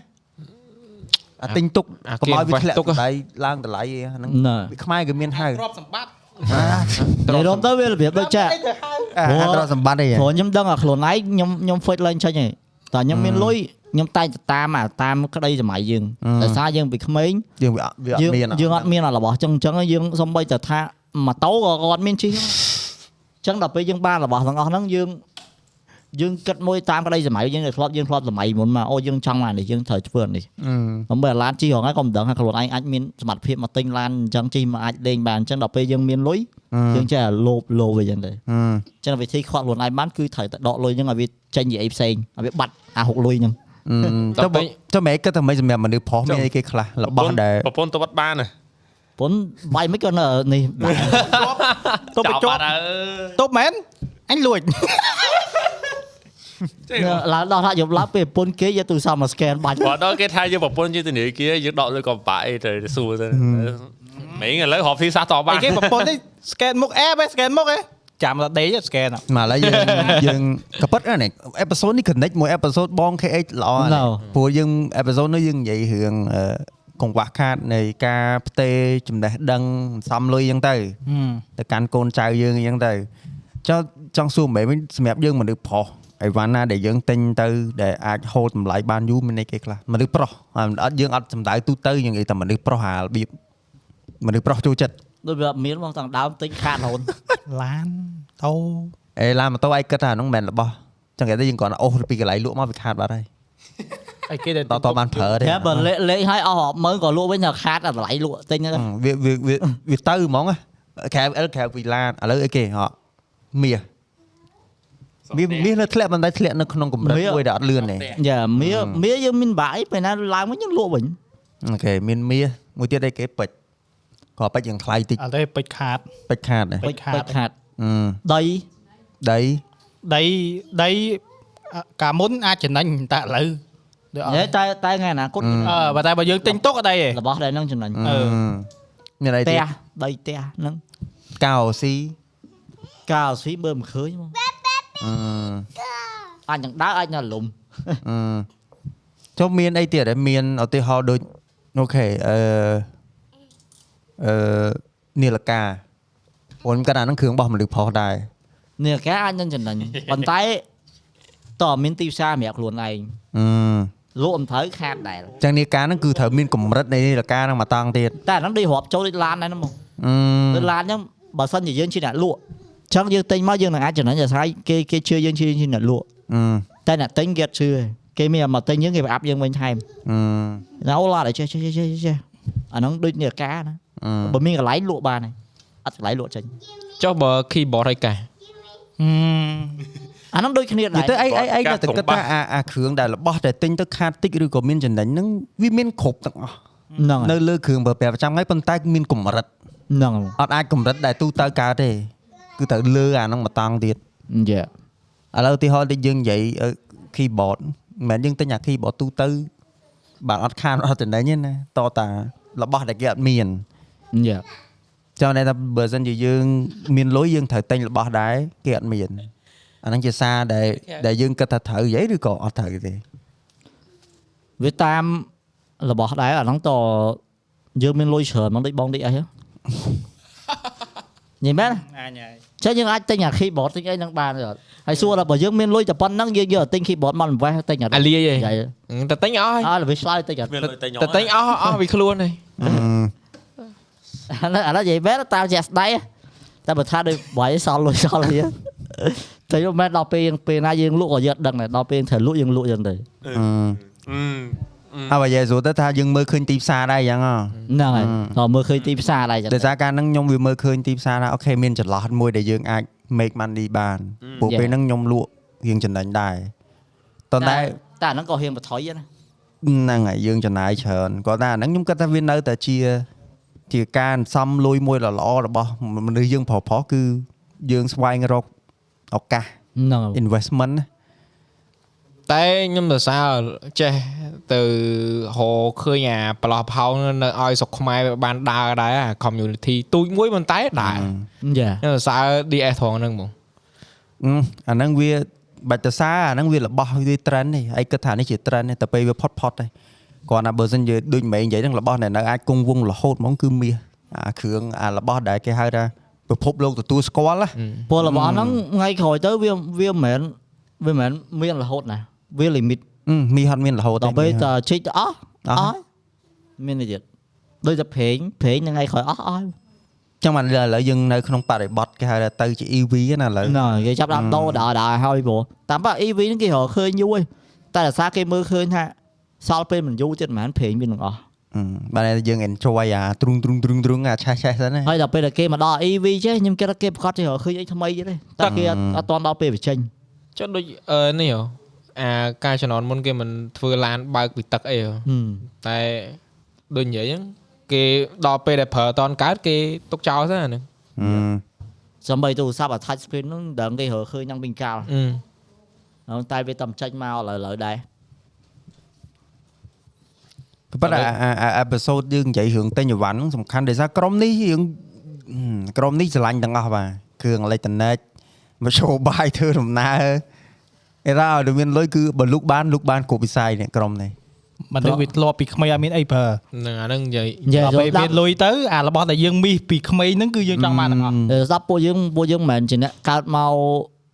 អាទិញទុកអាកុំឲ្យវាធ្លាក់ទុកតម្លៃឡើងតម្លៃអីហ្នឹងណែវាខ្មែរគេមានហៅទ្រព្យសម្បត្តិ និយាយរំទៅវារបៀបដូចចាអាហៅទ្រព្យសម្បត្តិអីព្រោះខ្ញុំដឹងអាខ្លួនឯងខ្ញុំខ្ញុំ fit ឡើងចេញហើយតែខ្ញុំមានលុយខ្ញុំតែងតែតាមអាតាមក្តីសម័យយើងដោយសារយើងពីក្មេងយើងវាអត់វាអយើត់ងមានយើងអត់មានអារបស់ចឹងចឹងយើងសំបីតែថាម៉ូតូក៏គាត់មានជិះចឹងដល់ពេលយើងបានរបស់ទាំងអស់ហ្នឹងយើង យើងគិតមួយតាមក្តីសម័យយើងដែលធ្លាប់យើងធ្លាប់សម័យមុនមកអូយើងចង់បាននេះយើងត្រូវធ្វើនេះអឺអំបើឡានជិះរងហើយក៏មិនដឹងថាខ្លួនឯងអាចមានសមត្ថភាពមកទិញឡានអញ្ចឹងជិះមកអាចលេងបានអញ្ចឹងដល់ពេលយើងមានលុយយើងចេះតែលោភលោភអីចឹងទៅអឺអញ្ចឹងវិធីខ្វាត់ខ្លួនឯងបានគឺត្រូវតែដកលុយហ្នឹងឲ្យវាចេញនិយាយផ្សេងឲ្យវាបាត់អាហុកលុយហ្នឹងទៅបើទៅមិនគិតថាមិនសម្រាប់មនុស្សប្រុសមានអីគេខ្លះរបស់ដែលប្រពន្ធទៅវត្តបានណាប៉ុនបាយមិនក៏នៅនេះបាទទុបបញ្ចប់ទុបមែនអញលួច ឡើងដល់ថាយប់ឡើងពេលប្រពន្ធគេយកទូរស័ព្ទមក scan បាច់បើដល់គេថាយើងប្រពន្ធយើងទៅនិយាយគេយើងដកលុយក៏បាក់អីទៅសួរទៅមិញឥឡូវហប់ទីសាសតបបាអីក់គេប្រពន្ធនេះ scan មុខ app ឯង scan មុខឯងចាំដល់ដេក scan អ่ะមកឥឡូវយើងយើងក៏ប៉ិតនេះអេផ isode នេះ connect មួយអេផ isode បង KH ល្អណាស់ព្រោះយើងអេផ isode នេះយើងនិយាយរឿងអឺកង្វះខាតនៃការផ្ទេរចំណេះដឹងសំលុយអញ្ចឹងទៅទៅកាន់កូនចៅយើងអញ្ចឹងទៅចង់ចង់សួរមែនវិញសម្រាប់យើងមនុស្សប្រុស អីវ៉ាន់ណាដែលយើងទិញទៅដែលអាចហូតតម្លៃបានយូរមានន័យគេខ្លះមនុស្សប្រុសអត់យើងអត់សំដៅទូទៅយើងនិយាយតែមនុស្សប្រុសអារបៀបមនុស្សប្រុសចូលចិត្តដូចវាអត់មានមកតាំងដើមទិញខាតរហូតឡានតោអេឡានម៉ូតូឯងគិតថាអានោះមិនមែនរបស់ចឹងគេទៅយើងគ្រាន់តែអូសពីកន្លែងលក់មកវាខាតបាត់ហើយអីគេដែលតតបានប្រើទេតែបើលេខលេខឲ្យអស់រាប់ម៉ឺនក៏លក់វិញតែខាតតែតម្លៃលក់ទិញហ្នឹងវាវាវាវាទៅហ្មងក្រៅអិលក្រៅពីឡានឥឡូវអីគេហ៎មាស វាមាសនៅធ្លាក់មិនដែរធ្លាក់នៅក្នុងកម្រិតមួយដែលអត់លឿនទេយ៉ាមៀមៀយើងមានបាយពេលណាឡើងវិញយើងលក់វិញអូខេមានមាសមួយទៀតអីគេពេជ្រក៏ពេជ្រយ៉ាងថ្លៃតិចអត់ទេពេជ្រខាតពេជ្រខាតដែរពេជ្រខាតពេជ្រខាតអឺដីដីដីដីអកាលមុនអាចចំណេញតែឥឡូវដូចអត់ហេតែតែថ្ងៃអនាគតអឺបើតែបើយើងទិញទុកអត់អីទេរបស់ដែលហ្នឹងចំណេញអឺមានអីផ្ទទៀតះដីផ្ទះហ្នឹងកៅស៊ីកាលស៊ីបើមិនឃើញមក អឺអាចនឹងដើរអាចនៅលំអឺចុះមានអីទៀតមានឧទាហរណ៍ដូចអូខេអឺអឺនីលកាអូនគាត់អាហ្នឹងគ្រឿងរបស់មនុស្សផុសដែរនេះកាអាចនឹងចំណេញប៉ុន្តែតើមានទីផ្សារសម្រាប់ខ្លួនឯងអឺលក់មិនត្រូវខាតដែរចឹងនីកាហ្នឹងគឺត្រូវមានកម្រិតនៃនីលកាហ្នឹងមកតង់ទៀតតែអាហ្នឹងដូចរាប់ចូលដូចឡានដែរហ្នឹងមកអឺដូចឡានហ្នឹងបើសិនជាយើងជាអ្នកលក់ អញ្ចឹងយើងទិញមកយើងនឹងអាចចំណេញដោយសារគេគេជឿយើងជាជាអ្នកលក់អឺតែអ្នកទិញគេអត់ជឿទេគេមានមកទិញយើងគេប្រាប់យើងវិញថែមអឺណាអូឡាតែចេះចេះចេះចេះចេះអាហ្នឹងដូចនេះកាណាអឺបើមានកន្លែងលក់បានហើយអត់កន្លែងលក់ចេញចុះបើ keyboard ហើយកាសអាហ្នឹងដូចគ្នានិដែយាយទៅរអីអីអីតែគិតថាអាអាគ្រឿងដែលរបស់ដែលទិញទៅខាតតិចឬក៏មានចំណេញហ្នឹងវាមានគ្រប់ទាំងអស់ហ្នឹងនៅលើគ្រឿងប្រើប្រាស់ប្រចាំថ្ងៃប៉ុន្តែមានកម្រិតហ្នឹងអត់អាចកម្រិតដែលទូទៅកើតទេ គឺត្រូវលើអាហ្នឹងមកតង់ទៀតយ៉ាឥឡូវឧទាហរណ៍ដូចយើងនិយាយអឺ keyboard មិនមែនយើងទិញអា keyboard ទូទៅបាទអត់ខានអត់ចំណេញទេណាតតារបស់ដែលគេអត់មានយ៉ាចាំតែថាបើសិនជាយើងមានលុយយើងត្រូវទិញរបស់ដែរគេអត់មានអាហ្នឹងជាសារដែលដែលយើងគិតថាត្រូវនិយាយឬក៏អត់ត្រូវទេវាតាមរបស់ដែរអាហ្នឹងតយើងមានលុយច្រើនហ្មងដូចបងដូចអីហ៎ ញ៉ៃមែនអញហើយចឹងយើងអាចទិញអា keyboard ទិញអីហ្នឹងបានទេអត់ហើយសួរថាបើយើងមានលុយតែប៉ុណ្្នឹងយើងយកទៅទិញ keyboard មក invest ទិញអត់អាលាយឯងយ៉ាតែទិញអស់ហើយអើវាឆ្លើយទិញអត់មានលុយតែញ៉តែទិញអស់អស់វាខ្លួនហើយអានេះអានេះនិយាយមែនតាមជាក់ស្ដែងតែបើថាដូចបាយសល់លុយសល់អីតែយកមែនដល់ពេលយើងពេលណាយើងលក់ក៏យើងអត់ដឹងដែរដល់ពេលយើងត្រូវលក់យើងលក់ចឹងទៅអឺ ហើយបើនិយាយស្រួលទៅថាយើងមើលឃើញទីផ្សារដែរអញ្ចឹងហ៎ហ្នឹងហើយដល់មើលឃើញទីផ្សារដែរចឹងដោយសារការហ្នឹងខ្ញុំវាមើលឃើញទីផ្សារថាអូខេមានចន្លោះមួយដែលយើងអាច make money បានព្រោះពេលហ្នឹងខ្ញុំលក់រៀងចំណេញដែរតន្តែតែអាហ្នឹងក៏ហ៊ានបថុយណាហ្នឹងហើយយើងចំណាយច្រើនគាត់ថាអាហ្នឹងខ្ញុំគិតថាវានៅតែជាជាការសំលុយមួយល្អៗរបស់មនុស្សយើងប្រុសៗគឺយើងស្វែងរកឱកាសហ្នឹងហើយ investment ណា តែខ្ញុំទៅសារចេះទៅរកឃើញអាប្រឡោះផោងនៅឲ្យស្រុកខ្មែរវាបានដើរដែរអា community ទូចមួយប៉ុន្តែដើរយ៉ាខ្ញុំទៅសារ DS ត្រង់ហ្នឹងហ្មងអឺអាហ្នឹងវាបាច់ទៅសារអាហ្នឹងវារបស់វា trend នេះឯងគិតថានេះជា trend ទេតែពេលវាផុតផុតទេគាត់ណាបើសិនជាដូចម៉េងនិយាយហ្នឹងរបស់ដែលនៅអាចគង់វង្សរហូតហ្មងគឺមាសអាគ្រឿងអារបស់ដែលគេហៅថាពិភពលោកទទួលស្គាល់ណាពលរបស់ហ្នឹងថ្ងៃក្រោយទៅវាវាមិនមែនវាមិនមែនមានរហូតណា វា limit អឺមាសអត់មានរហូតទេដល់ពេលតែជីកទៅអស់អស់អស់មាននេះទៀតដូចតែប្រេងប្រេងថ្ងៃក្រោយអស់អស់ចឹងបានឥឡូវយើងនៅក្នុងបរិបទគេហៅថាទៅជា EV ណាឥឡូវណាគេចាប់ដើមដោដើដើហើយព្រោះតាមប៉ EV ហ្នឹងគេរកឃើញយូរហើយតែដោយសារគេមើលឃើញថាសល់ពេលមិនយូរទៀតមិនមែនប្រេងវានឹងអស់អឺបានតែយើង enjoy អាទ្រុងទ្រុងទ្រុងទ្រុងអាឆេះឆេះសិនណាហើយដល់ពេលដែលគេមកដល់ EV ចេះខ្ញុំគិតថាគេប្រកាសចេះរកឃើញអីថ្មីទៀតទេតែគេអត់អត់ទាន់ដល់ពេលបញ្ចេញចុះដូចអឺនេះហ៎ អាការជំនាន់មុនគេមិនធ្វើឡានបើកពីទឹកអីហ៎ហឹមតែដូចនិយាយហ្នឹងគេដល់ពេលដែលប្រើតនកើតគេទុកចោលទៅអាហ្នឹងអឺសំបីទូរស័ព្ទអា touch screen ហ្នឹងដល់គេរកឃើញយ៉ាងវិញកាលអឺហើយតែវាតែចេញមកឥឡូវឥឡូវដែរប៉ុន្តែអាអាអេពីសូតយើងនិយាយរឿងទិញអីវ៉ាន់ហ្នឹងសំខាន់ដោយសារក្រុមនេះយើងហឹមក្រុមនេះស្រឡាញ់ទាំងអស់បាទគ្រឿងអេឡិចត្រូនិកមកចូលបាយធ្វើដំណើរ អេរ៉ាឲ្យមានលុយគឺបើលុកបានលុកបានគ្រប់វិស័យនេះក្រុមនេះមិនដឹងវាធ្លាប់ពីក្មេងអត់មានអីប្រើហ្នឹងអាហ្នឹងនិយាយនិយាយដល់ពេលស្ដាវាប់លុយទៅអារបស់ដែលយើងមីសពីក្មេងហ្នឹងគឺយើងចង់បានទាំងអស់តែស្ដាប់ពួកយើងពួកយើងមិនមែនជាអ្នកកើតមក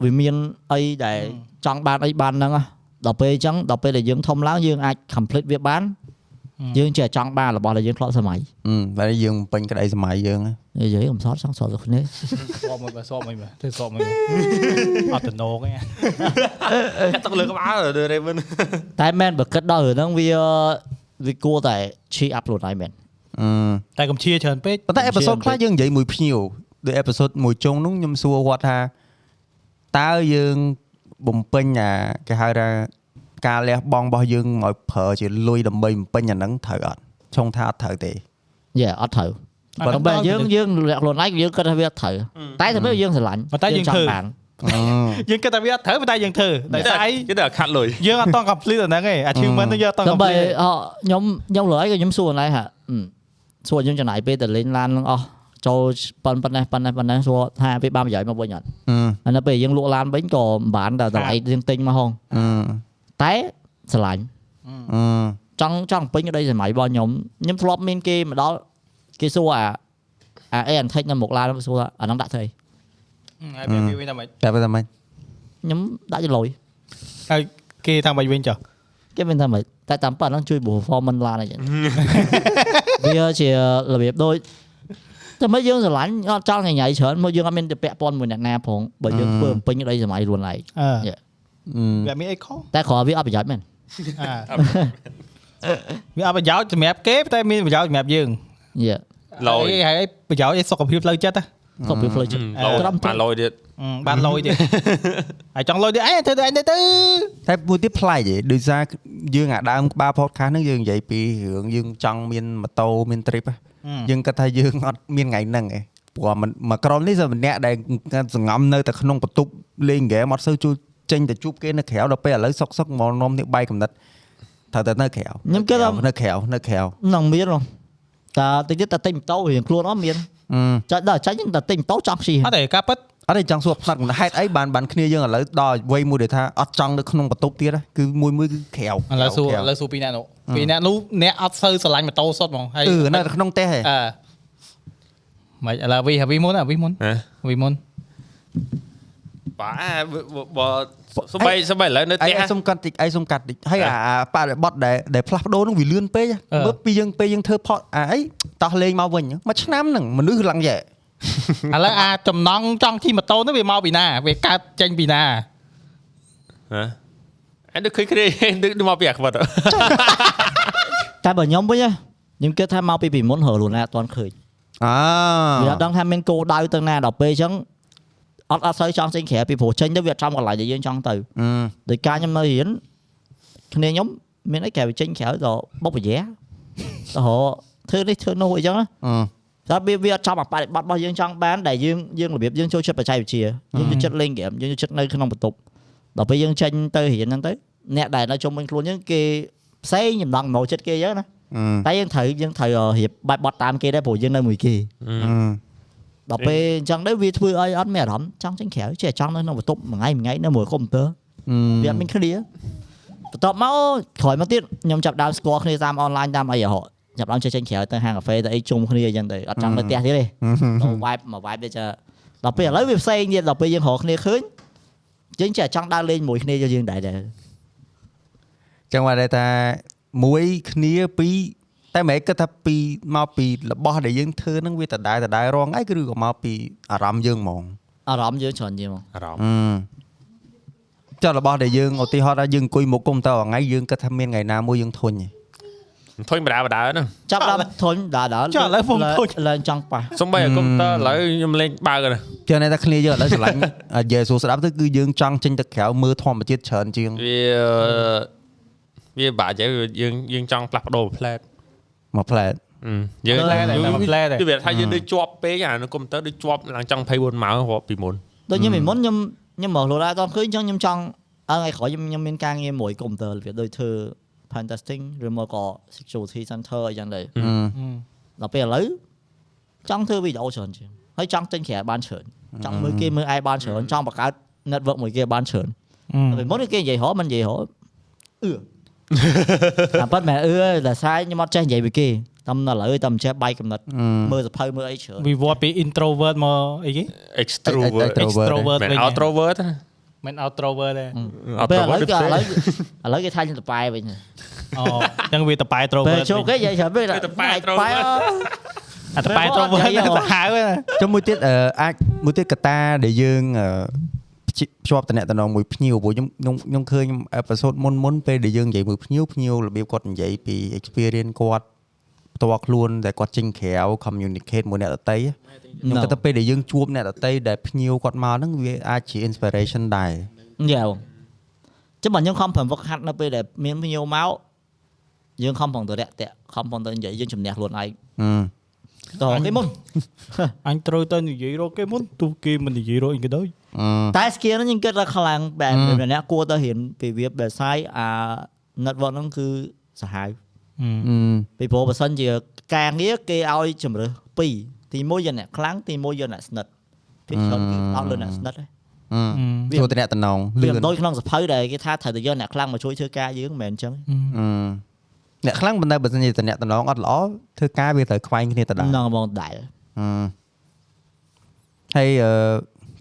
វាមានអីដែលចង់បានអីបានហ្នឹងហ៎ដល់ពេលអញ្ចឹងដល់ពេលដែលយើងធំឡើងយើងអាច complete វាបាន យើងចេះចង់បានរបស់ដែលយើងធ្លាប់សម័យអឺតែយើងពេញក្តីសម័យយើងណានិយាយកំសត់ចង់សត់ទៅគ្នាសក់មួយបើសក់មួយបើធ្វើសក់មួយអត់តំណងទេកាត់ទឹកលើក្បាលទៅ Raven តែមែនបើគិតដល់រឿងហ្នឹងវាវាគួរតែឈីអាប់ឡូតហើយមែនអឺតែកុំជាច្រើនពេកប៉ុន្តែអេពីសូតខ្លះយើងនិយាយមួយភ្ញៀវដូចអេពីសូតមួយចុងនោះខ្ញុំសួរគាត់ថាតើយើងបំពេញអាគេហៅថា ការលះបង់របស់យើងមកប្រើជាលុយដើម្បីបំពេញអាហ្នឹងត្រូវអត់ឆុងថាអត់ត្រូវទេយេអត់ត្រូវបើបែរយើងយើងលាក់ខ្លួនឯងយើងគិតថាវាអត់ត្រូវតែតែយើងស្រឡាញ់ចង់បានយើងគិតថាវាអត់ត្រូវប៉ុន្តែយើងធ្វើតែស្អីគេទៅខាត់លុយយើងអត់តង់ complete អាហ្នឹងឯង achievement ហ្នឹងយើងអត់តង់ដើម្បី complete អខ្ញុំខ្ញុំលើហើយក៏ខ្ញុំសួរណៃហាសួរខ្ញុំចំណាយពេលទៅលេងឡាននឹងអស់ចូលប៉ុណ្ណេះប៉ុណ្ណេះប៉ុណ្ណេះសួរថាវាបានប្រយោជន៍មកវិញអត់អឺហើយនៅពេលយើងលក់ឡានវិញក៏មិនបានតែតម្លៃយើងទិញមកហងអឺ តែស្រឡាញ់អឺចង់ចង់ពេញក្តីសម័យរបស់ខ្ញុំខ្ញុំធ្លាប់មានគេមកដល់គេសួរអាអាអេអន្តិចនៅមុខឡានហ្នឹងសួរអាហ្នឹងដាក់ធ្វើអីហើយវាវាវិញតែមិនតែបើតែមិនខ្ញុំដាក់ចលុយហើយគេថាមិនវិញចុះគេមានថាម៉េចតែតាមប៉ាហ្នឹងជួយ performance ឡានអីចឹងវាជារបៀបដូចតែមកយើងស្រឡាញ់អត់ចង់ញញ៉ៃច្រើនមកយើងអត់មានទៅពាក់ព័ន្ធមួយអ្នកណាផងបើយើងធ្វើបំពេញក្តីសម័យខ្លួនឯងអឺ Yeah. វាមានអីខុសតែគ្រាន់វាអត់ប្រយោជន៍មែនអើវាអត់ប្រយោជន៍សម្រាប់គេតែមានប្រយោជន៍សម្រាប់យើងយេលយហើយហើយប្រយោជន៍ឲ្យសុខភាពផ្លូវចិត្តណាក៏វាផ្លូវចិត្តលយត្រឹមបានលយទៀតអឺបានលុយទៀតហើយចង់លុយទៀតអេធ្វើទៅអញទៅទៅតែមួយទៀតប្លែកទេដោយសារយើងអាដើមក្បាល podcast ហ្នឹងយើងនិយាយពីរឿងយើងចង់មានម៉ូតូមាន trip ហ៎យើងគិតថាយើងអត់មានថ្ងៃហ្នឹងឯងព្រោះមិនមួយក្រុមនេះសម្រាប់អ្នកដែលសង្ងំនៅតែក្នុងបន្ទប់លេងហ្គេមអត់សូវជួយ ចេញទៅជួបគេនៅក្រៅដល់ពេលឥឡូវសុកសុកមកនាំនេះបាយកំណត់ត្រូវតែនៅក្រៅខ្ញុំគិតថានៅក្រៅនៅក្រៅនឹងមានហ៎តែតិចទៀតតែទិញម៉ូតូរៀងខ្លួនអត់មានអឺចាច់ដល់ចាច់តែទិញម៉ូតូចង់ជិះអត់ទេការពិតអត់ទេចង់សួរផ្នែកហេតុអីបានបានគ្នាយើងឥឡូវដល់វ័យមួយដែលថាអត់ចង់នៅក្នុងបន្ទប់ទៀតគឺមួយមួយគឺក្រៅឥឡូវសួរឥឡូវសួរពីអ្នកនោះពីអ្នកនោះអ្នកអត់សូវស្រឡាញ់ម៉ូតូសុទ្ធហ្មងហើយអឺនៅក្នុងផ្ទះហ៎អឺមិនឥឡូវវីវីមុនវីមុនហ៎វីមុន បាទបើសបៃសបៃឥឡូវនៅឯផ្ទះងសុំកាត់តិចឯងសុំកាត់តិចហើយអាអាបរិបត្តិដែលដែលផ្លាស់ប្ដូរនឹងវាលឿនពេកហ៎មើលពីយើងពេលយើងធ្វើផតអាអីតោះលេងមកវិញមួយឆ្នាំហ្នឹងមនុស្សឡើងយ៉ែឥឡូវអាចំណងចង់ជិះម៉ូតូនោះវាមកពីណាវាកើតចេញពីណាហ៎អញនឹកឃើញគ្នានឹកមកពីអាខ្វិតតែបើខ្ញុំវិញខ្ញុំគិតថាមកពីពីមុនរលូនណាអត់ទាន់ឃើញអវាអត់ដឹងថាមានគោលដៅទៅណាដល់ពេលអញ្ចឹង អត់អត់សូវចង់ចេញក្រៅពីព្រោះចេញទៅវាអត់ចំកន្លែងដែលយើងចង់ទៅអឺដោយការខ្ញុំនៅរៀនគ្នាខ្ញុំមានអីក្រៅពីចេញក្រៅទៅបុកប្រយាទៅរកធ្វើនេះធ្វើនោះអីចឹងណាអឺតែវាវាអត់ចំអាបរិបត្តិរបស់យើងចង់បានដែលយើងយើងរបៀបយើងចូលចិត្តបច្ចេកវិទ្យាយើងចូលចិត្តលេងហ្គេមយើងចូលចិត្តនៅក្នុងបន្ទប់ដល់ពេលយើងចេញទៅរៀនហ្នឹងទៅអ្នកដែលនៅជុំវិញខ្លួនយើងគេផ្សេងចំណង់ចំណូលចិត្តគេអញ្ចឹងណាអឺតែយើងត្រូវយើងត្រូវរៀបបែបបត់តាមគេដែរព្រោះយើងនៅមួយគេអឺ ដល់ពេលអញ្ចឹងទៅវាធ្វើឲ្យអត់មានអារម្មណ៍ចង់ចេញក្រៅចេះចង់នៅក្នុងបន្ទប់មួយថ្ងៃមួយថ្ងៃនៅមួយកុំព្យូទ័រវាអត់មានគ្នាបន្ទាប់មកក្រោយមកទៀតខ្ញុំចាប់ដើមស្គាល់គ្នាតាមអនឡាញតាមអីរហូតចាប់ដើមចេះចេញក្រៅទៅហាងកាហ្វេទៅអីជុំគ្នាអញ្ចឹងទៅអត់ចង់ទៅផ្ទះទៀតទេទៅ vibe មក vibe ទៅចាដល់ពេលឥឡូវវាផ្សេងទៀតដល់ពេលយើងរកគ្នាឃើញយើងចេះចង់ដើរលេងមួយគ្នាយើងដែរដែរចឹងមកដែរថាមួយគ្នាពីរ តែមិនគិតថាពីមកពីរបស់ដែលយើងធ្វើហ្នឹងវាដដែលដដែលរងអីគឺក៏មកពីអារម្មណ៍យើងហ្មងអារម្មណ៍យើងច្រើនជាងមកអារម្មណ៍អឺចុះរបស់ដែលយើងឧទាហរណ៍ថាយើងអង្គុយមុខកុំព្យូទ័រថ្ងៃយើងគិតថាមានថ្ងៃណាមួយយើងធុញទេធុញបដាបដាហ្នឹងចាប់ដល់ធុញដល់ដល់ចុះឥឡូវខ្ញុំធុញឡើងចង់ប៉ះសំបីឲ្យកុំព្យូទ័រឥឡូវខ្ញុំលេងបើកណាចឹងន័យថាគ្នាយើងឥឡូវស្រឡាញ់យេស៊ូស្ដាប់ទៅគឺយើងចង់ចេញទៅក្រៅមើលធម្មជាតិច្រើនជាងវាវាបាក់ចេះយើងយើងចង់ផ្លាស់ប្ដូរផ្លែត មកផ្លែតយើងផ្លែតតែផ្លែតទេគឺវាថាយើងដូចជាប់ពេកអានៅកុំព្យូទ័រដូចជាប់ឡើងចង់24ម៉ោងរាប់ពីមុនដូចខ្ញុំពីមុនខ្ញុំខ្ញុំមកខ្លួនដែរអត់ឃើញអញ្ចឹងខ្ញុំចង់អើថ្ងៃក្រោយខ្ញុំខ្ញុំមានការងារមួយកុំព្យូទ័រវាដូចធ្វើ pen testing ឬមកក៏ security center អីចឹងដែរដល់ពេលឥឡូវចង់ធ្វើវីដេអូច្រើនជាងហើយចង់ចេញក្រៅបានច្រើនចង់មើលគេមើលឯងបានច្រើនចង់បង្កើត network មួយគេបានច្រើនពីមុនគេនិយាយរហមិននិយាយរអឺ តែប៉ាត់មែនអឺតែសាយខ្ញុំអត់ចេះនិយាយពីគេតាមដល់ឥឡូវតែមិនចេះបាយកំណត់មើលសភៅមើលអីច្រើនវិវត្តពី introvert មកអីគេ extrovert extrovert មិនវិញ outrovert មិន outrovert ទេពេលឥឡូវ outrovert គេឥឡូវឥឡូវគេថាខ្ញុំតប៉ែវិញអូអញ្ចឹងវាតប៉ែពេល introvert ចូលគេនិយាយច្រើនពេកគេតប៉ែប៉ែ introvert អាតប៉ែ introvert និយាយហ៎ទៅហៅណាចុះមួយទៀតអឺអាចមួយទៀតកត្តាដែលយើងអឺ ភ្ជាភ្ជាប់តំណែងមួយភ្ញៀវព្រោះខ្ញុំខ្ញុំខ្ញុំឃើញអេផ isode មុនមុនពេលដែលយើងនិយាយមួយភ្ញៀវភ្ញៀវរបៀបគាត់និយាយពី experience គាត់ផ្ទាល់ខ្លួនដែលគាត់ចេញក្រៅ communicate មួយអ្នកដទៃខ្ញុំគិតថាពេលដែលយើងជួបអ្នកដទៃដែលភ្ញៀវគាត់មកហ្នឹងវាអាចជា inspiration ដែរយ៉ាចាំបើខ្ញុំខំប្រឹងវឹកហាត់នៅពេលដែលមានភ្ញៀវមកយើងខំប្រឹងទៅរាក់តាក់ខំប្រឹងទៅនិយាយយើងជំនះខ្លួនឯងអឺ តោះគេមុនអញត្រូវទៅនិយាយរកគេមុនទោះគេមិននិយាយរកអីក៏ដោយអឺតែ skill ហ្នឹងខ្ញុំគិតថាខ្លាំងបែបម្នាក់គួរទៅរៀនពីវាបែបសាយអា network ហ្នឹងគឺសាហាវអឺពីព្រោះបើសិនជាការងារគេឲ្យជំរើសពីរទីមួយយកអ្នកខ្លាំងទីមួយយកអ្នកស្និទ្ធពីខ្ញុំគឺអត់លើអ្នកស្និទ្ធទេអឺជួបតំណែងតំណងលឿវានមិនដូចក្នុងសភៅដែលគេថាត្រូវតែយកអ្នកខ្លាំងមកជួយធ្វើការយើងមិនមែនអញ្ចឹង អឺអ្នកខ្លាំងប៉ុន្តែបើសិនជាតំណែងតំណងអត់ល្អធ្វើការវាត្រូវខ្វែងគ្នាទៅដែរហ្នឹងហ្មងដែលអឺហើយអឺ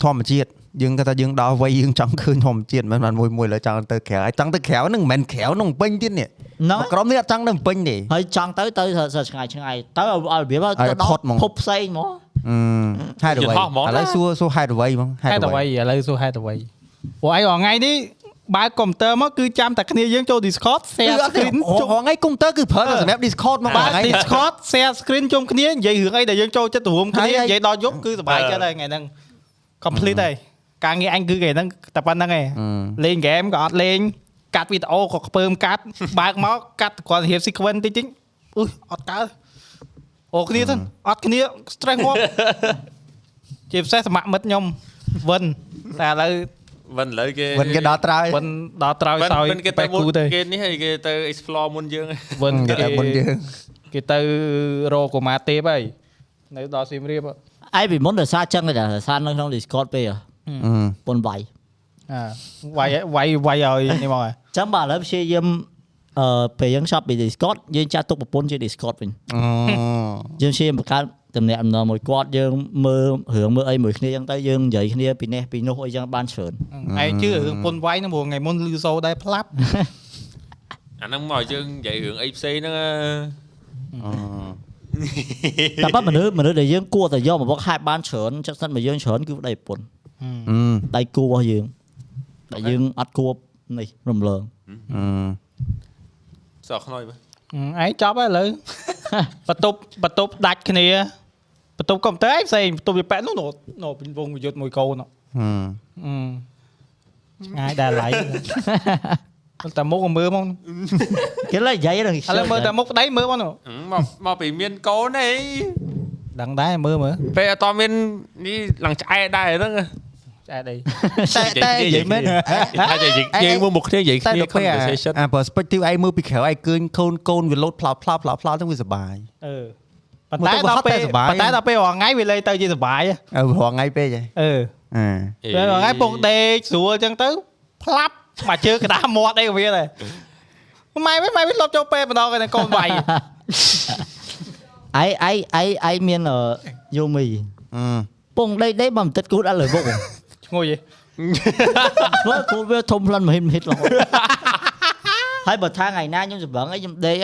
ធម្មជាតិយើងគាត់ថាយើងដល់វ័យយើងចង់ឃើញធម្មជាតិមិនមែនមួយមួយលើចង់ទៅក្រៅហើយចង់ទៅក្រៅហ្នឹងមិនមែនក្រៅក្នុងពេញទៀតនេះហ្នឹងក្រុមនេះអត់ចង់ទៅពេញទេហើយចង់ទៅទៅសើឆ្ងាយឆ្ងាយទៅឲ្យឲ្យរបៀបឲ្យទៅដផុកតហ្មងភពផ្សេងហ្មងអឺហេតុអ្វីយន្តហោះហ្មងឥឡូវសួរសួរហេតុអ្វីហ្មងហេតុអ្វីឥឡូវសួរហេតុអ្វីព្រោះឯងរាល់ថ្ងៃនេះ បើកកុំព្យូទ័រមកគឺចាំតែគ្នាយើងចូល Discord គឺ share អត់ screen ចុជុំងថ្ងៃកុំព្យូទ័រគឺប្រើតែសម្រាប់ Discord មកបើបាទកថ្ងៃ Discord share screen ជុំគ្នានិយាយរឿងអីដែលយើងចូលចិត្តរួមគ្នាហើយហើយនិយាយដល់យប់គឺសុបាយចិត្តហើយថ្ងៃហ្នឹង complete ហើយការងារអញគឺថ្ងៃហ្នឹងតែប៉ុណ្្នឹងឯងលេងហ្គេមក៏អត់លេងកាត់វីដេអូក៏ខ្ពើមកាត់បើកមកកាត់គាត់រៀប sequence តិចតិចអឺអត់កើតអូគ្នាទៅអត់គ្នា stress ងាប់ជាពិសេសសមមិត្តខ្ញុំវិនតែឥឡូវ មិនឥឡូវគេមិនគេដល់ត្រើយវិនដល់ត្រើយមិនសោយមិនគេបែទៅកមុនគូទៅគេនេះហើយគេទៅ explore មុនយើងវិនគេគេតែមុនយើងគេទៅរកកុមារទេពហើយនៅដល់សៀមរាបហ៎ឯងពីមុនដោយសារចឹងទេដោយសារនៅក្នុង Discord ពេកហ៎អឺប៉ុនវាយអាវាយវាយវាយឲ្យនេះមកហ៎ចឹងបើឥឡូវព្យាយាមអឺពេលយើង shop ពី Discord យើងចាត់ទុកប្រពន្ធជា Discord វិញអូយើងព្យាយាមបង្កើត តំណែងអំណរមួយគាត់យើងមើលរឿងមើលអីមួយគ្នាចឹងទៅយើងនិយាយគ្នាពីនេះពីនោះអីចឹងបានច្រើនឯងជឿរឿងពុនវាយហ្នឹងព្រោះថ្ងៃមុនលឺសូរដែរផ្លាប់អាហ្នឹងមកយើងនិយាយរឿងអីផ្សេងហ្នឹងតែប៉ះមនុស្សមនុស្សដែលយើងគួរតែយកមកវឹកហាត់បានច្រើនចិត្តសិនមកយើងច្រើនគឺប្តីប្រពន្ធអឺដៃគូរបស់យើងតែយើងអត់គួរនេះរំលងអឺសក់ខ្នុយបើឯងចប់ហើយឥឡូវបន្ទប់បន្ទប់ដាច់គ្នា បន្ទប់កុំព្យូទ័រឯងផ្សេងបន្ទប់វាប៉ែកនោះនោះនោះពីវងវិយុទ្ធមួយកូននោះអឺអឺឆ្ងាយដែរឡៃតែមុខក៏មើលមកគេលើនិយាយដល់ឥឡូវមើលតែមុខប្តីមើលមកនោះមកមកពីមានកូនអីដឹងដែរមើលមើលពេលអត់តមាននេះឡើងឆ្អែតដែរហ្នឹងឆ្អែតអីតែតែនិយាយមែនថានិយាយយើងមើលមុខគ្នានិយាយតែគ្នាដល់ពេលអា conversation អា perspective ឯងមើលពីក្រៅឯងឃើញកូនកូនវាលោតផ្លោតផ្លោតផ្លោតផ្លោតហ្នឹងវាសុបាយអឺ ប៉ុន្តែដល់ពេលមកទៅវត្តតែសុបាយប៉ុន្តែដល់ពេលរាល់ថ្ងៃវាលេងទៅជាសុបាយហ៎អើរងថ្ងៃពេកហ៎អឺអឺពេលរាល់ថ្ងៃពុកដេកស្រួលអញ្ចឹងទៅផ្លាប់មកជើងកដាមាត់អីក៏វាដែរម៉ែវិញម៉ែវិញលប់ចូលពេលម្ដងឯកូនវាយឯឯឯឯមានអឺយូមីអឺពងដេកដេកបើមិនទឹកគូតអត់លើមុខឈ្ងុយហ៎ខ្លួនគូតវាធំផ្លិនមហិតមហិតរហូតហើយបើថាថ្ងៃណាខ្ញុំសម្បងអីខ្ញុំដេក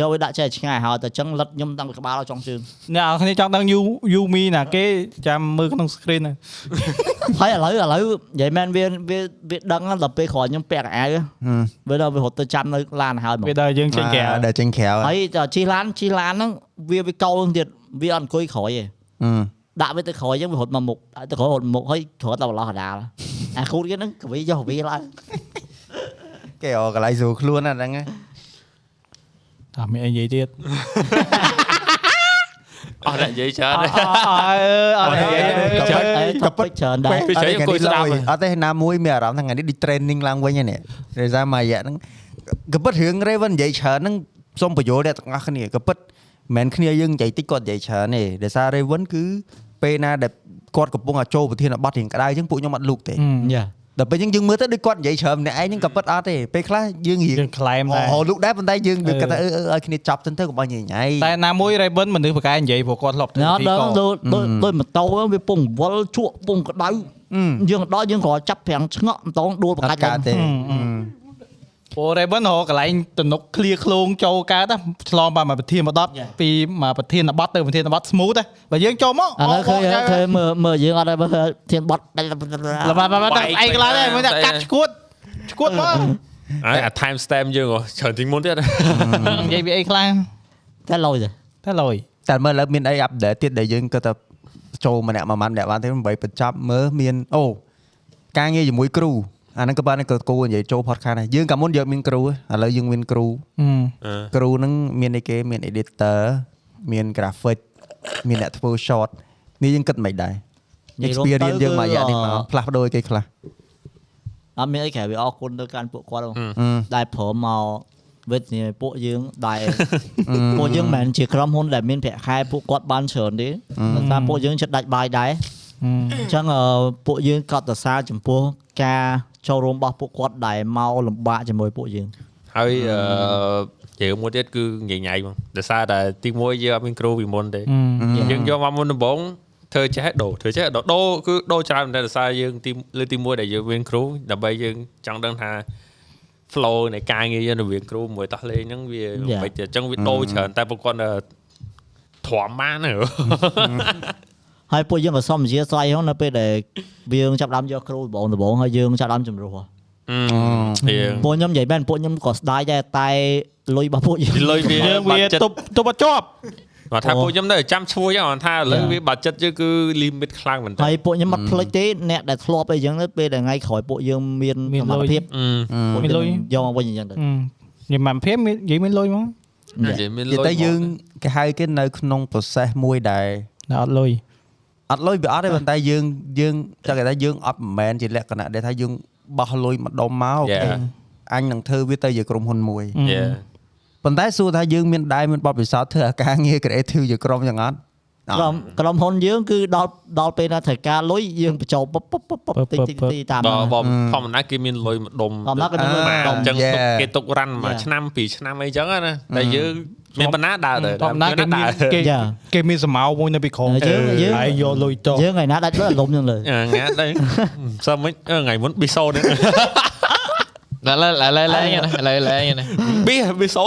យកវាដាក់ចេះឆ្ងាយហើយតែចឹងលិតខ្ញុំតាំងពីក្បាលដល់ចុងជើងអ្នកនរគ្នាចង់ដឹងយូយូមីណាគេចាំមើលក្នុង screen ហ្នឹងហើយឥឡូវឥឡូវនិយាយមែនវាវាវាដឹងដល់ពេលក្រោយខ្ញុំពាក់កៅអៅវាដល់វារត់ទៅចាំនៅឡានហើយមកវាដល់យើងចេញក្រៅដែលចេញក្រៅហើយដល់ជិះឡានជិះឡានហ្នឹងវាវាកោលទៀតវាអត់អង្គុយក្រោយទេអឺដាក់វាទៅក្រោយអញ្ចឹងវារត់មកមុខដាក់ទៅក្រោយរត់មកមុខហើយរត់ដល់បន្លោះកដាលអាគូតគេហ្នឹងក៏វាយកវាឡើងគេអកន្លែងស្រួលខ្លួនណាហ្នឹង តែមានអីនិយាយទៀតអស់អ្នកនិយាយច្រើនអទេអអើអត់និយាយចុចអីទៅពេចច្រើនដែរពីច្រៃអង្គុយស្ដាប់អត់ទេណាមួយមានអារម្មណ៍ថាថ្ងៃនេះដូច training ឡើងវិញហ្នឹងដោយសារមួយរយៈហ្នឹងក៏ពិតរឿង Raven និយាយច្រើនហ្នឹងសូមបញ្យល់អ្នកទាំងអស់គ្នាក៏ពិតមិនមែនគ្នាយើងនិយាយតិចគាត់និយាយច្រើនទេដោយសារ Raven គឺពេលណាដែលគាត់កំពុងតែចូលប្រធានបទរៀងក្តៅអញ្ចឹងពួកខ្ញុំអត់លូកទេយ៉ា ដល់ពេលអញ្ចឹងយើងមើលទៅដូចគាត់និយាយច្រើនម្នាក់ឯងហ្នឹងក៏ពិតអត់ទេពេលខ្លះយើងរៀងយើង claim ដែរអូលូកដែរប៉ុន្តែយើងអឺគាត់ថាអឺអឺឲ្យគ្នាចាប់ទៅទៅកុំឲ្យញ៉ៃញ៉ៃតែណាមួយ Raven មនុស្សប្រកែនិយាយព្រោះគាត់ធ្លាប់ធ្វើណ៎ទីដល់កោដូចដូចដូចម៉ូតូហ្នឹងវាពងវល់ជក់ពងក្តៅយើងដល់យើងគ្រាន់ចាប់ប្រាំងឆ្ងក់ម្ដងដួលអប្រកាត់ច់កើតទេ ព្រោះ Raven រកកន្លែងទំនុកឃ្លៀឃ្លោងចូលកើតណាឆ្លងបានមកប្រធានបទពីមកប្រធានបទទៅប្រធានបទ smooth ណាបើយើងចូលមកឥឡូវឃើញឃើញមើលមើលយើងអត់ដែរមើលធានបត់ដាច់លបាបាតែឯងកន្លែងដែរមើលតែកាត់ឈួតឈួតមកហើយអា time stamp យើងហ៎ច្រើនជាងមុនទៀតនិយាយពីអីខ្លះតែលុយទេតែលុយតែមើលឥឡូវមានអីអាប់ដេតទៀតដែលយើងគាត់ថាចូលម្នាក់មួយម៉ាន់ម្នាក់បានទេដើម្បីបញ្ចប់មើលមានអូការងារជាមួយគ្រូ អាហ្នឹងក៏បានក៏គូនិយាយចូល podcast ដែរយើងកាលមុនយើងមានគ្រូឥឡូវយើងមានគ្រូគ្រូហ្នឹងមានអីគេមាន editor មាន graphic មានអ្នកធ្វើ short នេះយើងគិតមិនដែរ experience យើងមួយរយៈនេះមកផ្លាស់ប្ដូរឲ្យគេខ្លះអត់មានអីក្រៅវាអរគុណទៅកាន់ពួកគាត់អឺដែលព្រមមកវិទ្យាពួកយើងដែលពួកយើងមិនមែនជាក្រុមហ៊ុនដែលមានប្រាក់ខែពួកគាត់បានច្រើនទេដោយសារពួកយើងចិត្តដាច់បាយដែរ អញ្ចឹងអឺពួកយើងកត់សរសើរចំពោះការចូលរួមរបស់ពួកគាត់ដែលមកលំបាកជាមួយពួកយើងហើយអឺយើងមួយទៀតគឺញ៉ៃញ៉ៃហ្មងដោយសារតែទីមួយយើងអត់មានគ្រូពីមុនទេយើងយកមកមុនដំបូងធ្វើចេះដូរធ្វើចេះដូរដូរគឺដូរច្រើនតែដោយសារយើងទីលើទីមួយដែលយើងមានគ្រូដើម្បីយើងចង់ដឹងថា flow នៃការងារយើងរវាងគ្រូមួយតោះលេងហ្នឹងវាមិនទេអញ្ចឹងវាដូរច្រើនតែប្រគាត់ធំបានហ៎ ហើយពួកយើងក៏សុំអធិស្ឋានហ្នឹងនៅពេលដែលយើងចាប់ផ្ដើមយកគ្រូដំបងដំបងហើយយើងចាប់ផ្ដើមជំរុះហ៎អឺយើងពួកខ្ញុំនិយាយមែនពួកខ្ញុំក៏ស្ដាយដែរតែលុយរបស់ពួកយើងលុយវាយើងបាវាត់ចិត្តទប់ទប់អត់ជាប់គាត់ថាអូពួកខ្ញុំនៅចាំឈ្មោះចឹងគាត់ថាឥឡូវ Yeah. វាបាត់ចិត្តយើងគឺ limit ខ្លាំងមែនតើហើយពួកខ្ញុំអត់ភ្លេចទេអ្នកដែលធ្លាប់អីចឹងទៅពេលដែលថ្ងៃក្រោយពួកយើងមានមានសមត្ថលុយភាពអឺពួកមានលុយយកមកវិញអញ្ចឹងទៅនិយាយមកភេមនិយាយមានលុយមកនិយាយមាននិយាយលុយទៅយើងគេហៅគេនៅក្នុង process មួយដែលតែអត់លុយ អត់លុយវាអត់ទេប៉ុន្តែយើងយើងតែគេថាយើងអត់មិនមែនជាលក្ខណៈដែលថាយើងបោះលុយម្ដុំមក Yeah. អញនឹងធ្វើវាទៅជាក្រុមហ៊ុនមួយយេប៉ុន្តែសួរថាយើងមានដែរមានបទពិសោធន៍ធ្វើអាការងារ creative ជាក្រុមយ៉ាងអត់អត់ក្រុមក្រុមហ៊ុនយើងគឺដល់ដល់ពេលណាត្រូវការលុយយើងបញ្ចូលពុបពុបពុបពុបតិចតិចតិចតាមបើហ្នឹងបើធម្មតាគេមានលុយម្ដុំធម្មតាគេមានលុយបាម្ដុំអញ្ចឹង Yeah. ទុកគេទុករាន់មួយ Yeah. ឆ្នាំពីរឆ្នាំអីចឹងណាតែយើង មានបណ្ណាដើរទៅធម្មតាគេមានគេយ៉ាគេមានសមោមួយនៅពីក្រោមយើងយើងហើយយកលុយតយើងថ្ងៃណាដាច់លុយអារម្មណ៍ហ្នឹងលើងាត់ទៅសើមិនអឺថ្ងៃមុនប៊ីសូនេះឡើយឡើយឡើយឡើយឡើយឡើយណាប៊ីប៊ីសូ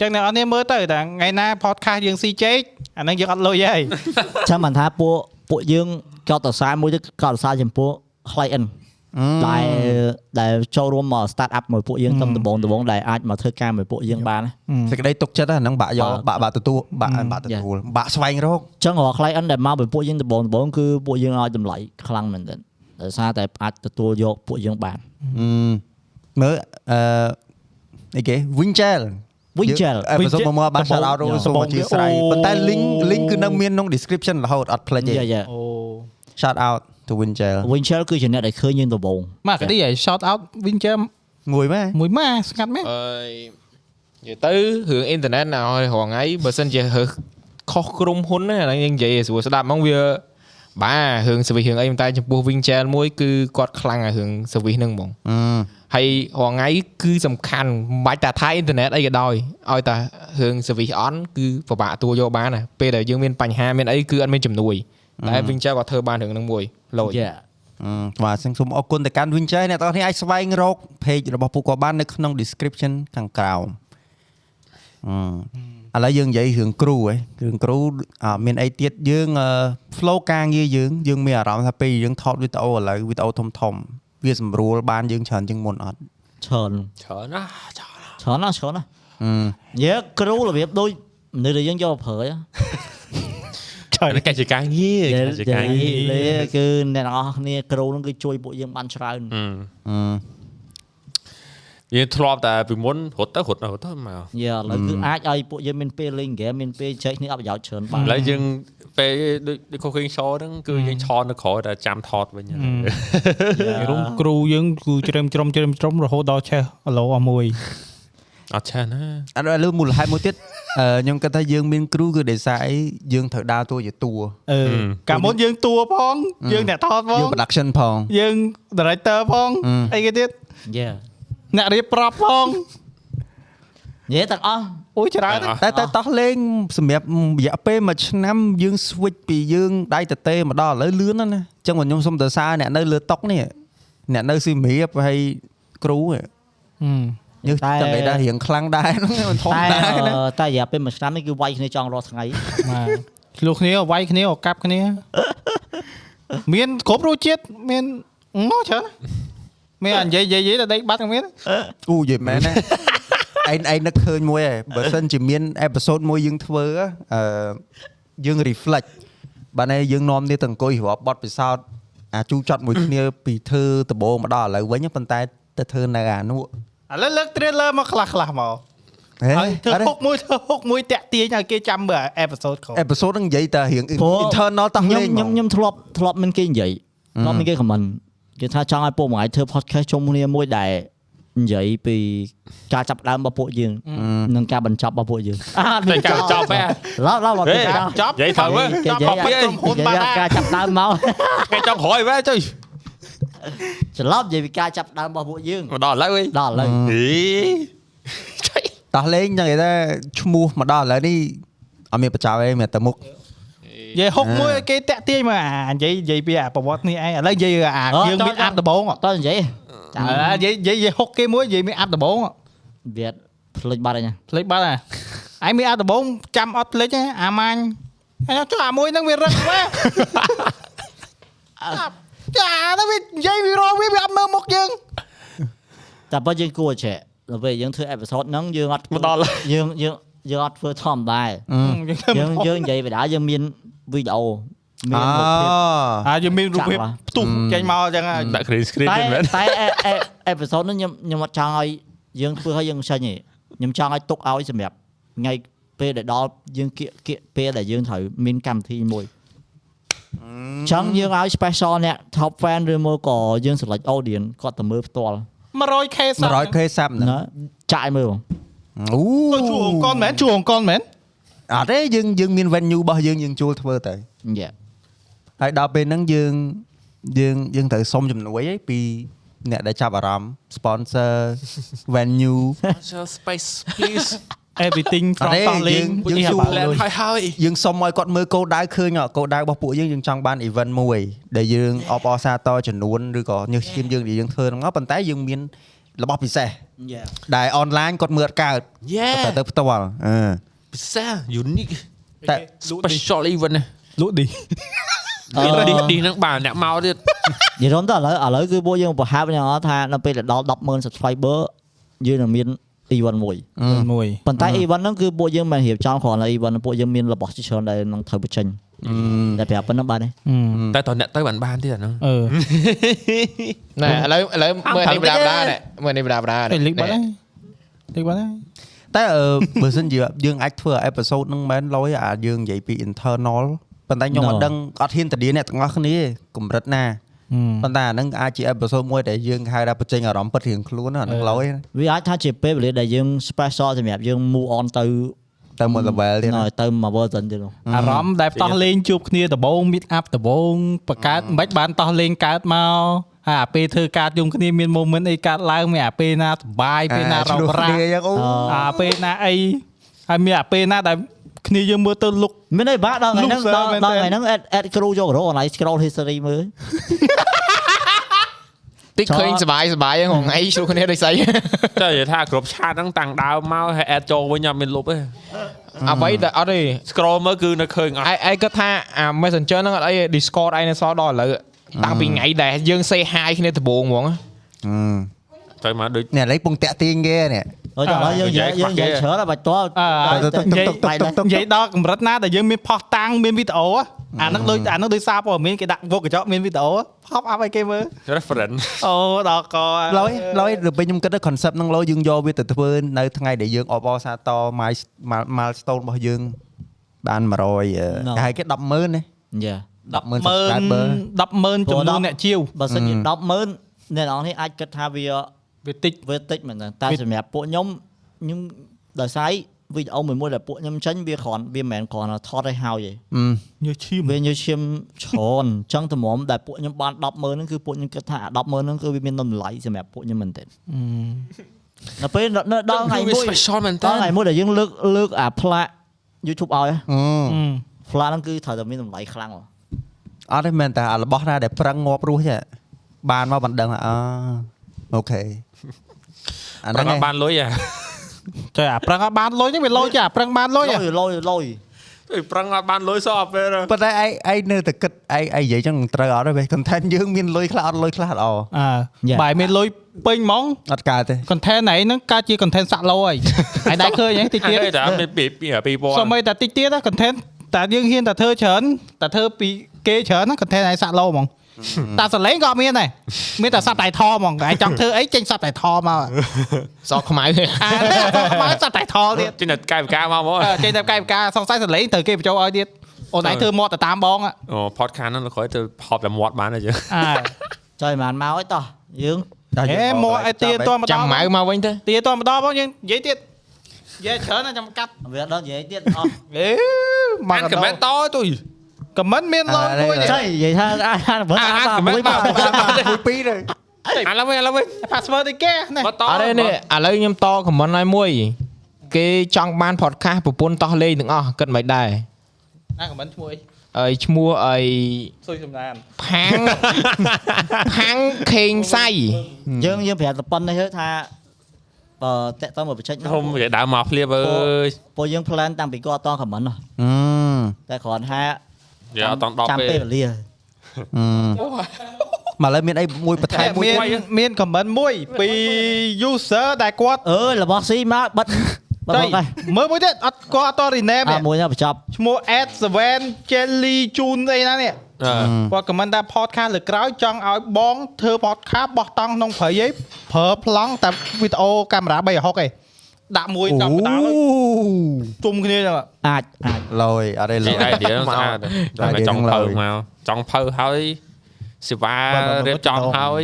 ចឹងអ្នកនរនេះមើលទៅតែថ្ងៃណា podcast យើងស៊ីជែកអាហ្នឹងយើងអត់លុយហើយចាំមិនថាពួកពួកយើងកត់តសារមួយទៀតកត់តសារចំពោះ client ដែលដែលចូលរួមមក start up មួយពួកយើងតាំងដំបូងដំបូងដែលអាចមកធ្វើការមួយពួកយើងបានណាសេចក្តីទុកចិត្តហ្នឹងបាក់យកបាទបាក់បាក់ទទួលបាក់បាក់ទទួលបាក់ស្វែងរកអញ្ចឹងរាល់ client ដែលមកពីពួកយើងដំបូងដំបូងគឺពួកយើងឲ្យតម្លៃខ្លាំងមែនទែនដោយសារតែអាចទទួលយកពួកយើងបានអឺមើលអឺអីគេ Winchell Winchell អេបើសុំមកបាន shout out ដំបូងសូមអធិស្ឋានអូប៉ុន្តែ link link គឺនៅមានក្នុង description រហូតអត់ភ្លេចទេយ៉ាយ៉ាអូ shout out to Winchell Winchell គឺជាអ្នកដែលឃើញយើងដំបូងមកកាឌីឲ្យ shout out Wincher មួយម៉ែមួយម៉ាស្ងាត់មែនអើយនិយាយទៅរឿងអ៊ីនធឺណិតណាឲ្យរងថ្ងៃបើសិនជារើសខុសក្រុមហ៊ុនណាអាហ្នឹងយើងនិយាយឲ្យស្រួលស្ដាប់ហ្មងវាបាទរឿង service រឿងអីប៉ុន្តែចំពោះ Winchell មួយគឺគាត់ខ្លាំងអារឿង service ហ្នឹងហ្មងអឺហើយរាល់ថ្ងៃគឺសំខាន់មិនបាច់តែថាអ៊ីនធឺណិតអីក៏ដោយឲ្យតែរឿង service on គឺពិបាកទួយកបានណាពេលដែលយើងមានបញ្ហាមានអីគឺអត់មានជំនួយ តែ Winchell គាត់ធ្វើបានរឿងហ្នឹងមួយលោចយ៉ាអឺបាទសូមសូមអរគុណទៅកាន់ Winchell អ្នកទាំងអស់គ្នាអាចស្វែងរក page របស់ពួកគាត់បាននៅក្នុង description ខាងក្រោមអឺឥឡូវយើងនិយាយរឿងគ្រូហ៎រឿងគ្រូអ่าមានអីទៀតយើងអឺ flow ការងារយើងយើងមានអារម្មណ៍ថាពេលយើងថតវីដេអូឥឡូវវីដេអូធំធំៗវាស្រួលបានយើងច្រើនជាងមុនអត់ច្រើនច្រើនណាស់ច្រើនច្រើនណាស់ច្រើនណាស់អឺយើគ្រូរបៀបដូចនៅដែលយើងយកទៅប្រើហ៎ ច្រើនកិច្ចការងារកិច្ចការងារលេគឺអ្នកទាំងអស់គ្នាគ្រូនឹងគឺជួយពួកយើងបានច្រើនអឺអឺយើងធ្លាប់តែពីមុនរត់ទៅរត់ទៅរត់ទៅមកយ៉ាឥឡូវគឺអាចឲ្យពួកយើងមានពេលលេងហ្គេមមានពេលចែកគ្នាអបប្រយោជន៍ច្រើនបានឥឡូវយើងពេលដូចដូច cooking show ហ្នឹងគឺយើងឆនៅក្រោយតែចាំថតវិញហ្នឹងរុំគ្រូយើងគឺជ្រើមជ្រុំជ្រើមជ្រុំរហូតដល់ឆេះអឡូអស់មួយ អត់ឆេះណាអត់លើមូលហេតុមួយទៀតអឺខ្ញុំគិតថាយើងមានគ្រូគឺដោយសារអីយើងត្រូវដើរតួជាតួអឺកាលមុនយើងតួផងយើងអ្នកថតផយើងង production ផងយើង director ផងអឺអីគេទៀតយ៉ាអ្នករៀបប្រាប់ផងនិយាយទាំងអស់អូយច្រើនណាស់តែតែតោះលេងសម្រាប់រយៈពេលមួយឆ្នាំយើង switch ពីយើងដៃតទេមកដល់ឥឡូវលឿនណាស់ណាអញ្ចឹងបងខ្ញុំសុំទៅសារអ្នកនៅលើតុកនេះអ្នកនៅស៊ីមរៀបហើយគ្រូហ៎ ហឹមយើងតែនិយាយថារៀងខ្លាំងដែរហ្នឹងមិនធម្មតែតាណាអឺតែរយៈពេលមួយឆ្នាំនេះគឺវាយគ្នាចង់រាល់ថ្ងៃបាទឆ្លោះគ្នាវាយគ្នាឱកាប់គ្នា មានគ្រប់រសជាតិមានអូច្រើនណាស់មានអានិយាយនិយាយនិយាយតែដេកបាត់ក៏មានអូយនិយាយមែនណាឯងឯងនឹកឃើញមួយហ៎បើសិនជាមានអេពីសូតមួយយើងធ្វើអឺយើង reflect បានហើយយើងនាំគ្នាទៅអង្គុយរាប់បត់ពិសោធន៍អាជូរចត់មួយគ្នាពីធ្វើដំបូងមកដល់ឥឡូវវិញប៉ុន្តែទៅធ្វើនៅអានោះ ឥឡូវលើក trailer មកខ្លះខ្លះមកហេហើយធ្វើហុកមួយធ្វើហុកមួយតាក់ទាញឲ្យគេចាំមើលអេពីសូតក្រោយអេពីសូតហ្នឹងនិយាយតែរៀងព្រោះ internal តោះខ្ញុំលេងហ្មខ្ញុំងខ្ញុំធ្លាប់ធ្លាប់មានគេនិយាយធ្លាប់មានគេ comment គេថាចង់ឲ្យពួកមួយធ្វើ podcast ជុំគ្នាមួយដែលនិយាយពីការចាប់ផ្ដើមរបស់ពួកយើងនិងការបញ្ចប់របស់ពួកយើងអាតែការចប់ហ៎ឡោឡោមកហេគេចង់ចប់និយាយត្រូវហ៎គេចប់និយាយពីអីក្រុមហ៊ុនបាននិយាយការចាប់ផ្ដើមមកគេចង់ក្រោយវ៉ាចុយ ច្រឡំនិយាយពីការចាប់ផ្ដើមរបស់ពួកយើងមកដល់ឥឡូវអីដល់ឥឡូវអីតោះលេងចឹងនិយាយថាឈ្មោះមកដល់ឥឡូវនេះអត់មានបច្ចាអីមានតែមុខនិយាយហុកមួយឲ្យគេតាក់ទាញមកអានិយាយនិយាយពីអាប្រវត្តិនេះឯងឥឡូវនិយាយអាយើងមានអាប់ដំបងអត់តើនិយាយចាំអានិយាយនិយាយនិយាយហុកគេមួយនិយាយមានអាប់ដំបងវាភ្លេចបាត់ហើយណាភ្លេចបាត់អាឯងមានអាប់ដំបងចាំអត់ភ្លេចទេអាម៉ាញ់ហើយចុះអាមួយហ្នឹងវារឹកវ៉ា ចាទៅវានិយាយវារងវាវាអត់មើលមុខយើងតែបើយើងគួរចេះដល់ពេលយើងធ្វើអេពីសូតហ្នឹងយើងអត់មកដល់យើងយើងយើងអត់ធ្វើធម្មតាយើងយើងនិយាយបដាយើងមានវីដេអូមានអូរូបភាពអាយើងមានរូបភាពផ្ទុះចេញមកអញ្ចឹងហើយដាក់ green screen តែទៀតមែនតែអេពីសូតហ្នឹងខ្ញុំខ្ញុំអត់ចង់ឲ្យយើងធ្វើឲ្យយើងចេញទេខ្ញុំចង់ឲ្យទុកឲ្យសម្រាប់ថ្ងៃពេលដែលដល់យើងគៀកគៀកពេលដែលយើងត្រូវមានកម្មវិធីមួយ ចង់យើងឲ្យ special អ្នក top fan ឬមកក៏យើង select audience គាត់ទៅមើលផ្ទាល់ 100k សាប់ 100k sub ហ្នឹងណាចាយមើលបងអូទៅជួហុងកុនមែនជួហុងកុនមែនអត់ទេយើងយើងមាន venue របស់យើងយើងជួលធ្វើទៅយ៉ាហើយដល់ពេលហ្នឹងយើងយើងយើងត្រូវសុំជំនួយឯងពីអ្នកដែលចាប់អារម្មណ៍ sponsor venue space please everything អត់ from ទេ Starlink យើងយើងជួល plan ហើយហើយយើងសុំឲ្យគាត់មើលគោលដៅឃើញអ่ะគោលដៅរបស់ពួកយើងយើងចង់បាន event មួយដែលយើងអបអរសាទរចំនួនឬក៏ញើសឈាមយើងដែលយើងធ្វើហ្នឹងប៉ុន្តែយើងមានរបស់ពិសេសយ៉ាដែល online គាត់មើលអត់កើត Yeah គាត់ទៅផ្ទាល់អឺពិសេស unique តែ special event ណាលក់ឌីអឺឌីឌីហ្នឹងបាទអ្នកមកទៀតនិយាយរំទៅឥឡូវឥឡូវគឺពួកយើងបង្ហាញយ៉ាងអត់ថានៅពេលដែលដល់100,000 subscriber យើងនឹងមាន event មួយមួយប៉ុន្តែ event ហ្នឹងគឺពួកយើងមិនរៀបចំគ្រាន់តែ event ពួកយើងមានរបស់ជាច្រើនដែលនឹងត្រូវបញ្ចេញតែប្រាប់ប៉ុណ្ណឹងបាទទេតែតើអ្នកទៅបានបានទៀតអាហ្នឹងអឺណែឥឡូវឥឡូវមើលនេះបដាបដាណែមើលនេះបដាបដាលេខបាត់ហើយលេខបាត់ហើយតែអឺបើសិនជាយើងអាចធ្វើ episode ហ្នឹងមែនលយអាយើងនិយាយពី internal ប៉ុន្តែខ្ញុំអត់ដឹងអត់ហ៊ានតលាអ្នកទាំងអស់គ្នាកម្រិតណា ប៉ុន្តែអាហ្នឹងអាចជា episode មួយដែលយើងហៅថាបញ្ចេញអារម្មណ៍ពិតរៀងខ្លួនណាអាហ្នឹងលយណាវាអាចថាជាពេលវេលាដែលយើង special សម្រាប់យើង move on ទៅទៅមួយ level ទៀតនៅទៅមក version ទៀតនោះអារម្មណ៍ដែលតោះលេងជួបគ្នាដំបូង meet up ដំបូងបង្កើតមិនបាច់បានតោះលេងកើតមកហើយអាពេលធ្វើការជុំគ្នាមាន moment អីកើតឡើងមានអាពេលណាសបាយពេលណារោគរ៉ាគ្នាយ៉ាងអូអាពេលណាអីហើយមានអាពេលណាដែល គ្នាយើងមើលទៅលុកមានអីបាក់ដល់ថ្ងៃហ្នឹង Loser ដល់មែនដល់តើថ្ងៃហ្នឹង add add គ្រូយករកអនឡាញ scroll history មើលតិចឃើញសបាយសបាយហ្នឹងថ្ងៃជួបគ្នាដូចស្អីតែនិយាយថាគ្រប់ឆាតហ្នឹងតាំងដើមមកហើយ add ចូលវិញអត់មានលុបទេអ្វីដែលអត់ទេ scroll មើលគឺនៅឃើញអត់ឯឯងគិតថាអា Messenger ហ្នឹងអត់អីទេ Discord ឯងនៅសល់ដល់ឥឡូវតាំងពីថ្ងៃដែលយើង say hi គ្នាដំបូងហ្មង ទៅមកដូចនេះឥឡូវពងតាក់ទាញគេនេះហើយដល់យើងនិយាយយើងនិយាយច្រើនហើយបាច់តោះអើទៅទៅនិយាយទៅទៅទៅទៅនិយាយដល់កម្រិតណាដែលយើងមានផុសតាំងមានវីដេអូអាហ្នឹងដូចអាហ្នឹងដូចសារព័ត៌មានគេដាក់វកកញ្ចក់មានវីដេអូផប់អាប់ឲ្យគេមើល reference អូដល់កឡយឡយទៅពេលខ្ញុំគិតទៅ concept ហ្នឹងឡយយើងយកវាទៅធ្វើនៅថ្ងៃដែលយើងអបអរសាទរ milestone របស់យើងបាន100គេហៅគេ100000ណាយ៉ា100000 100,000 subscriber 100000ចំនួនអ្នកជាវបើសិនជា100000អ្នកនរនេះអាចគិតថាវា វាតិចវាតិចមែនតើតែសម្រាប់ពួកខ្ញុំខ្ញុំដោយសារវីដេអូមួយមួយដែលពួកខ្ញុំចេញវាគ្រាន់វាមិនមែនគ្រាន់តែថតឲ្យហើយទេញើសឈាមវាញើសឈាមច្រើនអញ្ចឹងតម្រាំដែលពួកខ្ញុំបាន100000ហ្នឹងគឺពួកខ្ញុំគិតថាអា100000ហ្នឹងគឺវាមានតម្លៃសម្រាប់ពួកខ្ញុំមែនទែនដល់ពេលនៅដល់ថ្ងៃមួយ special មែនតើដល់ថ្ងៃមួយដែលយើងលើកលើកអាផ្លាក YouTube ឲ្យអឺផ្លាកហ្នឹងគឺត្រូវតែមានតម្លៃខ្លាំងហ៎អត់ទេមែនតែអារបស់ណាដែលប្រឹងងាប់រស់ទេបានមកបណ្ដឹងថាអអូខេ អាហ្នឹងបានលុយអាចុះអាប្រឹងឲ្យបានលុយនេះវាលុយចាប្រឹងបានលុយលុយលុយលុយអីប្រឹងឲ្យបានលុយសោះអត់ពេលប៉ុន្តែឯងឯងនៅតែគិតឯងឯងនិយាយចឹងត្រូវអត់ទេ content យើងមានលុយខ្លះអត់លុយខ្លះអត់អអើបើមានលុយពេញហ្មងអត់កើតទេ content ឯងហ្នឹងកើតជា content សាក់ឡូហើយឯងដែរឃើញហ្នឹងតិចទៀតតែមានពី2000សូម្បីតែតិចទៀត content តែយើងហ៊ានតែធ្វើច្រើនតែធ្វើពីគេច្រើន content ឯងសាក់ឡូហ្មង តែសលេងក៏អត់មានដែរមានតែសាប់តែថហ្មងឯងចង់ធ្វើអីចេញសាប់តែថមកសក់ខ្មៅអាមកសាប់តែថទៀតចេញតែកាយវិការមកមកអឺចេញតែកាយវិការសង្ស័យសលេងត្រូវគេបញ្ចូលឲ្យទៀតអូនឯងធ្វើមាត់ទៅតាមបងអ่ะអូ podcast ហ្នឹងក្រោយទៅហប់តែមាត់បានទេយើងអើចុយមិនមកអីតោះយើងហេមកឲ្យទាតមកចាំដល់ម៉ៅមកវិញទៅទាតមកដល់បងយើងនិយាយទៀតនិយាយច្រើនណាស់ចាំកាត់វាដល់និយាយទៀតអស់អេបាមកនកខមមិនតទុយ ខមមិនមានឡងមួយទេចុយនិយាយថាអាចអានបើអានអាន comment មួយបាបាទទមួយពីរទៅអាឡូវវិញអាឡូវវិញ password អីគេនេះមកតអត់ទេនេះឥឡូវខ្ញុំតខមមិនឲ្យមួយ គេចង់បាន podcast ប្រពន្ធតោះលេងទាំងអស់គិតមិនដែរណាខមមិនឈ្មោះអីអីឈ្មោះអីសុយសំណានផាំងផាំងខេងសៃយើងយើងប្រាប់តែប៉ុណ្្នេះទៅថាបើតាក់តមកបច្ចេកខ្ញុំនិយាយដើមមកភ្លាបអើយពួកយើង plan តាំងពីគាត់អត់តខមមិនអឺតែគ្រាន់ថា និយាយអត់តន់ដល់ចាំពេលពេលវេលាអឺមកឥឡូវមានអីមួយបន្ថែមមួយមានមានខមមិនមួយពី user ដែលគាត់អើយរបស់ស៊ីមកបិទបិទចុមកយហើយមើលមួយទៀតអត់គាត់អត់ត rename អាទេមួយណាបញ្ចប់ឈ្មោះ @7 jelly june អីណានេះអឺគាត់ comment ថា podcast លើក្រោយចង់ឲ្យបងធ្វើ podcast បោះតង់ក្នុងព្រៃឯងប្រើប្លង់តែវីដេអូកាមេរ៉ា360ឯង ដាក់មួយចង់បដាល់ទុំគ្នាចឹងអាចអាចលយអត់ទេលជីយអៃឌីហ្នឹងស្អាតតែចង់ភៅមកចង់ភៅហើយសេវារៀបចំហើយ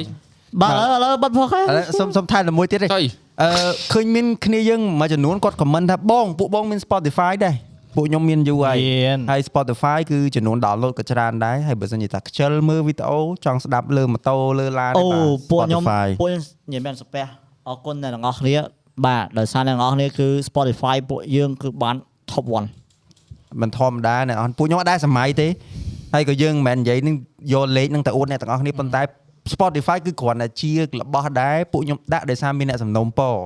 បាទឥឡូវឥឡូវបិទផុសហើយឥឡូវសុំសុំថែមតែមួយទៀតទេចុយអឺឃើញមានគ្នាយើងមួយចំនួនគាត់ comment ថាបងពួកបងមាន Spotify ដែរពួកខ្ញុំមានយូរហើយមានហើយ Spotify គឺចំនួន download ក៏ច្រើនដែរហើយបើសិនជាថាខ្ជិលមើលវីដេអូចង់ស្ដាប់លើម៉ូតូលើឡានអូពួកខ្ញុំ Spotify ពួកខ្ញុំនិយាយមែនសុភ័ក្រអរគុណអ្នកទាំងអស់គ្នា បាទដោយសារអ្នកទាំងអស់គ្នាគឺ Spotify ពួកយើងគឺបាន top 1មិនធម្មតាអ្នកនរពួកខ្ញុំអត់ដែរសម័យទេហើយក៏យើងមិនមែននិយាយនឹងយកលេខនឹងទៅអួតអ្នកទាំងអស់គ្នាប៉ុន្តែ Spotify គឺគ្រាន់តែជារបស់ដែរពួកខ្ញុំដាក់ដោយសារមានអ្នកសំណូមពរ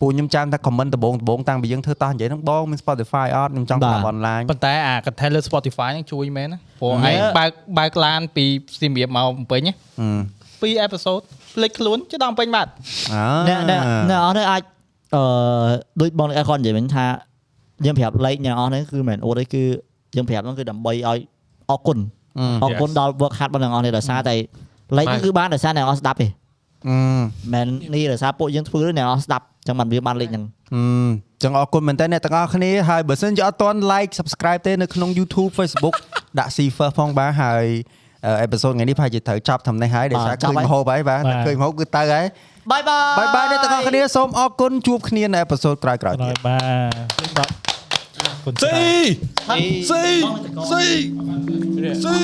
ពួកខ្ញុំចាំថា comment ដំបងដំបងតាំងពីយើងធ្វើតោះនិយាយហ្នឹងបងមាន Spotify អត់ខ្ញុំចង់តាម online ប៉ុន្តែអា content លើ Spotify ហ្នឹងជួយមែនណាព្រោះឯងបើកបើកឡានពីសៀមរាបមកបំពេញណាហឹមពី episode ភ្លេចខ្លួនជិះដល់បំពេញបាត់អើអ្នកអ្នកអ្នកអស់នេះអាចអឺដូចបងអែគាត់និយាយវិញថាយើងប្រាប់លេខអ្នកអស់នេះគឺមិនមែនអួតទេគឺយើងប្រាប់ហ្នឹងគឺដើម្បីឲ្យអរគុណអរគុណដល់ work hard របស់អ្នកអស់នេះដោយសារតែលេខហ្នឹងគឺបានដោយសារអ្នកអស់ស្ដាប់ទេអឺមិននេះដោយសារពួកយើងធ្វើអ្នកអស់ស្ដាប់ចឹងបានវាបានលេខហ្នឹងអឺចឹងអរគុណមែនតើអ្នកទាំងអស់គ្នាហើយបើសិនជាអត់ទាន់ like subscribe ទេនៅក្នុង YouTube Facebook ដាក់ see first ផងបាទហើយ អេពីសូតថ្ងៃនេះប្រហែលជាត្រូវចាប់តាមនេះហើយដោយសារឃើញមហូបហើយបាទតែឃើញមហូបគឺទៅហើយបាយបាយបាយបាយអ្នកទាំងអស់គ្នាសូមអរគុណជួបគ្នានៅអេពីសូតក្រោយៗទៀតបាទគុណស៊ីស៊ីស៊ីស៊ី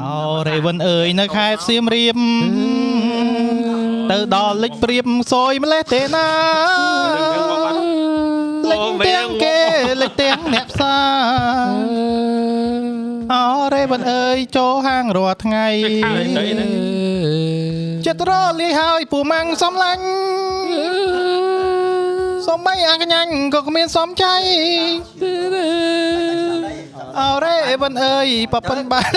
អូរេវិនអើយនៅខេត្តសៀមរាប ទៅដល់លិចព្រៀបសយម្លេះទេណាលិចទាំងគេលិចទាំងអ្នកផ្សារអូរេវិនអើយចូលហាងរាល់ថ្ងៃចិត្តរលាយហើយពូម៉ាំងសំឡាញ់សំបីអាកញ្ញាញ់ក៏គ្មានសំចៃអរេវិនអើយប៉ប៉ិនបាន